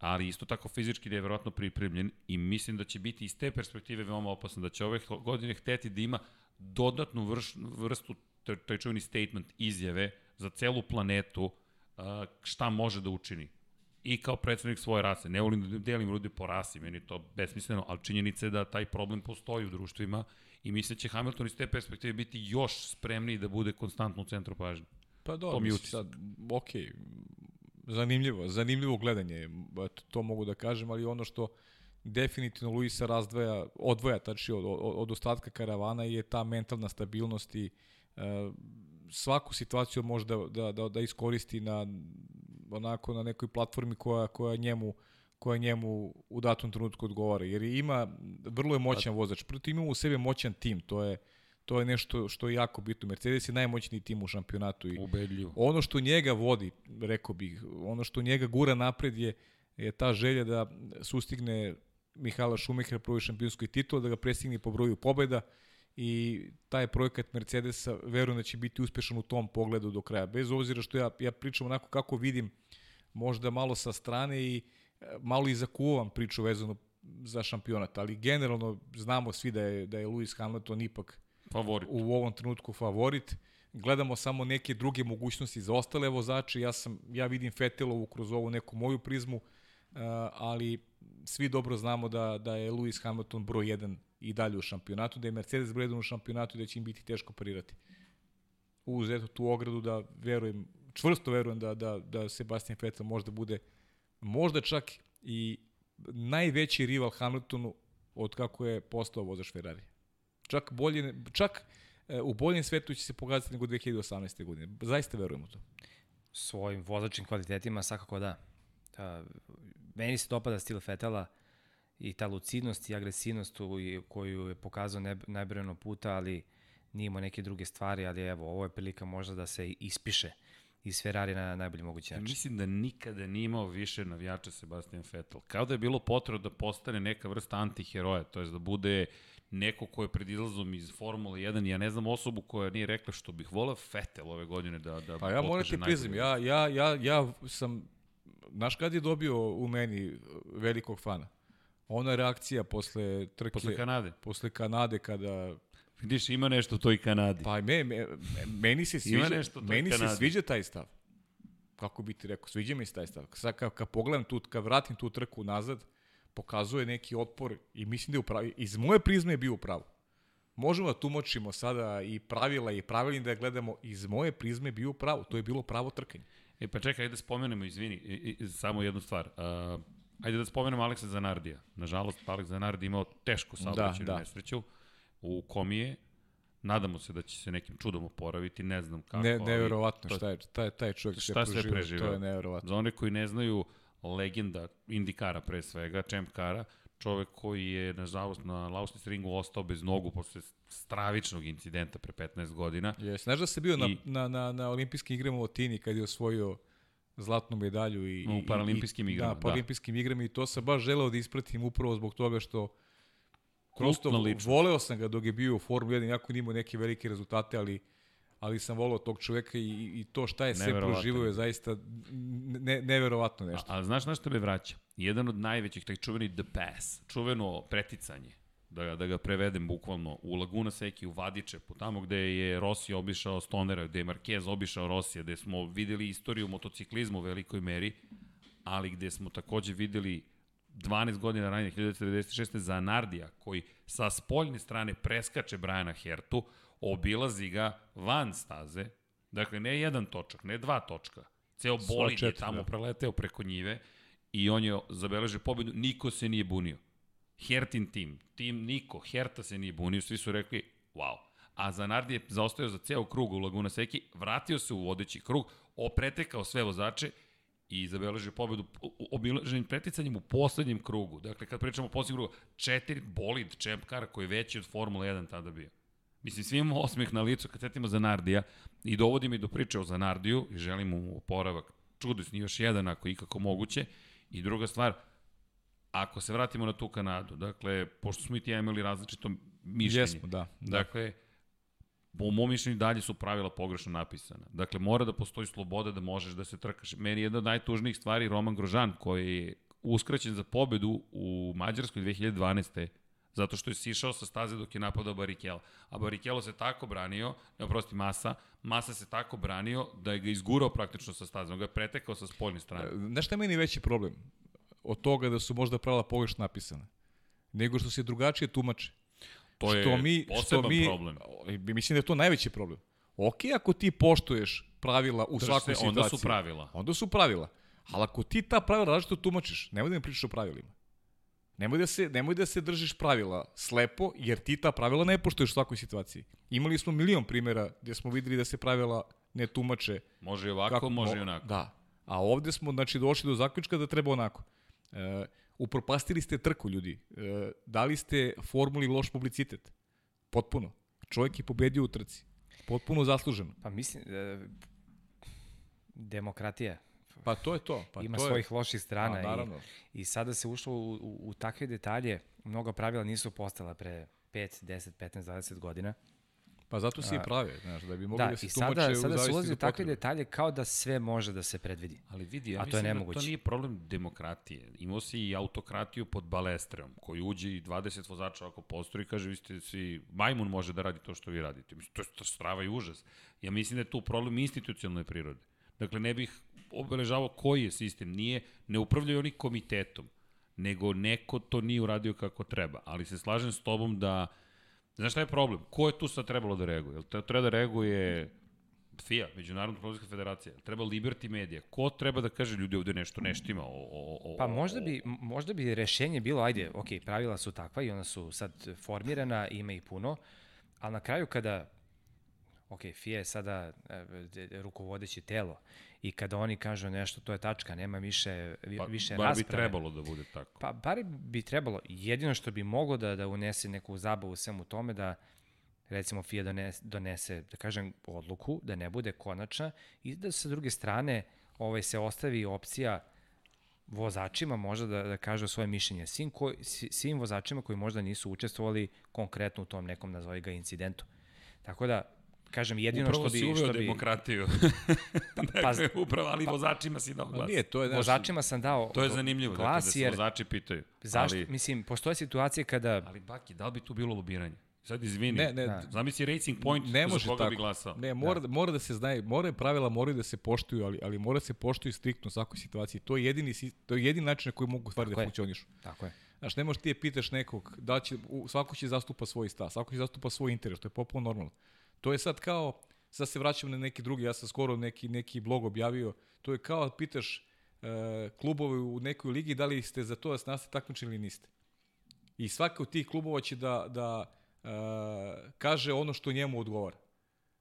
Speaker 1: ali isto tako fizički da je verovatno pripremljen i mislim da će biti iz te perspektive veoma opasno, da će ove godine hteti da ima dodatnu vrš, vrstu, taj čuveni statement izjave za celu planetu šta može da učini i kao predsednik svoje rase. Ne volim da delim ljudi po rasi, meni je to besmisleno, ali činjenica je da taj problem postoji u društvima i mislim da će Hamilton iz te perspektive biti još spremniji da bude konstantno u centru pažnje.
Speaker 2: Pa dobro, mi sad, ok, zanimljivo, zanimljivo gledanje, to mogu da kažem, ali ono što definitivno Luisa razdvaja, odvoja tači od, od, od ostatka karavana je ta mentalna stabilnost i uh, svaku situaciju može da, da, da, da iskoristi na onako na nekoj platformi koja, koja njemu koja njemu u datom trenutku odgovara. Jer ima, vrlo je moćan vozač. Prvo ima u sebe moćan tim, to je, to je nešto što je jako bitno. Mercedes je najmoćniji tim u šampionatu. I
Speaker 1: Ubedljivo.
Speaker 2: Ono što njega vodi, rekao bih, ono što njega gura napred je, je ta želja da sustigne Mihala Šumehera prvi šampionskoj titul, da ga prestigne po broju pobeda i taj projekat Mercedesa verujem da će biti uspešan u tom pogledu do kraja. Bez obzira što ja, ja pričam onako kako vidim, možda malo sa strane i e, malo i zakuvam priču vezano za šampionat, ali generalno znamo svi da je, da je Lewis Hamilton ipak
Speaker 1: favorit.
Speaker 2: u ovom trenutku favorit. Gledamo samo neke druge mogućnosti za ostale vozače. Ja, sam, ja vidim Fetelovu kroz ovu neku moju prizmu, uh, ali svi dobro znamo da, da je Lewis Hamilton broj 1 i dalje u šampionatu, da je Mercedes 1 u šampionatu i da će im biti teško parirati. Uz eto tu ogradu da verujem, čvrsto verujem da, da, da Sebastian Vettel možda bude možda čak i najveći rival Hamiltonu od kako je postao vozač Ferrari. Čak, bolje, čak e, u boljem svetu će se pokazati nego 2018. godine. Zaista verujem u to.
Speaker 3: Svojim vozačkim kvalitetima svakako da. da meni se dopada stil Fetela i ta lucidnost i agresivnost koju je pokazao ne, najbrojeno puta, ali nije imao neke druge stvari, ali evo, ovo je prilika možda da se ispiše iz Ferrari na najbolji mogući način.
Speaker 1: Mislim da nikada nije imao više navijača Sebastian Vettel. Kao da je bilo potrebno da postane neka vrsta antiheroja, to je da bude neko ko je pred izlazom iz Formule 1, ja ne znam osobu koja nije rekla što bih volao Vettel ove godine da, da
Speaker 2: Pa ja moram ti priznam, ja, ja, ja, ja sam, znaš kad je dobio u meni velikog fana? Ona reakcija posle trke...
Speaker 1: Posle Kanade.
Speaker 2: Posle Kanade kada
Speaker 1: Vidiš, ima nešto u toj Kanadi.
Speaker 2: Pa me, me, meni se sviđa, nešto meni Kanadi. se sviđa taj stav. Kako bi ti rekao, sviđa mi se taj stav. Sad kad, kad pogledam tu, kad vratim tu trku nazad, pokazuje neki otpor i mislim da je upravo, iz moje prizme je bio upravo. Možemo da tumačimo sada i pravila i pravilni da gledamo, iz moje prizme je bio pravo, to je bilo pravo trkanje.
Speaker 1: E pa čekaj, da spomenemo, izvini, i, i, samo jednu stvar. Uh, ajde da spomenemo Aleksa Zanardija. Nažalost, Aleks Zanardi imao tešku saobraćenu da, da. nesreću u komije. Nadamo se da će se nekim čudom oporaviti, ne znam kako.
Speaker 2: Ne, neverovatno šta je, taj, taj čovjek
Speaker 1: šta se preživio,
Speaker 2: to je neverovatno.
Speaker 1: Za one koji ne znaju, legenda Indikara pre svega, Champ Kara, čovek koji je, nažalost, na Lausnis ringu ostao bez nogu posle stravičnog incidenta pre 15 godina.
Speaker 2: Jes, znaš da se bio I, na, na, na, na olimpijskim igrama u Otini kad je osvojio zlatnu medalju i,
Speaker 1: u paralimpijskim
Speaker 2: i,
Speaker 1: igrama.
Speaker 2: Da, paralimpijskim da. igrama i to sam baš želeo da ispratim upravo zbog toga što Prosto voleo sam ga dok je bio u Formuli 1, jako nimao neke velike rezultate, ali ali sam volao tog čoveka i, i to šta je sve proživio je zaista ne, neverovatno nešto.
Speaker 1: A, a znaš na što me vraća? Jedan od najvećih, taj čuveni The Pass, čuveno preticanje, da ga, da ga prevedem bukvalno, u Laguna Seki, u Vadičepu, tamo gde je Rossi obišao Stonera, gde je Marquez obišao Rossija, gde smo videli istoriju motociklizmu u velikoj meri, ali gde smo takođe videli 12 godina ranije, 1996. za Nardija, koji sa spoljne strane preskače Brajana Hertu, obilazi ga van staze, dakle ne jedan točak, ne dva točka, ceo bolid je tamo da. preleteo preko njive i on je zabeležio pobedu, niko se nije bunio. Hertin tim, tim niko, Herta se nije bunio, svi su rekli, wow. a Zanardi je zaostao za ceo krug u Laguna Seki, vratio se u vodeći krug, opretekao sve vozače i zabeležio pobedu obilaženim preticanjem u poslednjem krugu. Dakle, kad pričamo o poslednjem krugu, četiri bolid Car koji je veći od Formula 1 tada bio. Mislim, svi imamo osmeh na licu kad setimo Zanardija i dovodi mi do priče o Zanardiju i želim mu oporavak čudesni još jedan ako ikako moguće. I druga stvar, ako se vratimo na tu Kanadu, dakle, pošto smo i ti imali različito mišljenje.
Speaker 2: Jesmo, da. da.
Speaker 1: Dakle, po mom mišljenju dalje su pravila pogrešno napisana. Dakle, mora da postoji sloboda da možeš da se trkaš. Meni je jedna od najtužnijih stvari Roman Grožan, koji je uskraćen za pobedu u Mađarskoj 2012 zato što je sišao sa staze dok je napadao Barikelo. A Barikelo se tako branio, ne oprosti Masa, Masa se tako branio da je ga izgurao praktično sa staze, on ga je pretekao sa spoljne strane.
Speaker 2: Znaš šta je meni veći problem? Od toga da su možda pravila pogrešno napisana. Nego što se drugačije tumače.
Speaker 1: To je
Speaker 2: što mi, što mi,
Speaker 1: problem.
Speaker 2: Mislim da je to najveći problem. Ok, ako ti poštuješ pravila u svakoj situaciji.
Speaker 1: onda su pravila.
Speaker 2: Onda su pravila. Ali ako ti ta pravila različito tumačiš, nemoj da mi pričaš o pravilima. Nemoj da, se, nemoj da se držiš pravila slepo, jer ti ta pravila ne poštuješ u svakoj situaciji. Imali smo milion primjera gde smo videli da se pravila ne tumače.
Speaker 1: Može i ovako, kako, može i onako.
Speaker 2: Da. A ovde smo znači, došli do zaključka da treba onako. E, upropastili ste trku, ljudi. E, dali ste formuli loš publicitet. Potpuno. Čovjek je pobedio u trci. Potpuno zasluženo.
Speaker 3: Pa mislim, e, demokratija.
Speaker 2: Pa to je to. Pa
Speaker 3: Ima
Speaker 2: to
Speaker 3: svojih
Speaker 2: je...
Speaker 3: loših strana.
Speaker 2: A, naravno.
Speaker 3: I, I sada se ušlo u, u, u takve detalje. Mnogo pravila nisu postala pre 5, 10, 15, 20 godina.
Speaker 2: Pa zato si i prave, znaš, da bi mogli
Speaker 3: da,
Speaker 2: da se
Speaker 3: i sada,
Speaker 2: tumače
Speaker 3: sada se ulazi u takve detalje kao da sve može da se predvidi.
Speaker 1: Ali vidi, ja
Speaker 3: A to je
Speaker 1: mislim
Speaker 3: nemoguće.
Speaker 1: da to nije problem demokratije. Imao si i autokratiju pod balestrom, koji uđe i 20 vozača ako postoji i kaže, vi ste svi, majmun može da radi to što vi radite. Mislim, to je to strava i užas. Ja mislim da je tu problem institucionalne prirode. Dakle, ne bih obeležavao koji je sistem. Nije, ne upravljaju oni komitetom, nego neko to nije uradio kako treba. Ali se slažem s tobom da Znaš šta je problem? Ko je tu sad trebalo da reaguje? Jel treba da reaguje FIA, Međunarodna automobilska federacija, treba Liberty Media. Ko treba da kaže ljudi ovde nešto neštima? O, o, o,
Speaker 3: Pa možda bi, možda bi rešenje bilo, ajde, ok, pravila su takva i ona su sad formirana, ima i puno, ali na kraju kada ok, FIA je sada e, rukovodeće telo i kada oni kažu nešto, to je tačka, nema više,
Speaker 1: pa,
Speaker 3: više
Speaker 1: bar
Speaker 3: rasprave.
Speaker 1: bi trebalo da bude tako.
Speaker 3: Pa bar bi trebalo, jedino što bi moglo da, da unese neku zabavu svemu tome da recimo FIA donese, donese, da kažem, odluku, da ne bude konačna i da sa druge strane ovaj, se ostavi opcija vozačima možda da, da kažu svoje mišljenje. Svim, koji, svim vozačima koji možda nisu učestvovali konkretno u tom nekom, nazovi ga, incidentu. Tako da, kažem, jedino
Speaker 1: upravo
Speaker 3: što bi...
Speaker 1: Upravo si uveo
Speaker 3: što bi,
Speaker 1: demokratiju.
Speaker 3: pa,
Speaker 1: dakle, upravo, ali pa, vozačima si dao glas.
Speaker 2: Nije, to je, znaš,
Speaker 3: vozačima sam dao
Speaker 1: To je zanimljivo,
Speaker 3: glas,
Speaker 1: dakle, da se vozači pitaju.
Speaker 3: Zašto,
Speaker 1: ali,
Speaker 3: mislim, postoje situacije kada...
Speaker 1: Ali, Baki, da li bi tu bilo lobiranje? Sad izvini,
Speaker 2: Ne, ne,
Speaker 1: da. zamisli Racing Point
Speaker 2: ne
Speaker 1: za
Speaker 2: može
Speaker 1: koga
Speaker 2: tako.
Speaker 1: bi glasao.
Speaker 2: Ne, mora, da. mora da se zna, mora pravila moraju da se poštuju, ali ali mora da se poštuju striktno u svakoj situaciji. To je jedini to je jedini način na koji mogu stvari
Speaker 3: Tako
Speaker 2: da funkcionišu.
Speaker 3: Tako je.
Speaker 2: Znaš, ne možeš ti je pitaš nekog, da će, u- svako će zastupa svoj stav, svako će zastupa svoj interes, to je potpuno normalno. To je sad kao, sad se vraćam na neki drugi, ja sam skoro neki, neki blog objavio, to je kao da pitaš e, klubove u nekoj ligi da li ste za to da se takmičili ili niste. I svaki od tih klubova će da, da e, kaže ono što njemu odgovara.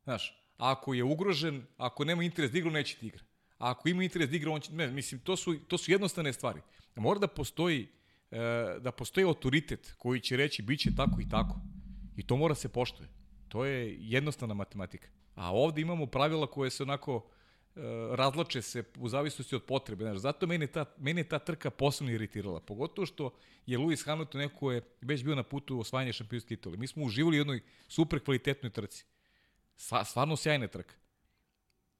Speaker 2: Znaš, ako je ugrožen, ako nema interes da igra, neće ti igra. A ako ima interes da igra, on će, ne, mislim, to su, to su jednostavne stvari. Mora da postoji, e, da postoji autoritet koji će reći bit će tako i tako. I to mora se poštuje. To je jednostavna matematika. A ovde imamo pravila koje se onako e, razlače se u zavisnosti od potrebe. Znaš, zato mene ta, mene ta trka posebno iritirala. Pogotovo što je Lewis Hamilton neko je već bio na putu osvajanja šampionske titule. Mi smo uživali u jednoj super kvalitetnoj trci. Sva, stvarno sjajna trka.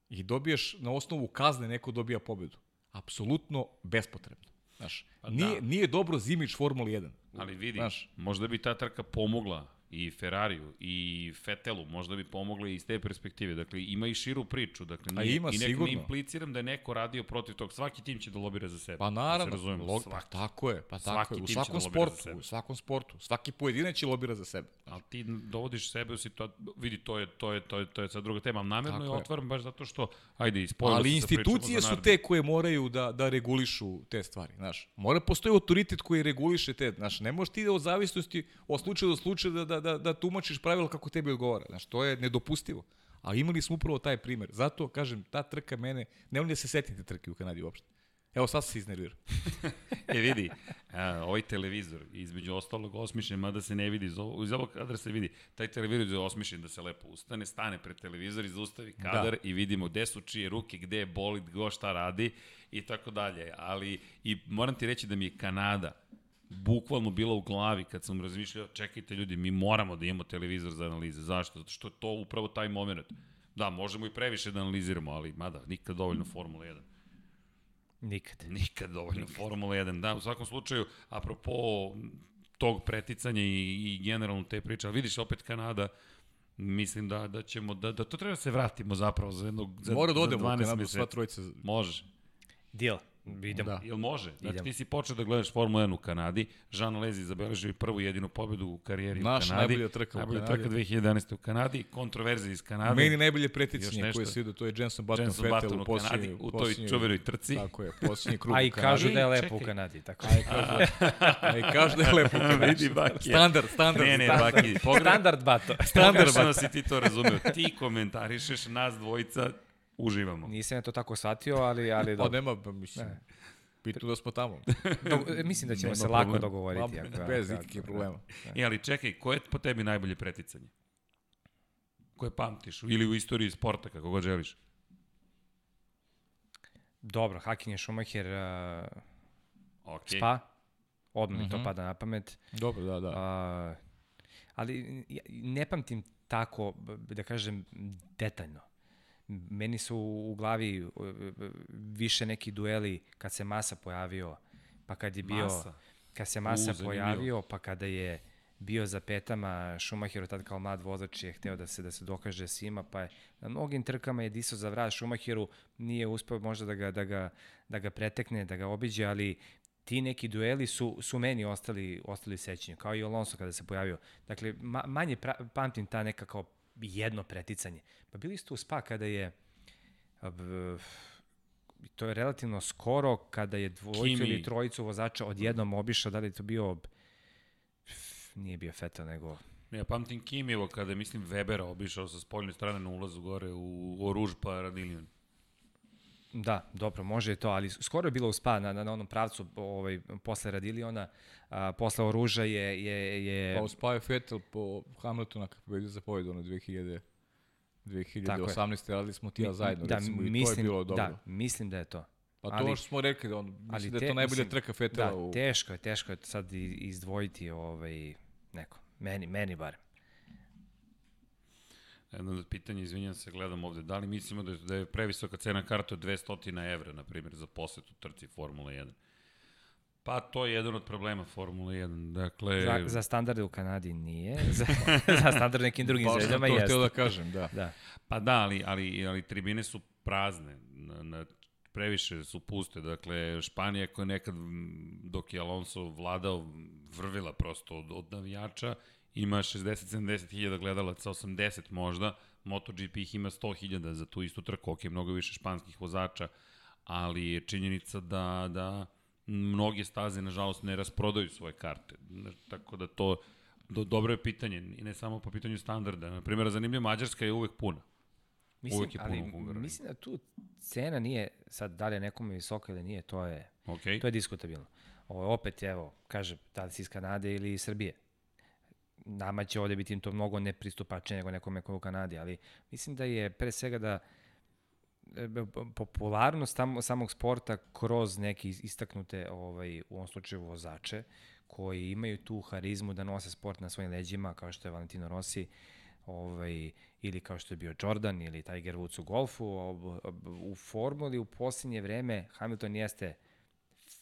Speaker 2: I dobiješ na osnovu kazne neko dobija pobedu. Apsolutno bespotrebno. Znaš,
Speaker 1: Pa
Speaker 2: nije,
Speaker 1: da.
Speaker 2: nije dobro zimić Formula 1.
Speaker 1: Ali vidi,
Speaker 2: Znaš.
Speaker 1: možda bi ta trka pomogla i Ferrariju i Fetelu, možda bi pomogla i iz te perspektive. Dakle, ima i širu priču. Dakle,
Speaker 2: A
Speaker 1: nije,
Speaker 2: ima,
Speaker 1: I nek
Speaker 2: sigurno.
Speaker 1: ne impliciram da je neko radio protiv tog. Svaki tim će da lobira za sebe.
Speaker 2: Pa
Speaker 1: Da se
Speaker 2: naravno,
Speaker 1: razumemo,
Speaker 2: log, pa tako je, pa
Speaker 1: Svaki
Speaker 2: tako je. U svakom
Speaker 1: da
Speaker 2: sportu, u svakom sportu. Svaki pojedinac će lobira za sebe.
Speaker 1: Ali ti dovodiš sebe u situaciju, vidi, to je, to je, to je, to je sad druga tema. Ali namjerno
Speaker 2: Tako
Speaker 1: je otvaram baš zato što, ajde, ispojilo
Speaker 2: Ali institucije su te koje moraju da, da regulišu te stvari, znaš. Mora postoji autoritet koji reguliše te, znaš, ne možeš ti da od zavisnosti od slučaja do slučaja da, da, da, da, da tumačiš pravila kako tebi odgovara. Znaš, to je nedopustivo. A imali smo upravo taj primer. Zato, kažem, ta trka mene, ne volim da se setim te trke u Kanadi uopšte. Evo, sad se iznervirao.
Speaker 1: E vidi, a, ovaj televizor, između ostalog osmišljen, mada se ne vidi, iz ovog, iz ovog kadra se vidi, taj televizor je osmišljen da se lepo ustane, stane pred televizor i zaustavi kadar da. i vidimo gde su čije ruke, gde je bolid, go šta radi i tako dalje. Ali, i moram ti reći da mi je Kanada bukvalno bila u glavi kad sam razmišljao, čekajte ljudi, mi moramo da imamo televizor za analize. Zašto? Zato što je to upravo taj moment. Da, možemo i previše da analiziramo, ali mada, nikad dovoljno Formula 1.
Speaker 3: Nikad.
Speaker 1: Nikad dovoljno Nikad. Formula 1. Da, u svakom slučaju, apropo tog preticanja i, i generalno te priče, ali vidiš opet Kanada, mislim da da ćemo da da to treba da se vratimo zapravo za jednog za
Speaker 2: Mora da odemo u Kanadu sva trojica.
Speaker 1: Može.
Speaker 3: Deal. Idemo.
Speaker 1: Da. Jel može? Znači Idemo. ti si počeo da gledaš Formula 1 u Kanadi, Jean Lezi zabeležio prvu jedinu pobedu u karijeri
Speaker 2: Naš
Speaker 1: u Kanadi.
Speaker 2: najbolja trka u
Speaker 1: najbolja Kanadi. trka 2011. u Kanadi, kontroverze iz Kanade.
Speaker 2: Meni najbolje preticanje koje se ide, to je Jenson Button
Speaker 1: Jenson
Speaker 2: Vettel
Speaker 1: Button
Speaker 2: u posljednji,
Speaker 1: u toj čuvenoj trci.
Speaker 2: Tako je, posljednji krug
Speaker 3: A i
Speaker 2: u Kanadi.
Speaker 3: kažu da je lepo u Kanadi. Tako.
Speaker 2: A i kažu, a i kažu da je lepo u Kanadi. Standard, standard.
Speaker 1: Ne, ne,
Speaker 2: standard.
Speaker 1: Baki, pogre...
Speaker 3: Standard bato.
Speaker 1: Pogrešno si ti to razumeo. Ti komentarišeš, nas dvojica uživamo.
Speaker 3: Nisam ja to tako shvatio, ali, ali
Speaker 2: Pa nema, pa mislim,
Speaker 3: Ne.
Speaker 2: bitno da smo tamo.
Speaker 3: Do, mislim da ćemo
Speaker 1: Nema
Speaker 3: se lako dogovoriti.
Speaker 2: Ma,
Speaker 3: ako-
Speaker 2: Bez ikakvih problema.
Speaker 1: E, ali čekaj, koje je po tebi najbolje preticanje? Koje pamtiš? Ili u istoriji sporta, kako god želiš?
Speaker 3: Dobro, Hakin je Schumacher, uh,
Speaker 1: Okay.
Speaker 3: Spa, odmah mi to
Speaker 2: Mhm.
Speaker 3: pada na pamet.
Speaker 2: Dobro, da, da.
Speaker 3: A, ali ja ne pamtim tako, da kažem, detaljno. Meni su u glavi uh, više neki dueli kad se Masa pojavio, pa kad je bio,
Speaker 1: Masa.
Speaker 3: kad se Masa
Speaker 1: zanimljivo.
Speaker 3: pojavio, pa kada je bio za petama, Schumacheru tad kao mlad vozač je hteo da se da se dokaže svima, pa je na mnogim trkama je disao za vrat Schumacheru, nije uspeo možda da ga, da ga, da ga pretekne, da ga obiđe, ali ti neki dueli su, su meni ostali, ostali sećanju, kao i Alonso kada se pojavio. Dakle, ma, manje pra, pamtim ta neka kao jedno preticanje. Pa bili ste u Spa kada je to je relativno skoro kada je dvojicu
Speaker 1: Kimi.
Speaker 3: ili trojicu vozača odjednom obišao, da li je to bio nije bio Feta, nego
Speaker 1: Ja pamtim Kimijevo kada je, mislim, Webera obišao sa spoljne strane na ulazu gore u Oruž pa Radilion.
Speaker 3: Da, dobro, može je to, ali skoro je bilo u spa na, na, onom pravcu ovaj, posle Radiliona, a, posle Oruža je... je, je
Speaker 2: Pa uspao Vettel po Hamiltona kad pobedio za pobedu na 2000 2018. radili smo ti ja zajedno,
Speaker 3: da,
Speaker 2: recimo, i
Speaker 3: mislim,
Speaker 2: to je bilo dobro.
Speaker 3: Da, mislim da je to.
Speaker 2: pa to
Speaker 3: ali-
Speaker 2: što smo rekli, da on,
Speaker 3: ali
Speaker 2: mislim da je
Speaker 3: te-
Speaker 2: to najbolja
Speaker 3: mislim,
Speaker 2: trka Vettela
Speaker 3: Da,
Speaker 2: u...
Speaker 3: teško je, teško je sad i- izdvojiti ovaj, neko. Meni, meni bar.
Speaker 1: Jedno od pitanja, izvinjam se, gledam ovde. Da li mislimo da je, da je previsoka cena karta od 200 evra, na primjer, za posetu trci Formula 1? Pa to je jedan od problema Formula 1. Dakle,
Speaker 3: Za, za standarde u Kanadi nije, za, za standarde nekim drugim
Speaker 2: sam
Speaker 3: zemljama
Speaker 2: to
Speaker 3: jeste.
Speaker 2: htio da kažem, da.
Speaker 3: Da.
Speaker 1: Pa da, ali, ali, ali tribine su prazne. Na, na, previše su puste. Dakle, Španija koja nekad, dok je Alonso vladao, vrvila prosto od, od navijača, ima 60-70 hiljada gledalaca, 80 možda, MotoGP ih ima 100 hiljada za tu istu trku, ok, mnogo više španskih vozača, ali je činjenica da, da mnoge staze, nažalost, ne rasprodaju svoje karte. Tako da to, do, dobro je pitanje, i ne samo po pitanju standarda. Na primjer, zanimljivo, Mađarska je uvek puna.
Speaker 3: Mislim,
Speaker 1: Uvijek je puno
Speaker 3: ali
Speaker 1: u Hungariji.
Speaker 3: mislim da tu cena nije, sad da li je nekome visoka ili nije, to je,
Speaker 1: Okay.
Speaker 3: to je diskutabilno. Ovo opet, evo, kaže, da li si iz Kanade ili iz Srbije. Nama će ovde biti to mnogo nepristupačnije nego nekome ko je u Kanadi, ali mislim da je pre svega da e, popularnost tam, samog sporta kroz neke is- istaknute, ovaj, u ovom slučaju vozače, koji imaju tu harizmu da nose sport na svojim leđima, kao što je Valentino Rossi, ovaj, ili kao što je bio Jordan ili Tiger Woods u golfu, u formuli u posljednje vreme Hamilton jeste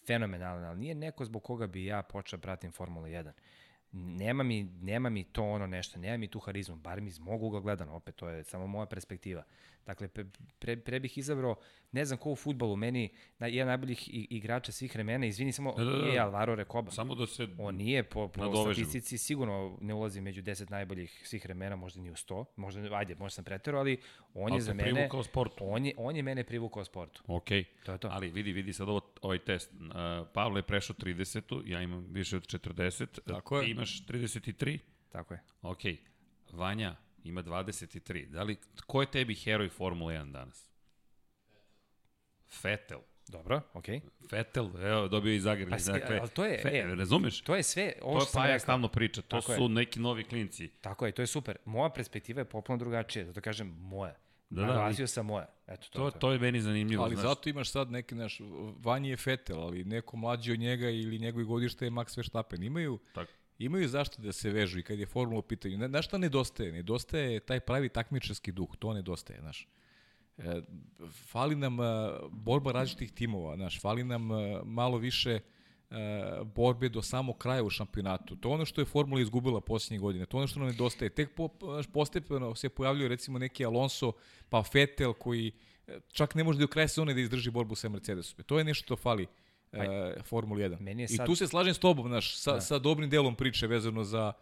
Speaker 3: fenomenalan, ali nije neko zbog koga bi ja počeo pratim Formulu 1. Nema mi, nema mi to ono nešto, nema mi tu harizmu, bar mi iz mog ugla gledano, opet to je samo moja perspektiva. Dakle, pre, pre, pre bih izabrao, ne znam ko u futbolu, meni na, jedan najboljih igrača svih vremena, izvini samo,
Speaker 1: Da, da, da.
Speaker 3: je Alvaro Recoba.
Speaker 1: Samo da se...
Speaker 3: On nije po, po statistici sigurno ne ulazi među 10 najboljih svih vremena, možda ni u 100, možda ajde, možda sam preterao, ali on je
Speaker 1: Ali
Speaker 3: za
Speaker 1: te
Speaker 3: mene
Speaker 1: privukao sportu.
Speaker 3: on je on je mene privukao sportu.
Speaker 1: Ok.
Speaker 3: To je to.
Speaker 1: Ali vidi, vidi sad ovo, ovaj test. Uh, Pavle je prešao 30 ja imam više od 40.
Speaker 2: Tako je.
Speaker 1: Ti imaš 33?
Speaker 3: Tako je.
Speaker 1: Ok, Vanja ima 23. Da li, ko je tebi heroj Formule 1 danas? Fetel.
Speaker 3: Dobro, okej.
Speaker 1: Fetel, evo, dobio i Zagreb.
Speaker 3: Pa,
Speaker 1: dakle,
Speaker 3: ali to je-
Speaker 1: fe,
Speaker 3: e,
Speaker 1: razumeš?
Speaker 3: To je sve, ovo
Speaker 1: To
Speaker 3: što sam
Speaker 1: Paja stalno priča, to
Speaker 3: Tako je.
Speaker 1: su neki novi klinci.
Speaker 3: Tako je, to je super. Moja perspektiva je potpuno drugačija, zato kažem moja.
Speaker 1: Da,
Speaker 3: Da, Naglasio sam moja. Eto, to,
Speaker 1: To,
Speaker 3: je to.
Speaker 1: to je meni zanimljivo.
Speaker 2: Ali
Speaker 1: znaš.
Speaker 2: zato imaš sad neki naš, Vanji je Fetel, ali neko mlađi od njega ili njegovi godište je Max Verstappen. Imaju,
Speaker 1: Tako.
Speaker 2: Imaju zašto da se vežu i kad je formula u pitanju. Znaš šta nedostaje? Nedostaje taj pravi takmičarski duh, to nedostaje, znaš. E, fali nam e, borba različitih timova, znaš, fali nam e, malo više e, borbe do samog kraja u šampionatu. To je ono što je formula izgubila posljednje godine. To je ono što nam nedostaje. Tek po, postepeno se pojavljaju recimo neki Alonso, pa Vettel koji čak ne može do kraja sezone da izdrži borbu sa Mercedesom. To je nešto što fali e, Formuli 1.
Speaker 3: Meni je
Speaker 2: I
Speaker 3: sad-
Speaker 2: tu se slažem s tobom, znaš, sa,
Speaker 3: Da.
Speaker 2: sa dobrim delom priče vezano za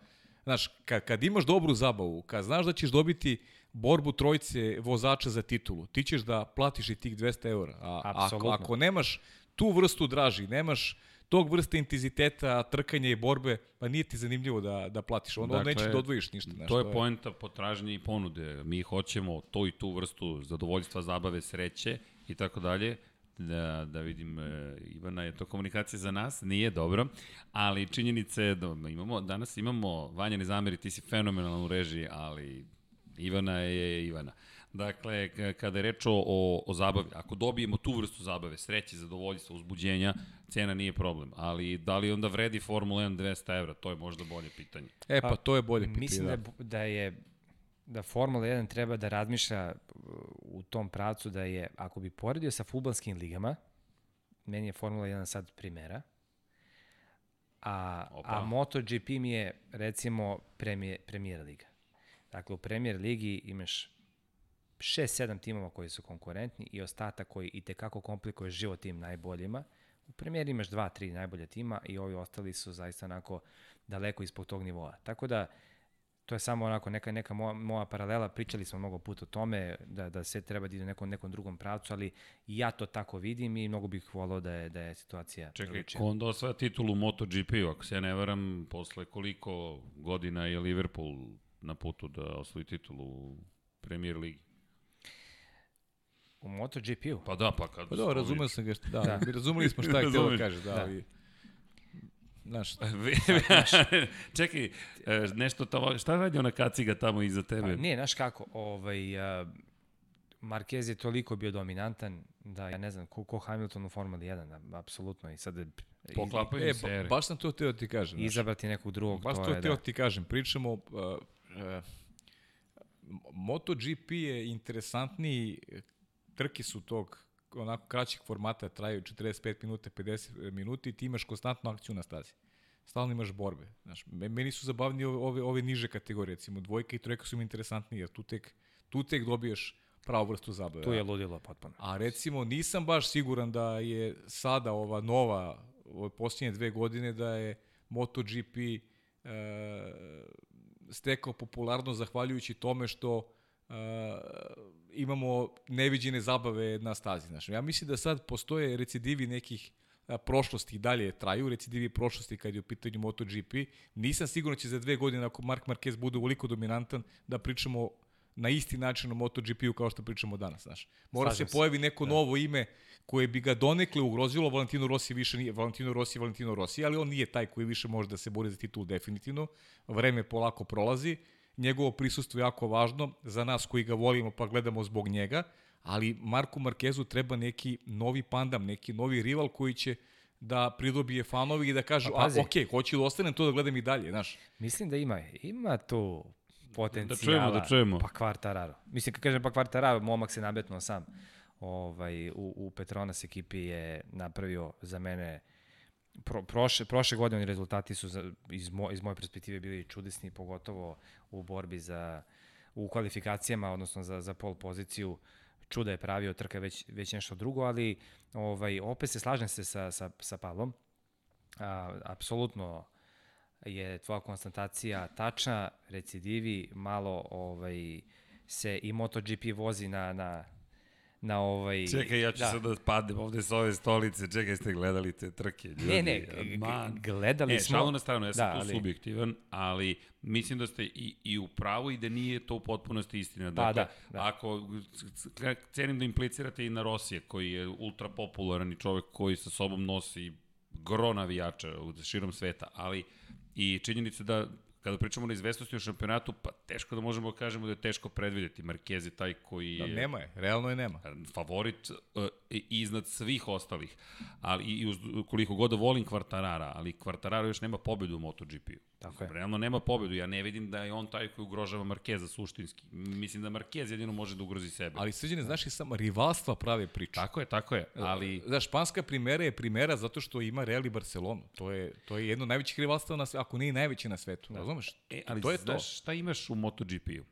Speaker 2: Znaš, kad, kad imaš dobru zabavu, kad znaš da ćeš dobiti borbu trojce vozača za titulu, ti ćeš da platiš i tih 200 eura. A ako, ako nemaš tu vrstu draži, nemaš tog vrste intenziteta, trkanja i borbe, pa nije ti zanimljivo da, da platiš. Onda dakle, nećeš da odvojiš ništa. Znaš,
Speaker 1: to je poenta potražnje i ponude. Mi hoćemo to i tu vrstu zadovoljstva, zabave, sreće i tako dalje. Da, da vidim, e, Ivana, je to komunikacija za nas? Nije dobro, ali činjenica je da imamo, danas imamo, Vanja ne zameri, ti si fenomenalan u režiji, ali Ivana je Ivana. Dakle, kada je reč o, o, o zabavi, ako dobijemo tu vrstu zabave, sreće, zadovoljstva, uzbuđenja, cena nije problem. Ali da li onda vredi Formula 1 200 evra? To je možda bolje pitanje.
Speaker 2: E pa, to je bolje pitanje.
Speaker 3: Mislim da, je, da je da Formula 1 treba da razmišlja uh, u tom pravcu da je, ako bi poredio sa futbalskim ligama, meni je Formula 1 sad primera, a,
Speaker 1: Opa.
Speaker 3: a MotoGP mi je, recimo, premijer, premijer liga. Dakle, u premijer ligi imaš 6-7 timova koji su konkurentni i ostatak koji i tekako komplikuje život tim najboljima. U premijeri imaš 2-3 najbolja tima i ovi ostali su zaista onako daleko ispod tog nivoa. Tako da, to je samo onako neka, neka moja, moja paralela, pričali smo mnogo puta o tome, da, da se treba da ide u nekom, nekom drugom pravcu, ali ja to tako vidim i mnogo bih volao da je, da je situacija
Speaker 1: Čekaj,
Speaker 3: drugačija.
Speaker 1: ko onda osvaja titulu MotoGP-u? Ako se ja ne varam, posle koliko godina je Liverpool na putu da osvoji titulu u Premier Ligi?
Speaker 3: U MotoGP-u?
Speaker 1: Pa da, pa kad...
Speaker 2: Pa da, razumeo sam ga, što, da,
Speaker 3: Da.
Speaker 2: razumeli smo šta je htio da kaže, da,
Speaker 3: Da.
Speaker 2: ali... Znaš,
Speaker 1: Čekaj, e, nešto tamo, šta radi ona kaciga tamo iza tebe?
Speaker 3: Pa, nije, znaš kako, ovaj, uh, Marquez je toliko bio dominantan da ja ne znam, ko, ko Hamilton u Formuli 1, a- apsolutno, i sad
Speaker 1: Poklapaju
Speaker 2: e,
Speaker 1: se
Speaker 2: ba, baš sam to htio da ti kažem. znaš.
Speaker 3: izabrati nekog drugog,
Speaker 2: Baš
Speaker 3: to
Speaker 2: to
Speaker 3: je
Speaker 2: htio
Speaker 3: da.
Speaker 2: da ti kažem. Pričamo, uh, uh, MotoGP je interesantniji, trke su tog onako kraćeg formata, traju 45 minuta, 50 minuta i ti imaš konstantnu akciju na stazi. Stalno imaš borbe. Znaš, me- meni su zabavni ove, ove, ove niže kategorije, recimo dvojka i trojka su mi interesantniji, jer tu tek, tu tek dobiješ pravu vrstu zabave.
Speaker 3: Tu je ludilo potpuno.
Speaker 2: A recimo nisam baš siguran da je sada ova nova, ove posljednje dve godine, da je MotoGP e, stekao popularno zahvaljujući tome što e, imamo neviđene zabave na stazi. Znaš. Ja mislim da sad postoje recidivi nekih prošlosti i dalje traju, recidivi prošlosti kad je u pitanju MotoGP. Nisam siguran da će za dve godine, ako Mark Marquez bude uvoliko dominantan, da pričamo na isti način o MotoGP-u kao što pričamo danas, znaš. Mora
Speaker 3: Slažem
Speaker 2: se pojavi neko da. novo ime koje bi ga donekle ugrozilo, Valentino Rossi više nije, Valentino Rossi Valentino Rossi, ali on nije taj koji više može da se bori za titul definitivno. Vreme polako prolazi, njegovo prisustvo je jako važno za nas koji ga volimo pa gledamo zbog njega, ali Marku Markezu treba neki novi pandam, neki novi rival koji će da pridobije fanovi i da kažu,
Speaker 3: Pa
Speaker 2: a okej, hoću da ostanem to da gledam i dalje, znaš.
Speaker 3: Mislim da ima, ima tu potencijala.
Speaker 1: čujemo, da čujemo.
Speaker 3: Pa Kvartararo. Mislim, kad kažem pa Kvartararo, momak se nabetno sam. Ovaj, u, u Petronas ekipi je napravio za mene pro, prošle, prošle godine rezultati su za, iz, mo, iz moje perspektive bili čudesni, pogotovo u borbi za u kvalifikacijama, odnosno za, za pol poziciju čuda je pravio, trka već, već nešto drugo, ali ovaj, opet se slažem se sa, sa, sa Pavlom. A, apsolutno je tvoja konstatacija tačna, recidivi, malo ovaj, se i MotoGP vozi na, na, na ovaj...
Speaker 1: Čekaj, ja ću
Speaker 3: da.
Speaker 1: sad da padem ovde s ove stolice. Čekaj, ste gledali te trke, ljudi.
Speaker 3: Ne, ne,
Speaker 1: Man.
Speaker 3: gledali
Speaker 1: e,
Speaker 3: smo...
Speaker 1: šalu na stranu, ja sam
Speaker 3: Da,
Speaker 1: tu
Speaker 3: ali-
Speaker 1: subjektivan, ali mislim da ste i, i u pravu i da nije to u potpunosti istina.
Speaker 3: Pa,
Speaker 1: Dakle,
Speaker 3: da, da.
Speaker 1: ako c- c- cenim da implicirate i na Rosije, koji je ultra popularan i čovek koji sa sobom nosi gro navijača u širom sveta, ali i činjenica da kada pričamo o izvestnosti u šampionatu, pa teško da možemo da kažemo da je teško predvideti. Marquez je taj koji
Speaker 2: Da,
Speaker 1: je
Speaker 2: nema je, realno je nema.
Speaker 1: favorit uh, iznad svih ostalih. Ali i uz, koliko god da volim Kvartarara, ali Kvartararo još nema pobedu u MotoGP-u.
Speaker 3: Tako je.
Speaker 1: Realno nema pobedu. Ja ne vidim da je on taj koji ugrožava Markeza suštinski. Mislim da Markez jedino može da ugrozi sebe.
Speaker 2: Ali srđene, znaš i samo rivalstva prave priču.
Speaker 1: Tako je, tako je. Ali
Speaker 2: Znaš, španska primera je primera zato što ima Real i Barcelonu. To je, to je jedno od najvećih rivalstva, na, ako nije i najveće na svetu. Da. Razumeš?
Speaker 1: E, ali
Speaker 2: to je to.
Speaker 1: znaš šta imaš u MotoGP-u?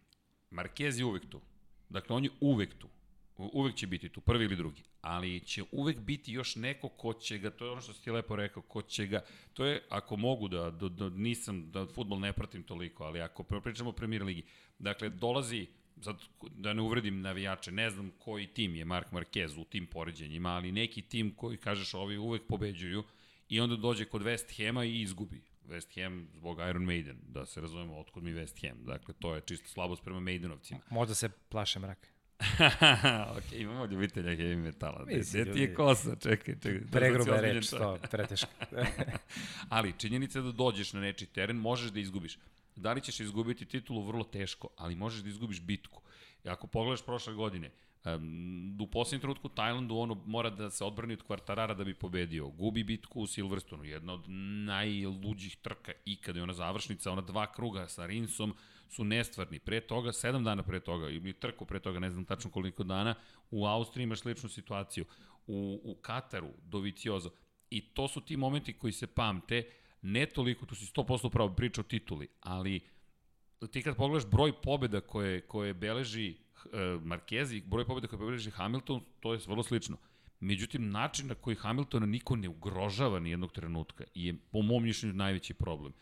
Speaker 1: Marquez je uvek tu. Dakle, on je uvek tu. Uvek će biti tu, prvi ili drugi. Ali će uvek biti još neko ko će ga, to je ono što si ti lepo rekao, ko će ga, to je, ako mogu da, da, da nisam, da futbol ne pratim toliko, ali ako pričamo o premier ligi, dakle, dolazi, sad da ne uvredim navijače, ne znam koji tim je Mark Marquez u tim poređenjima, ali neki tim koji kažeš ovi uvek pobeđuju i onda dođe kod West Hema i izgubi. West Ham zbog Iron Maiden, da se razumemo otkud mi West Ham. Dakle, to je čisto slabost prema Maidenovcima.
Speaker 3: Možda se plaše mraka.
Speaker 1: Ok, imamo ljubitelja heavy metala. Gde,
Speaker 3: Mislim,
Speaker 1: gde ti je kosa? Čekaj, čekaj. je
Speaker 3: Pregruba je reč, to, preteško.
Speaker 1: Ali činjenica je da dođeš na nečiji teren, možeš da izgubiš. Da li ćeš izgubiti titulu vrlo teško, ali možeš da izgubiš bitku. I ako pogledaš prošle godine, um, u posljednjem trenutku Tajlandu ono mora da se odbrani od kvartarara da bi pobedio. Gubi bitku u Silverstonu, jedna od najluđih trka ikada je ona završnica, ona dva kruga sa Rinsom su nestvarni. Pre toga, sedam dana pre toga, ili trku pre toga, ne znam tačno koliko dana, u Austriji imaš sličnu situaciju. U, u Kataru, Doviciozo. I to su ti momenti koji se pamte, ne toliko, tu si 100% pravo priča o tituli, ali ti kad pogledaš broj pobjeda koje, koje beleži Marquez i broj pobjeda koje beleži Hamilton, to je vrlo slično. Međutim, način na koji Hamiltona niko ne ugrožava ni jednog trenutka je, po mom mišljenju, najveći problem.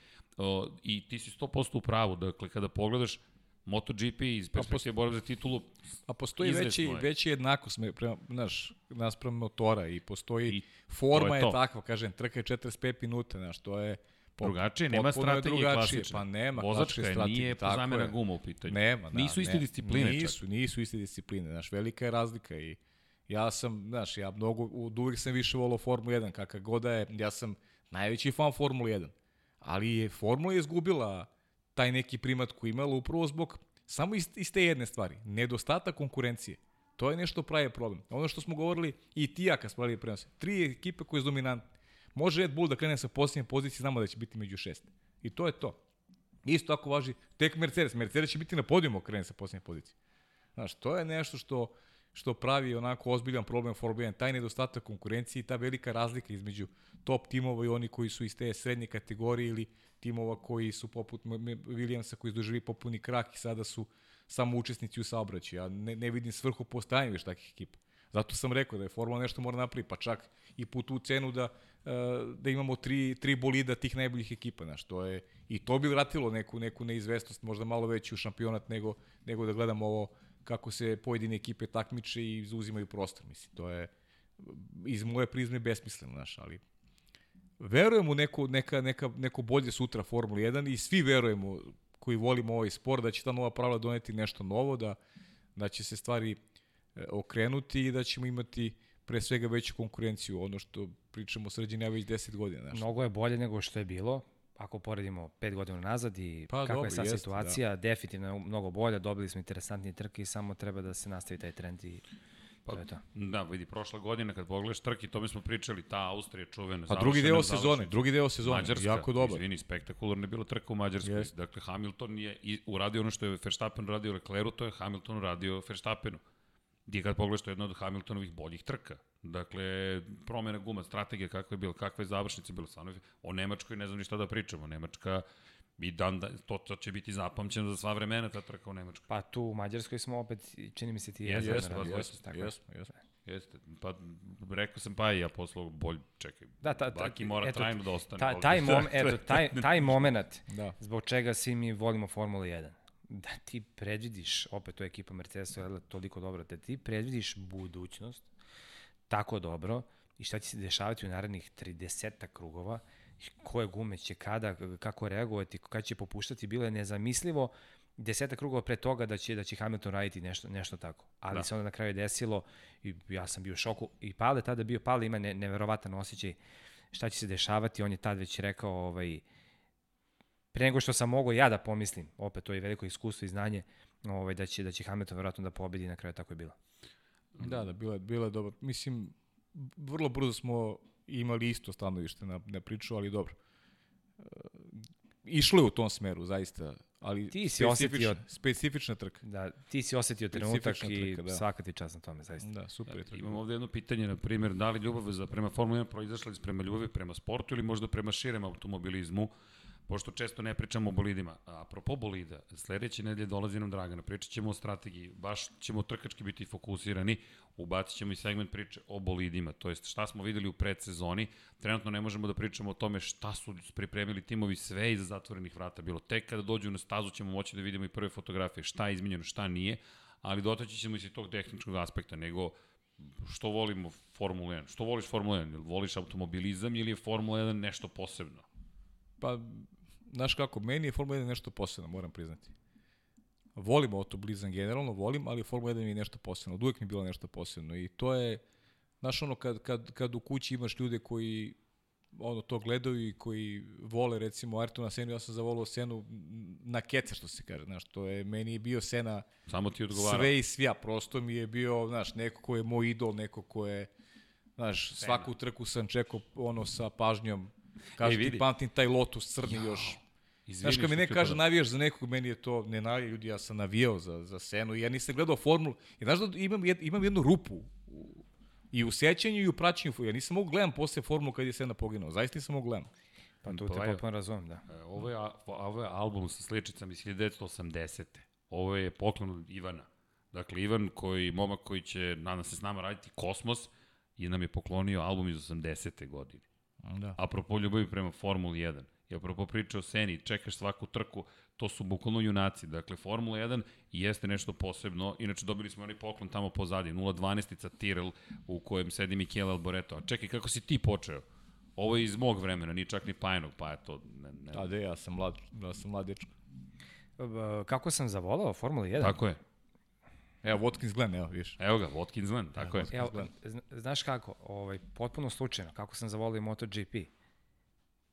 Speaker 1: I ti si 100% u pravu, dakle, kada pogledaš MotoGP iz perspektive borbe za titulu,
Speaker 2: A postoji veći,
Speaker 1: je.
Speaker 2: veći jednakost prema, znaš, naspram motora i postoji,
Speaker 1: I
Speaker 2: forma
Speaker 1: je
Speaker 2: je, takva, kažem, trka je 45 minuta, znaš, to je
Speaker 1: drugačije, nema strategije
Speaker 2: drugačije,
Speaker 1: klasične.
Speaker 2: Pa nema
Speaker 1: Vozačka
Speaker 2: klasične
Speaker 1: je,
Speaker 2: strategije,
Speaker 1: nije
Speaker 2: tako
Speaker 1: zamena
Speaker 2: je.
Speaker 1: guma u pitanju.
Speaker 2: Nema, da.
Speaker 1: Nisu iste
Speaker 2: ne,
Speaker 1: discipline čak.
Speaker 2: Nisu, nisu iste discipline, znaš, velika je razlika i ja sam, znaš, ja mnogo, od uvijek sam više volao Formulu 1, kakav god da je, ja sam najveći fan Formule 1, ali je Formula je izgubila taj neki primat koji imala upravo zbog samo iz, iz te jedne stvari, nedostatak konkurencije. To je nešto pravi problem. Ono što smo govorili i ti ja kad smo pravili prenose. Tri ekipe koje su dominantne. Može Red Bull da krene sa posljednje pozicije, znamo da će biti među šest. I to je to. Isto tako važi tek Mercedes. Mercedes će biti na podijumu krene sa posljednje pozicije. Znaš, to je nešto što što pravi onako ozbiljan problem Formula 1, taj nedostatak konkurencije i ta velika razlika između top timova i oni koji su iz te srednje kategorije ili timova koji su poput Williamsa koji su doživi popuni krak i sada su samo učesnici u saobraćaju. Ja ne, ne vidim svrhu postajanja više takih ekipa. Zato sam rekao da je Formula nešto mora napraviti, pa čak i po tu cenu da, da imamo tri, tri bolida tih najboljih ekipa. Znaš, to je, I to bi vratilo neku, neku neizvestnost, možda malo veću šampionat nego, nego da gledamo ovo kako se pojedine ekipe takmiče i zauzimaju prostor. Mislim, to je iz moje prizme besmisleno, znaš, ali verujem u neko, neka, neka, neko bolje sutra Formula 1 i svi verujemo koji volimo ovaj sport da će ta nova pravila doneti nešto novo, da, da će se stvari e, okrenuti i da ćemo imati pre svega veću konkurenciju, ono što pričamo sređenja već 10 godina. Znaš.
Speaker 3: Mnogo je bolje nego što je bilo, ako poredimo pet godina nazad i
Speaker 2: Pa,
Speaker 3: kakva
Speaker 2: dobro,
Speaker 3: je sad
Speaker 2: jeste,
Speaker 3: situacija, definitivno je mnogo bolje, dobili smo interesantnije trke i samo treba da se nastavi taj trend i
Speaker 1: Pa,
Speaker 3: to je to.
Speaker 1: Da, vidi, prošla godina kad pogledaš trke, to mi smo pričali, ta Austrija čuvena.
Speaker 2: Pa drugi deo sezone, drugi deo sezone,
Speaker 1: Mađarska,
Speaker 2: jako dobar.
Speaker 1: izvini, spektakularno je bila trka u Mađarskoj.
Speaker 2: Jeste.
Speaker 1: Dakle, Hamilton je uradio ono što je Verstappen radio Lecleru, to je Hamilton uradio Verstappenu. Gdje kad pogledaš, to je jedna od Hamiltonovih boljih trka. Dakle, promjena guma, strategija kakva je bila, kakva je završnica bila. Stvarno, o Nemačkoj ne znam ni šta da pričamo. Nemačka i dan, da, to, to će biti zapamćeno za sva vremena ta trka u Nemačkoj.
Speaker 3: Pa tu u Mađarskoj smo opet, čini mi se ti
Speaker 1: Jeste,
Speaker 3: jedno
Speaker 1: jeste,
Speaker 3: radili,
Speaker 1: jeste,
Speaker 3: tako je.
Speaker 2: Jesmo, jesmo.
Speaker 1: Jeste, pa rekao sam pa i ja poslao bolj, čekaj,
Speaker 3: Da, ta, ta,
Speaker 1: Baki mora
Speaker 3: eto,
Speaker 1: trajno da ostane.
Speaker 3: Ta, taj, mom, eto, taj, taj moment
Speaker 2: Da.
Speaker 3: zbog čega svi mi volimo Formulu 1. da ti predvidiš, opet to je ekipa Mercedesa je toliko dobro, da ti predvidiš budućnost tako dobro i šta će se dešavati u narednih 30 krugova, koje gume će kada, kako reagovati, kada će popuštati, bilo je nezamislivo deseta krugova pre toga da će da će Hamilton raditi nešto nešto tako. Ali da. se onda na kraju desilo i ja sam bio u šoku i Pale tada bio Pale ima ne, neverovatan osjećaj šta će se dešavati, on je tad već rekao ovaj pre nego što sam mogao ja da pomislim, opet to je veliko iskustvo i znanje, ovaj da će da će Hamilton verovatno da pobedi na kraju tako je bilo.
Speaker 2: Da, da, bilo je, bilo je dobro. Mislim, vrlo brzo smo imali isto stanovište na, na priču, ali dobro. E, išlo je u tom smeru, zaista ali
Speaker 3: ti si osetio
Speaker 2: specifična trka.
Speaker 3: Da, ti si osetio trenutak trka, i da. svaka ti čast na tome, zaista.
Speaker 2: Da, super je
Speaker 1: trka. Imamo ovde jedno pitanje, na primjer, da li ljubav za prema Formula 1 proizašla iz prema ljubavi prema sportu ili možda prema širem automobilizmu? Pošto često ne pričamo o bolidima. A apropo bolida, sledeće nedelje dolazi nam Dragana, pričat ćemo o strategiji, baš ćemo trkački biti fokusirani, ubacit ćemo i segment priče o bolidima, to jest šta smo videli u predsezoni, trenutno ne možemo da pričamo o tome šta su pripremili timovi sve iza zatvorenih vrata, bilo. Tek kada dođu na stazu ćemo moći da vidimo i prve fotografije, šta je izmenjeno, šta nije, ali dotaći ćemo i se tog tehničkog aspekta, nego što volimo Formula 1, što voliš Formula 1, voliš automobilizam ili je Formula 1 nešto posebno?
Speaker 2: Pa znaš kako, meni je Formula 1 nešto posebno, moram priznati. Volim automobilizam generalno, volim, ali Formula 1 mi je nešto posebno. Od uvek mi je bilo nešto posebno. I to je, znaš ono, kad, kad, kad u kući imaš ljude koji ono to gledaju i koji vole recimo Ayrtona Senu, ja sam zavolao Senu na kece što se kaže, znaš, to je meni je bio Sena
Speaker 1: Samo ti odgovara.
Speaker 2: Sve i svija, prosto mi je bio, znaš, neko ko je moj idol, neko ko je znaš, Sena. svaku trku sam čekao ono sa pažnjom Kaže ti pamtim taj Lotus crni jo. još. Izvini Znaš, kad mi ne kaže navijaš za nekog, meni je to, ne navija ljudi, ja sam navijao za, za Senu, ja nisam gledao formulu. I znaš da imam, jed, imam jednu rupu u, i u sećanju i u praćenju. Ja nisam mogu gledam posle formulu kad je Sena poginuo. Zaista nisam mogu gledam.
Speaker 3: Pa to te pa potpuno razumem, da.
Speaker 1: E, ovo je, ovo je album sa sličicama iz 1980. Ovo je poklon od Ivana. Dakle, Ivan, koji, momak koji će, nadam se, s nama raditi Kosmos, i nam je poklonio album iz 80. godine. Da. Apropo ljubavi prema Formuli 1. I apropo priče o Seni, čekaš svaku trku, to su bukvalno junaci. Dakle, Formula 1 jeste nešto posebno. Inače, dobili smo onaj poklon tamo pozadi, 0.12-ica Tyrrell u kojem sedi Michele Alboreto. A čekaj, kako si ti počeo? Ovo je iz mog vremena, ni čak ni Pajanog, pa je to... Ne, ne.
Speaker 2: Da, de, ja sam mlad, ja sam mlad dečko.
Speaker 3: Kako sam zavolao Formula 1?
Speaker 1: Tako je.
Speaker 2: Evo, Watkins Glen, evo, viš.
Speaker 1: Evo ga, Watkins Glen, tako evo,
Speaker 3: je. Evo, znaš kako, ovaj, potpuno slučajno, kako sam zavolio MotoGP.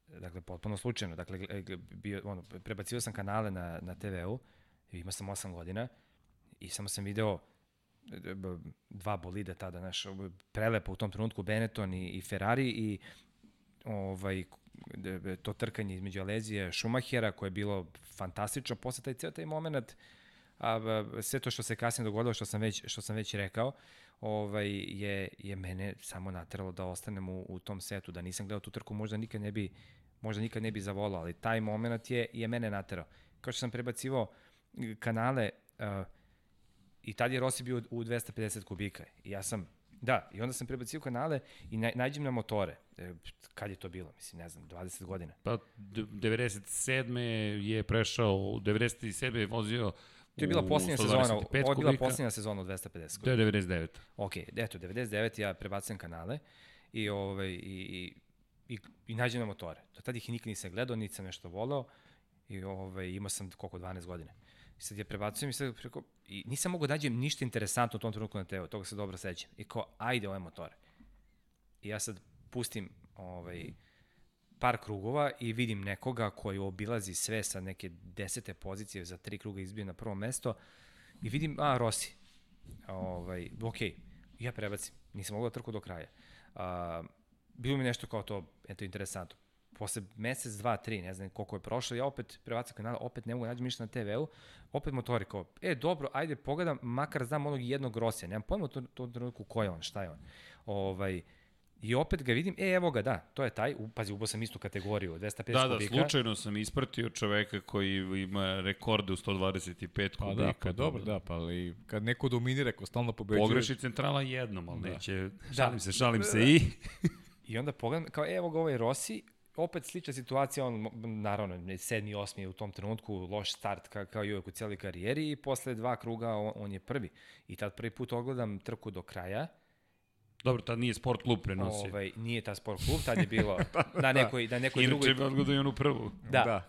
Speaker 3: Dakle, potpuno slučajno. Dakle, bio, ono, prebacio sam kanale na, na TV-u, imao sam 8 godina i samo sam video e, dva bolida tada, znaš, prelepo u tom trenutku Benetton i, i Ferrari i ovaj, to trkanje između Alezije Šumahera koje je bilo fantastično, posle taj ceo taj moment a, sve to što se kasnije dogodilo, što sam već, što sam već rekao, ovaj, je, je mene samo nateralo da ostanem u, u tom setu, da nisam gledao tu trku, možda nikad ne bi, možda nikad ne bi zavolao, ali taj moment je, je mene naterao. Kao što sam prebacivao kanale, uh, i tad je Rossi bio u 250 kubika. I ja sam, da, i onda sam prebacio kanale i na, nađem na motore. E, kad je to bilo? Mislim, ne znam, 20 godina.
Speaker 1: Pa, 97. je prešao, 97. je vozio
Speaker 3: To je bila posljednja sezona, ovo je bila posljednja sezona u 250.
Speaker 1: To je 99.
Speaker 3: Ok, eto, 99 ja prebacam kanale i, ovaj, i, i, i, i nađem na motore. Do tada ih nikad nisam gledao, niti sam nešto volao i ovaj, imao sam koliko, 12 godina. I sad ja prebacujem i sad preko, i nisam mogu da nađem ništa interesantno u tom trenutku na TV, toga se dobro sećam. I kao, ajde ove motore. I ja sad pustim ovaj, par krugova i vidim nekoga koji obilazi sve sa neke desete pozicije za tri kruga izbije na prvo mesto i vidim, a, Rossi. Ovaj, ok, ja prebacim, nisam mogao da trku do kraja. A, bilo mi nešto kao to, eto, interesantno. Posle mesec, dva, tri, ne znam koliko je prošlo, ja opet prebacam kanal, opet ne mogu da nađem ništa na TV-u, opet motori kao, e, dobro, ajde, pogledam, makar znam onog jednog Rosija, nemam pojma to, to trenutku ko je on, šta je on. Ovaj, I opet ga vidim, e, evo ga, da, to je taj, pazi, ubao sam istu kategoriju, 250
Speaker 1: da, da, kubika. Da, slučajno sam ispratio čoveka koji ima rekorde u 125 pa kubika.
Speaker 2: Da, pa dobro, da, pa ali kad neko dominira, ko stalno pobeđuje...
Speaker 1: Pogreši centrala jednom, ali da. neće, šalim da. se, šalim se i...
Speaker 3: I onda pogledam, kao, evo ga ovaj Rossi, opet slična situacija, on naravno sedmi, osmi je u tom trenutku, loš start ka, kao i uvek u cijeloj karijeri i posle dva kruga on, on je prvi. I tad prvi put ogledam trku do kraja,
Speaker 1: Dobro, tad nije sport klub prenosio.
Speaker 3: ovaj, nije ta sport klub, tad je bilo na nekoj, na nekoj
Speaker 1: Inače
Speaker 3: drugoj
Speaker 1: bi odgledao i onu prvu.
Speaker 3: Da,
Speaker 2: Da.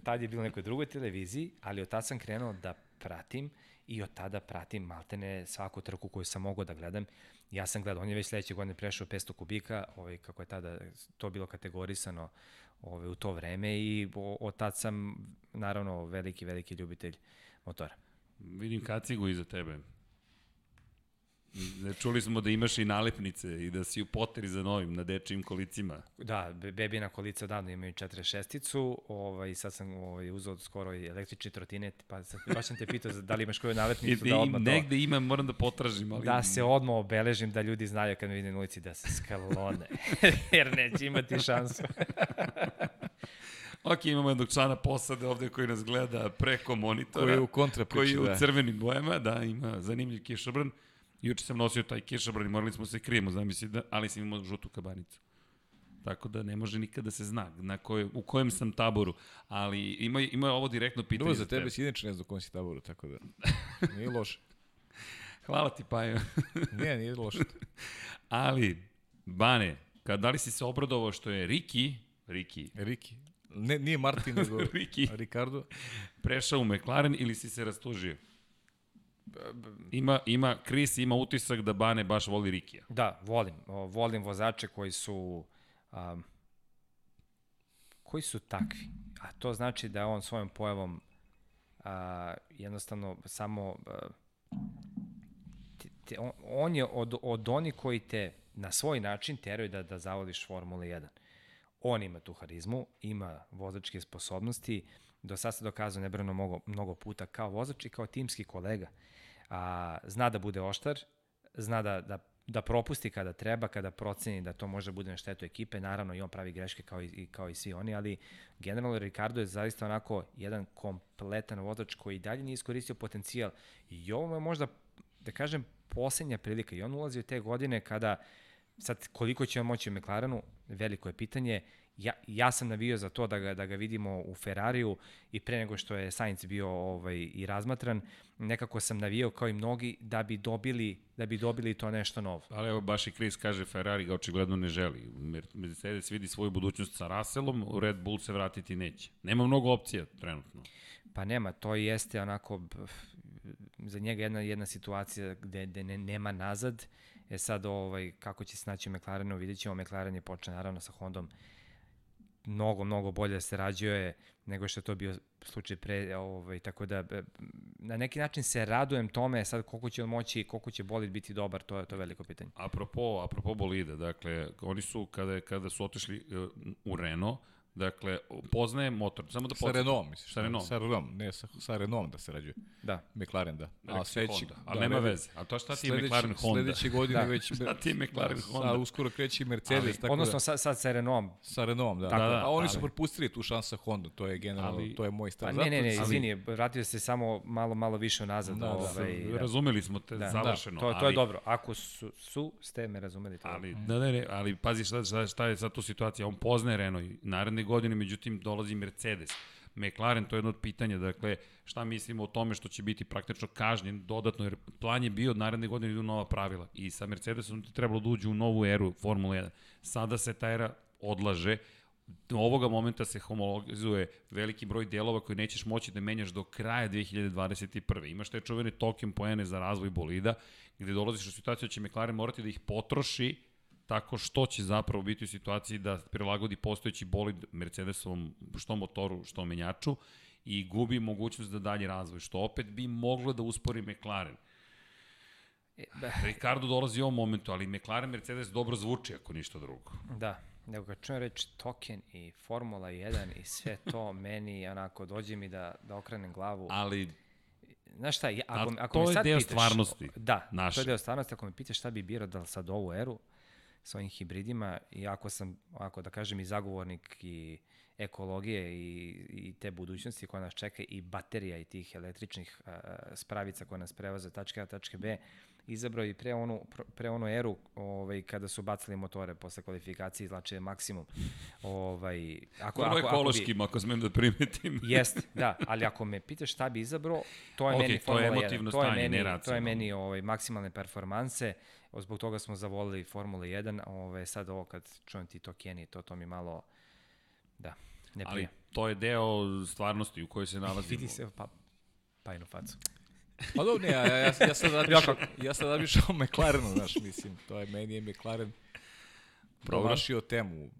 Speaker 3: tad je bilo na nekoj drugoj televiziji, ali od tada sam krenuo da pratim i od tada pratim maltene svaku trku koju sam mogao da gledam. Ja sam gledao, on je već sledeće godine prešao 500 kubika, ovaj, kako je tada to bilo kategorisano ovaj, u to vreme i o- od tad sam naravno veliki, veliki ljubitelj motora.
Speaker 1: Vidim kacigu iza tebe. Ne, Čuli smo da imaš i nalepnice i da si u poteri za novim na dečijim kolicima.
Speaker 3: Da, be- bebina kolica davno imaju 46-icu, ovaj, sad sam ovaj, uzao skoro i električni trotinet, pa sad, baš sam te pitao za- da li imaš koju nalepnicu
Speaker 1: i
Speaker 3: da odmah to...
Speaker 1: negde imam, moram da potražim, ali...
Speaker 3: Da se odmah obeležim da ljudi znaju kad me vide na ulici da se skalone, jer neće imati šansu.
Speaker 1: Ok, imamo jednog člana posade ovde koji nas gleda preko monitora.
Speaker 2: Koji je u kontra
Speaker 1: koji
Speaker 2: priči,
Speaker 1: je u
Speaker 2: da.
Speaker 1: crvenim bojama, da, ima zanimljiv kišobran. Juče sam nosio taj kišobran i morali smo se krijemo, zamisli, da, ali sam imao žutu kabanicu. Tako da ne može nikada da se zna na koj, u kojem sam taboru. Ali ima, ima ovo direktno pitanje
Speaker 2: Dobro, za tebe si inače ne znam u kom si taboru, tako da nije loše.
Speaker 1: Hvala ti, Pajo.
Speaker 2: Nije, nije loše.
Speaker 1: ali, Bane, kad, da li si se obradovao što je Riki, Riki,
Speaker 2: Riki. Ne, nije Martin, nego
Speaker 1: Riki
Speaker 2: Ricardo.
Speaker 1: prešao u McLaren ili si se rastužio? Ima, ima, Chris ima utisak da Bane baš voli Rikija.
Speaker 3: Da, volim. Volim vozače koji su um, koji su takvi. A to znači da on svojom pojavom a, jednostavno samo a, te, te, on, on je od, od oni koji te na svoj način teraju da, da zavodiš Formula 1. On ima tu harizmu, ima vozačke sposobnosti, do sad se dokazao nebrano mnogo, mnogo puta kao vozač i kao timski kolega. A, zna da bude oštar, zna da, da, da propusti kada treba, kada proceni da to može bude na štetu ekipe, naravno i on pravi greške kao i, kao i svi oni, ali generalno Ricardo je zaista onako jedan kompletan vozač koji dalje nije iskoristio potencijal i ovo je možda, da kažem, poslednja prilika i on ulazi u te godine kada sad koliko će on moći u McLarenu, veliko je pitanje. Ja, ja sam navio za to da ga, da ga vidimo u Ferrariju i pre nego što je Sainz bio ovaj, i razmatran, nekako sam navio kao i mnogi da bi dobili, da bi dobili to nešto novo.
Speaker 1: Ali evo baš i Chris kaže Ferrari ga očigledno ne želi. Mer- Mercedes vidi svoju budućnost sa Russellom, Red Bull se vratiti neće. Nema mnogo opcija trenutno.
Speaker 3: Pa nema, to jeste onako za njega jedna jedna situacija gde, gde ne, nema nazad. E sad ovaj kako će se naći McLarenu, vidjet ćemo. McLaren je počeo naravno sa Hondom mnogo, mnogo bolje se rađuje nego što je to bio slučaj pre, ovaj, tako da e, na neki način se radujem tome, sad koliko će on moći, koliko će bolid biti dobar, to je to je veliko pitanje.
Speaker 1: Apropo, apropo bolida, dakle, oni su, kada, kada su otišli uh, u Renault, dakle, poznaje motor, samo da
Speaker 2: Sa
Speaker 1: podsjetim-
Speaker 2: Renault, misliš?
Speaker 1: Sa Renault.
Speaker 2: Sa Renault, ne, sa, sa Renault da se rađuje.
Speaker 3: Da.
Speaker 2: McLaren, da. A sledeći,
Speaker 1: Honda, ali
Speaker 2: da,
Speaker 1: nema
Speaker 2: ne,
Speaker 1: veze. A to šta ti je
Speaker 2: sledeći-
Speaker 1: McLaren Honda?
Speaker 2: Sledeće godine
Speaker 3: Da.
Speaker 2: već...
Speaker 1: Šta ti je McLaren
Speaker 2: da,
Speaker 1: Honda?
Speaker 2: Sa, uskoro kreće i Mercedes,
Speaker 1: Ali-
Speaker 2: tako
Speaker 3: Odnosno
Speaker 2: da,
Speaker 3: sad, sad sa Renaultom.
Speaker 2: sa Renaultom, da.
Speaker 1: Tako,
Speaker 2: da, A oni su
Speaker 1: ali-
Speaker 2: propustili tu šansu sa Honda, to je generalno,
Speaker 1: Ali-
Speaker 2: to je moj stav.
Speaker 3: Pa ne, ne, ne, izvini, vratio se samo malo, malo više unazad.
Speaker 2: Da, da.
Speaker 3: ovaj, da.
Speaker 1: Razumeli smo te
Speaker 3: Da,
Speaker 1: završeno.
Speaker 3: To, to
Speaker 1: ali,
Speaker 3: je dobro. Ako su, su ste me razumeli. To
Speaker 1: Ali, da, ne, ne, ali pazi šta, šta, šta je sad tu situacija. On poznaje Renault i naredne godine, međutim, dolazi Mercedes. McLaren, to je jedno od pitanja, dakle, šta mislimo o tome što će biti praktično kažnjen dodatno, jer plan je bio od naredne godine idu nova pravila i sa Mercedesom ti trebalo da uđu u novu eru Formula 1. Sada se ta era odlaže, ovoga momenta se homologizuje veliki broj delova koji nećeš moći da menjaš do kraja 2021. Imaš te čuvene token poene za razvoj bolida, gde dolaziš u situaciju da će McLaren morati da ih potroši tako što će zapravo biti u situaciji da prilagodi postojeći bolid Mercedesovom što motoru, što menjaču i gubi mogućnost da dalje razvoj, što opet bi moglo da uspori McLaren.
Speaker 3: E,
Speaker 1: Ricardo dolazi u ovom momentu, ali McLaren Mercedes dobro zvuči ako ništa drugo.
Speaker 3: Da, nego kad čujem reći token i Formula 1 i sve to, meni onako dođe mi da, da okrenem glavu.
Speaker 1: Ali
Speaker 3: Znaš šta, ako, ako
Speaker 1: to
Speaker 3: me
Speaker 1: je
Speaker 3: sad
Speaker 1: deo
Speaker 3: pitaš,
Speaker 1: stvarnosti
Speaker 3: Da,
Speaker 1: naše.
Speaker 3: to je deo stvarnosti. Ako me pitaš šta bi birao da sad ovu eru sa ovim hibridima, i ako sam, ako da kažem, i zagovornik i ekologije i, i te budućnosti koja nas čeka i baterija i tih električnih uh, spravica koje nas prevoze tačke A, tačke B, izabrao i pre onu, pre onu eru ovaj, kada su bacili motore posle kvalifikacije izlače maksimum. Ovaj,
Speaker 1: ako, Vrlo ako, ekološkim, ako, bi, ako smem da primetim.
Speaker 3: Jest, da, ali ako me pitaš šta bi izabrao, to je
Speaker 1: okay,
Speaker 3: meni Formula 1.
Speaker 1: To je emotivno
Speaker 3: to
Speaker 1: stanje,
Speaker 3: je meni, To je meni ovaj, maksimalne performanse, zbog toga smo zavolili Formula 1, ovaj, sad ovo kad čujem ti to Kenny, to, to mi malo, da, ne prije.
Speaker 1: Ali to je deo stvarnosti u kojoj se nalazimo.
Speaker 3: Vidi se, pa, pa inu facu.
Speaker 2: Pa dobro, ne, ja, ja, ja sad razmišljam, ja sad razmišljam o McLarenu, znaš, mislim, to je, meni je McLaren promašio temu.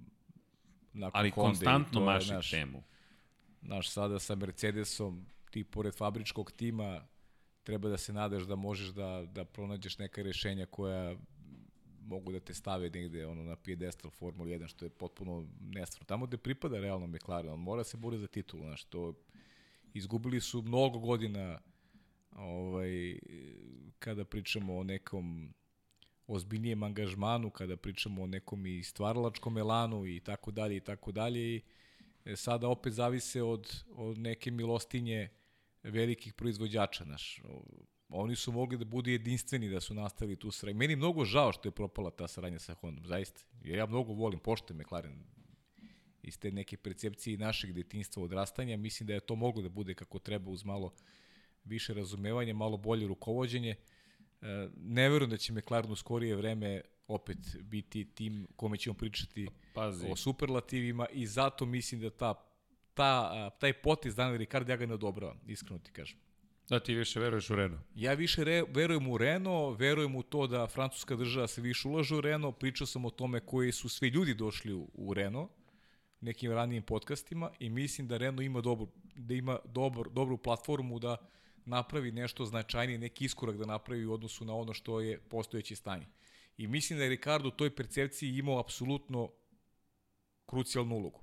Speaker 1: Nakon Ali Honda konstantno maši naš, temu.
Speaker 2: Znaš, sada sa Mercedesom, ti pored fabričkog tima, treba da se nadaš da možeš da, da pronađeš neka rešenja koja mogu da te stave negde ono, na pijedestal Formula 1, što je potpuno nestvarno. Tamo gde pripada realno McLaren, on mora se bore za titulu, znaš, to izgubili su mnogo godina ovaj, kada pričamo o nekom ozbiljnijem angažmanu, kada pričamo o nekom i stvaralačkom elanu i tako dalje i tako dalje i e, sada opet zavise od, od neke milostinje velikih proizvođača. Naš. Oni su mogli da budu jedinstveni da su nastavili tu saradnju. Meni je mnogo žao što je propala ta saradnja sa Hondom, zaista. Jer ja mnogo volim, poštem McLaren iz te neke percepcije našeg detinstva odrastanja. Mislim da je to moglo da bude kako treba uz malo više razumevanja, malo bolje rukovođenje. E, ne verujem da će McLaren u skorije vreme opet biti tim kome ćemo pričati Pazi. o superlativima i zato mislim da ta, ta, taj potez Daniel Ricard ja ga ne odobravam, iskreno ti kažem.
Speaker 1: Da, ti više veruješ u Renault?
Speaker 2: Ja više re, verujem u Renault, verujem u to da francuska država se više ulaže u Renault, pričao sam o tome koji su svi ljudi došli u, u Renault, nekim ranijim podcastima i mislim da Renault ima dobru, da ima dobro, dobru platformu da napravi nešto značajnije, neki iskorak da napravi u odnosu na ono što je postojeće stanje. I mislim da je Ricardo u toj percepciji imao apsolutno krucijalnu ulogu.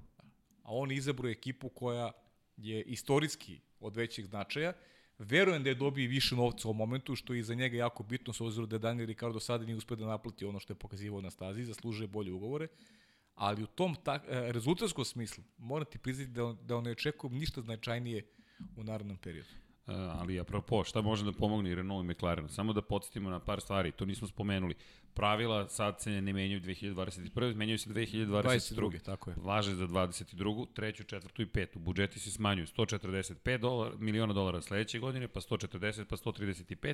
Speaker 2: A on izabrao ekipu koja je istorijski od većeg značaja. Verujem da je dobio više novca u momentu, što je za njega jako bitno, s obzirom da Daniel Ricardo sada nije uspio da naplati ono što je pokazivao na stazi, zaslužuje bolje ugovore, ali u tom tak, e, rezultatskom smislu moram ti priznati da, da ne očekujem ništa značajnije u narednom periodu.
Speaker 1: Uh, ali apropo, šta može da pomogne Renault i McLaren? Samo da podsjetimo na par stvari, to nismo spomenuli. Pravila sad se ne menjaju 2021. menjaju se 2022. 22.
Speaker 2: tako je.
Speaker 1: Važe za 22. treću, četvrtu i petu. Budžeti se smanjuju 145 dolara, miliona dolara sledeće godine, pa 140, pa 135.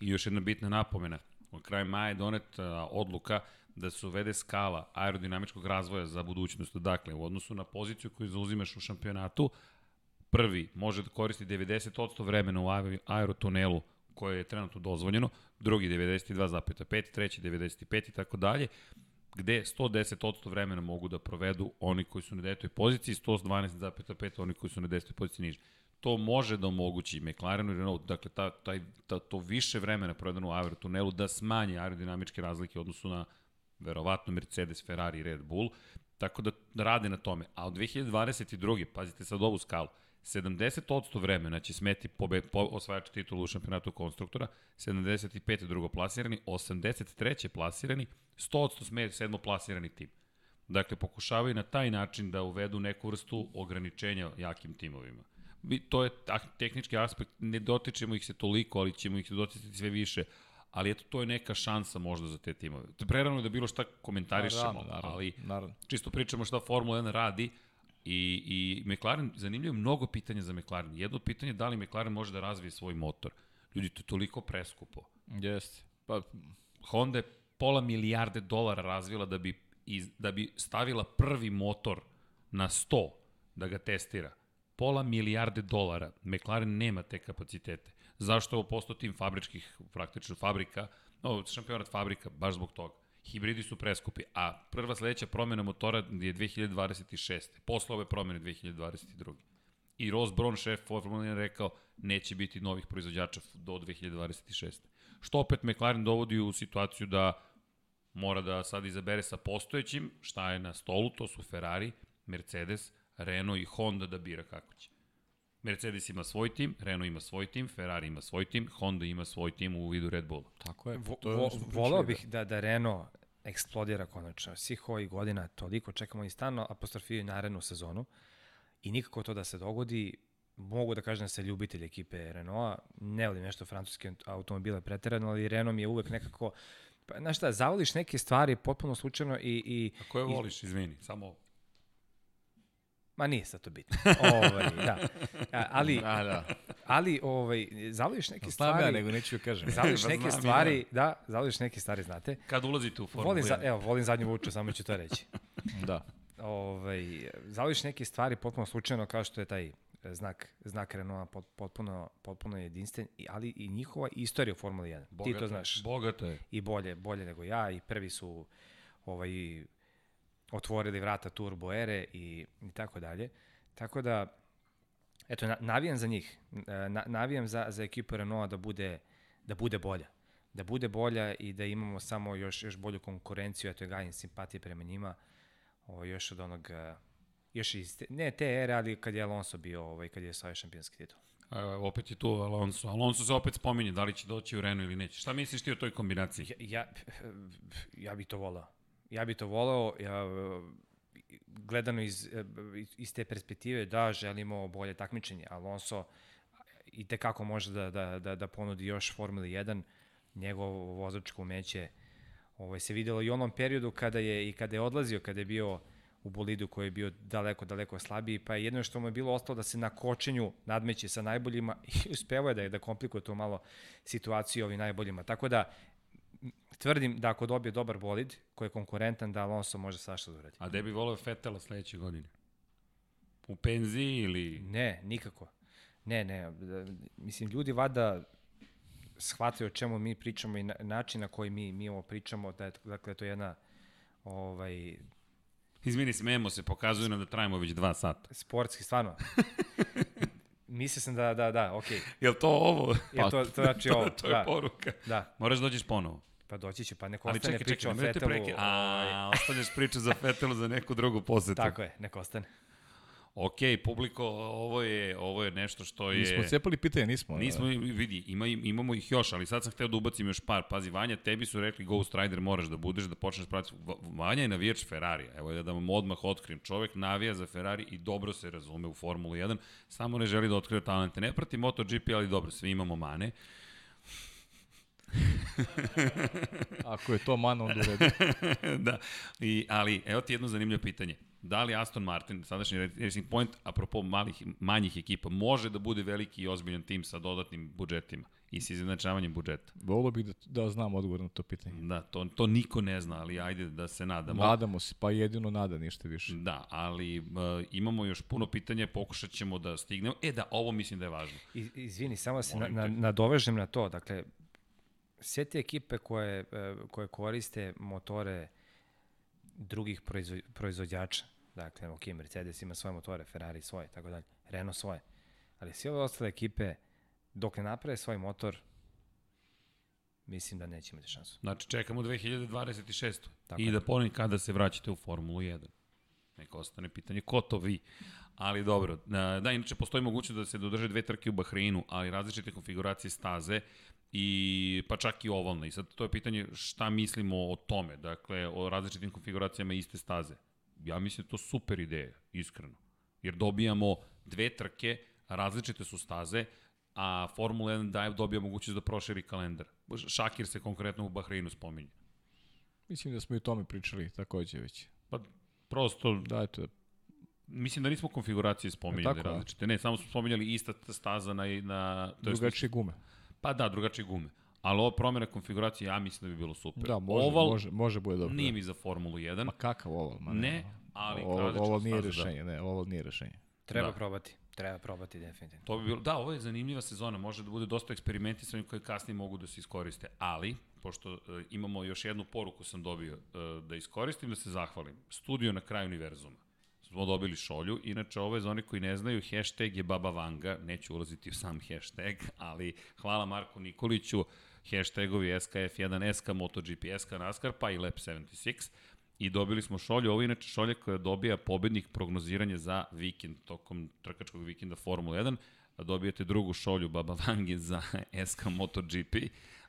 Speaker 1: I još jedna bitna napomena. U kraju maja je doneta odluka da se uvede skala aerodinamičkog razvoja za budućnost. Dakle, u odnosu na poziciju koju zauzimaš u šampionatu, prvi može da koristi 90% vremena u aerotunelu koje je trenutno dozvoljeno, drugi 92,5, treći 95 i tako dalje, gde 110% vremena mogu da provedu oni koji su na devetoj poziciji, 112,5 oni koji su na desetoj poziciji niže. To može da omogući McLarenu i Renault, dakle ta, taj, ta, to više vremena provedeno u aerotunelu da smanji aerodinamičke razlike u odnosu na verovatno Mercedes, Ferrari i Red Bull, tako da rade na tome. A od 2022. pazite sad ovu skalu, 70% vremena će smeti pobe, po, osvajač titulu u šampionatu konstruktora, 75. drugo plasirani, 83. plasirani, 100% sme sedmo plasirani tim. Dakle, pokušavaju na taj način da uvedu neku vrstu ograničenja jakim timovima. To je tehnički aspekt, ne dotičemo ih se toliko, ali ćemo ih doticati sve više, ali eto, to je neka šansa možda za te timove. Prerano je da bilo šta komentarišemo, naravno, naravno, ali naravno. čisto pričamo šta Formula 1 radi, I, I McLaren, zanimljivo mnogo pitanja za McLaren. Jedno od pitanja je da li McLaren može da razvije svoj motor. Ljudi, to je toliko preskupo.
Speaker 2: Jeste. Pa...
Speaker 1: Honda je pola milijarde dolara razvila da bi, iz, da bi stavila prvi motor na 100 da ga testira. Pola milijarde dolara. McLaren nema te kapacitete. Zašto je ovo postao tim fabričkih, praktično fabrika, no, šampionat fabrika, baš zbog toga hibridi su preskupi, a prva sledeća promjena motora je 2026. Posle ove promjene 2022. I Ross Brown, šef Formula 1, rekao neće biti novih proizvođača do 2026. Što opet McLaren dovodi u situaciju da mora da sad izabere sa postojećim šta je na stolu, to su Ferrari, Mercedes, Renault i Honda da bira kako će. Mercedes ima svoj tim, Renault ima svoj tim, Ferrari ima svoj tim, Honda ima svoj tim u vidu Red Bulla.
Speaker 2: Tako je.
Speaker 3: Vo, vo, volao bih da, da Renault eksplodira konačno. Svih ovih godina toliko čekamo i stalno apostrofiju narednu sezonu i nikako to da se dogodi. Mogu da kažem da se ljubitelj ekipe Renaulta, ne volim nešto francuske automobile preterano, ali Renault mi je uvek nekako Pa, znaš šta, zavoliš neke stvari potpuno slučajno i... i
Speaker 1: A koje voliš, izvini, samo...
Speaker 3: Ma nije sad to bitno. ovaj, da. A, ali,
Speaker 2: Da, da.
Speaker 3: ali ovaj, zavoliš neke
Speaker 2: Znam ja,
Speaker 3: stvari...
Speaker 2: nego neću joj kažem.
Speaker 3: Zavoliš
Speaker 1: Pa
Speaker 3: neke
Speaker 1: znam
Speaker 3: stvari, da, zavoliš neke stvari, znate.
Speaker 1: Kad ulazite u Formulu
Speaker 3: Volim, za,
Speaker 1: 1?
Speaker 3: evo, volim zadnju vuču, samo ću to reći.
Speaker 2: Da.
Speaker 3: ovaj, zavoliš neke stvari potpuno slučajno kao što je taj znak, znak Renaulta pot, potpuno, potpuno jedinstven, i- ali i njihova istorija u Formuli 1. Ti
Speaker 1: Bogato
Speaker 3: to znaš.
Speaker 1: Bogato je.
Speaker 3: I bolje, bolje nego ja i prvi su ovaj, otvorili vrata turbo ere i, i tako dalje. Tako da, eto, na, navijam za njih. E, Na, navijam za, za ekipu Renaulta da bude, da bude bolja. Da bude bolja i da imamo samo još, još bolju konkurenciju, eto gajim simpatije prema njima, o, još od onog, e, još iz, te, ne te ere, ali kad je Alonso bio, ovaj, kad je osvojio šampionski titul.
Speaker 1: Evo, opet je tu Alonso. Alonso se opet spominje, da li će doći u Renault ili neće. Šta misliš ti o toj kombinaciji?
Speaker 3: Ja, ja, ja bi to voleo. Ja bi to voleo, ja, gledano iz, iz te perspektive, da, želimo bolje takmičenje. Alonso i tekako može da, da, da, da ponudi još Formuli 1, njegovo vozačko umeće ovaj, se videlo i u onom periodu kada je, i kada je odlazio, kada je bio u bolidu koji je bio daleko, daleko slabiji, pa je jedno što mu je bilo ostalo da se na kočenju nadmeće sa najboljima i uspevao je da, je da komplikuje to malo situaciju ovim najboljima. Tako da, tvrdim da ako dobije dobar bolid koji je konkurentan, da Alonso može svašta da uradi.
Speaker 1: A gde bi voleo Fetela sledeće godine? U penziji ili...
Speaker 3: Ne, nikako. Ne, ne, mislim, ljudi vada shvataju o čemu mi pričamo i na, način na koji mi, mi ovo pričamo, da je, dakle, to je jedna ovaj,
Speaker 1: Izmini, smemo se, pokazuju nam da trajimo već dva sata.
Speaker 3: sportski, stvarno. Mislio sam da, da, da, okej. Okay.
Speaker 1: Jel to ovo?
Speaker 3: Je to, to znači ovo,
Speaker 1: to je
Speaker 3: da,
Speaker 1: poruka.
Speaker 3: da,
Speaker 1: Moraš da dođeš ponovo.
Speaker 3: Pa doći će, pa neko
Speaker 1: Ali
Speaker 3: ostane
Speaker 1: čekaj,
Speaker 3: priča
Speaker 1: čekaj,
Speaker 3: o Fetelu.
Speaker 1: preke.
Speaker 3: ovaj,
Speaker 1: A, ostaneš priču za Fetelu za neku drugu posetu.
Speaker 3: Tako je, neko ostane.
Speaker 1: Ok, publiko, ovo je, ovo je nešto što je...
Speaker 2: Mi smo cepali pitanje, nismo.
Speaker 1: Nismo, vidi, ima, imamo ih još, ali sad sam hteo da ubacim još par. Pazi, Vanja, tebi su rekli Ghost Rider moraš da budeš, da počneš pratiti. Va- Vanja je navijač Ferrari, evo da vam odmah otkrijem. Čovek navija za Ferrari i dobro se razume u Formulu 1, samo ne želi da otkriva talente. Ne prati MotoGP, ali dobro, svi imamo mane.
Speaker 2: Ako je to mana, onda u redu.
Speaker 1: da, I, ali evo ti jedno zanimljivo pitanje. Da li Aston Martin, sadašnji Racing Point, apropo malih, manjih ekipa, može da bude veliki i ozbiljan tim sa dodatnim budžetima i sa izjednačavanjem budžeta?
Speaker 2: Volio bih da, da znam odgovor na to pitanje.
Speaker 1: Da, to, to niko ne zna, ali ajde da se nadamo.
Speaker 2: Nadamo se, pa jedino nada, ništa više.
Speaker 1: Da, ali uh, imamo još puno pitanja, pokušat ćemo da stignemo. E da, ovo mislim da je važno.
Speaker 3: I, izvini, samo da se na, na, nadovežem na to. Dakle, sve te ekipe koje, e, koje koriste motore drugih proizvo, proizvođača, dakle, ok, Mercedes ima svoje motore, Ferrari svoje, tako dalje, Renault svoje, ali sve ove ostale ekipe, dok ne naprave svoj motor, mislim da neće imati šansu.
Speaker 1: Znači, čekamo 2026.
Speaker 3: Tako
Speaker 1: I da ponovim kada se vraćate u Formulu 1. Neka ostane pitanje, ko to vi? Ali dobro, da, inače postoji mogućnost da se dodrže dve trke u Bahreinu, ali različite konfiguracije staze i pa čak i ovalne. I sad to je pitanje šta mislimo o tome, dakle, o različitim konfiguracijama iste staze. Ja mislim da to super ideja, iskreno. Jer dobijamo dve trke, različite su staze, a Formula 1 daje dobija mogućnost da proširi kalendar. Šakir se konkretno u Bahreinu spominje.
Speaker 2: Mislim da smo i o tome pričali takođe već.
Speaker 1: Pa prosto,
Speaker 2: Da, eto,
Speaker 1: mislim da nismo konfiguracije spominjali
Speaker 2: tako, a?
Speaker 1: različite. Ne, samo smo spominjali ista ta staza na... na to
Speaker 2: drugačije gume.
Speaker 1: Pa da, drugačije gume. Ali ova promjena konfiguracije, ja mislim da bi bilo super.
Speaker 2: Da, može,
Speaker 1: Oval
Speaker 2: može, može bude dobro.
Speaker 1: nije
Speaker 2: da.
Speaker 1: mi za Formulu 1.
Speaker 2: Ma kakav oval? Ma
Speaker 1: ne, ali
Speaker 2: ovo, ovo nije
Speaker 1: staza,
Speaker 2: rešenje, ne, ovo nije rešenje.
Speaker 3: Treba
Speaker 1: Da.
Speaker 3: da. probati, treba probati definitivno.
Speaker 1: To bi bilo, da, ovo je zanimljiva sezona, može da bude dosta eksperimentisanja koje kasnije mogu da se iskoriste, ali, pošto e, imamo još jednu poruku sam dobio, e, da iskoristim da se zahvalim. Studio na kraju univerzuma. Smo dobili šolju, inače ovo je za oni koji ne znaju, hashtag je Baba Vanga, neću ulaziti u sam hashtag, ali hvala Marku Nikoliću, hashtagovi SKF1, SK MotoGP, SK NASCAR, pa i Lab 76, i dobili smo šolju, ovo je inače šolja koja dobija pobednik prognoziranja za vikend, tokom trkačkog vikenda Formula 1, a dobijete drugu šolju Baba Vange za SK MotoGP,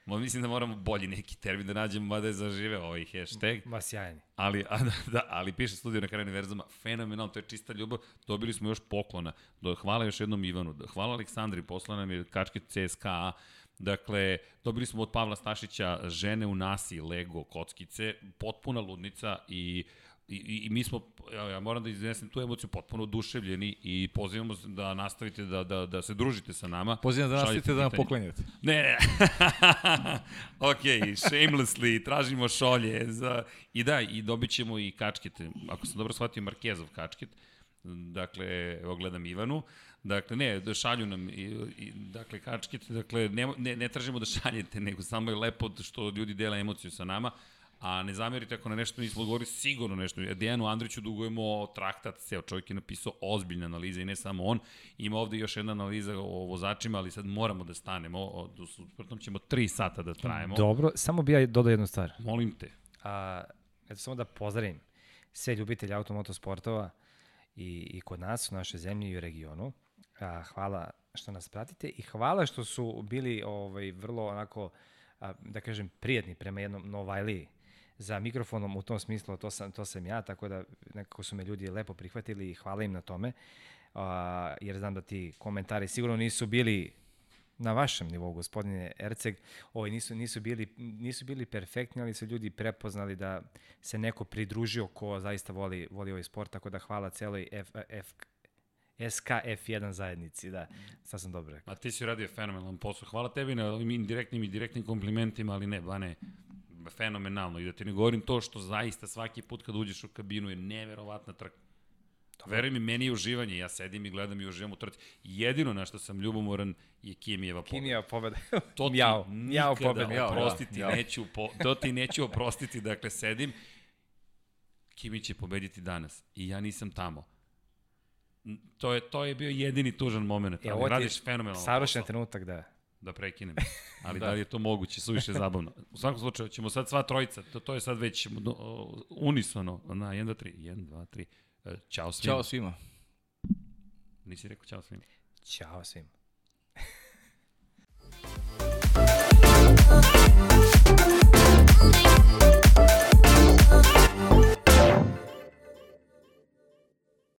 Speaker 1: Ma mislim da moramo bolji neki termin da nađemo, mada je zažive ovaj hashtag.
Speaker 3: Ma sjajni.
Speaker 1: Ali, a, da, da, ali piše studio na kraju univerzuma, fenomenalno, to je čista ljubav. Dobili smo još poklona. Do, hvala još jednom Ivanu. Hvala Aleksandri, posla nam je kačke CSKA. Dakle, dobili smo od Pavla Stašića žene u nasi, Lego, kockice, potpuna ludnica i I, i, i mi smo, ja, ja moram da iznesem tu emociju, potpuno oduševljeni i pozivamo da nastavite da, da, da se družite sa nama.
Speaker 2: Pozivam da nastavite da nam poklanjate.
Speaker 1: Ne, ne. ok, shamelessly, tražimo šolje. Za... I da, i dobit ćemo i kačkete. Ako sam dobro shvatio, Markezov kačket. Dakle, evo gledam Ivanu. Dakle, ne, da šalju nam, i, i, dakle, kačkete, dakle, ne, ne, ne tražimo da šaljete, nego samo je lepo što ljudi dela emociju sa nama. A ne zamerite ako na nešto nismo odgovorili, sigurno nešto. Dejanu Andriću dugujemo traktat, ceo čovjek je napisao ozbiljne analize i ne samo on. Ima ovde još jedna analiza o vozačima, ali sad moramo da stanemo, u suprotnom ćemo tri sata da trajemo.
Speaker 3: Dobro, samo bi ja dodao jednu stvar.
Speaker 1: Molim te.
Speaker 3: A, eto samo da pozdravim sve ljubitelje automotosportova i, i kod nas, u našoj zemlji i u regionu. A, hvala što nas pratite i hvala što su bili ovaj, vrlo onako, a, da kažem, prijatni prema jednom Novajliji za mikrofonom u tom smislu, to sam, to sam ja, tako da nekako su me ljudi lepo prihvatili i hvala im na tome, a, jer znam da ti komentari sigurno nisu bili na vašem nivou, gospodine Erceg, ovaj, nisu, nisu, bili, nisu bili perfektni, ali su ljudi prepoznali da se neko pridružio ko zaista voli, voli ovaj sport, tako da hvala celoj F, F, SKF1 zajednici, da, sad sam dobro rekao.
Speaker 1: A ti si radio fenomenalan posao. Hvala tebi na ovim indirektnim i direktnim komplimentima, ali ne, Bane, fenomenalno. I da ti ne govorim to što zaista svaki put kad uđeš u kabinu je neverovatna trka. Veruj mi, meni je uživanje, ja sedim i gledam i uživam u trci. Jedino na što sam ljubomoran je Kimijeva pobeda.
Speaker 3: Kimijeva pobeda.
Speaker 1: To ti
Speaker 3: Mjau, mjau pobeda.
Speaker 1: oprostiti
Speaker 2: Mjau, mjau.
Speaker 1: neću, po, to ti neću oprostiti, dakle sedim, Kimi će pobediti danas i ja nisam tamo. To je, to je bio jedini tužan moment,
Speaker 3: E,
Speaker 1: ali radiš fenomenalno
Speaker 3: Savršen trenutak, da.
Speaker 1: Da prekinem. Ali da. da li je to moguće, suviše zabavno. U svakom slučaju, ćemo sad sva trojica, to, to je sad već unisono, na 1, 2, 3, 1, 2, 3. E, Ćao svima.
Speaker 2: Ćao svima.
Speaker 1: Nisi rekao ćao svima.
Speaker 3: Ćao svim.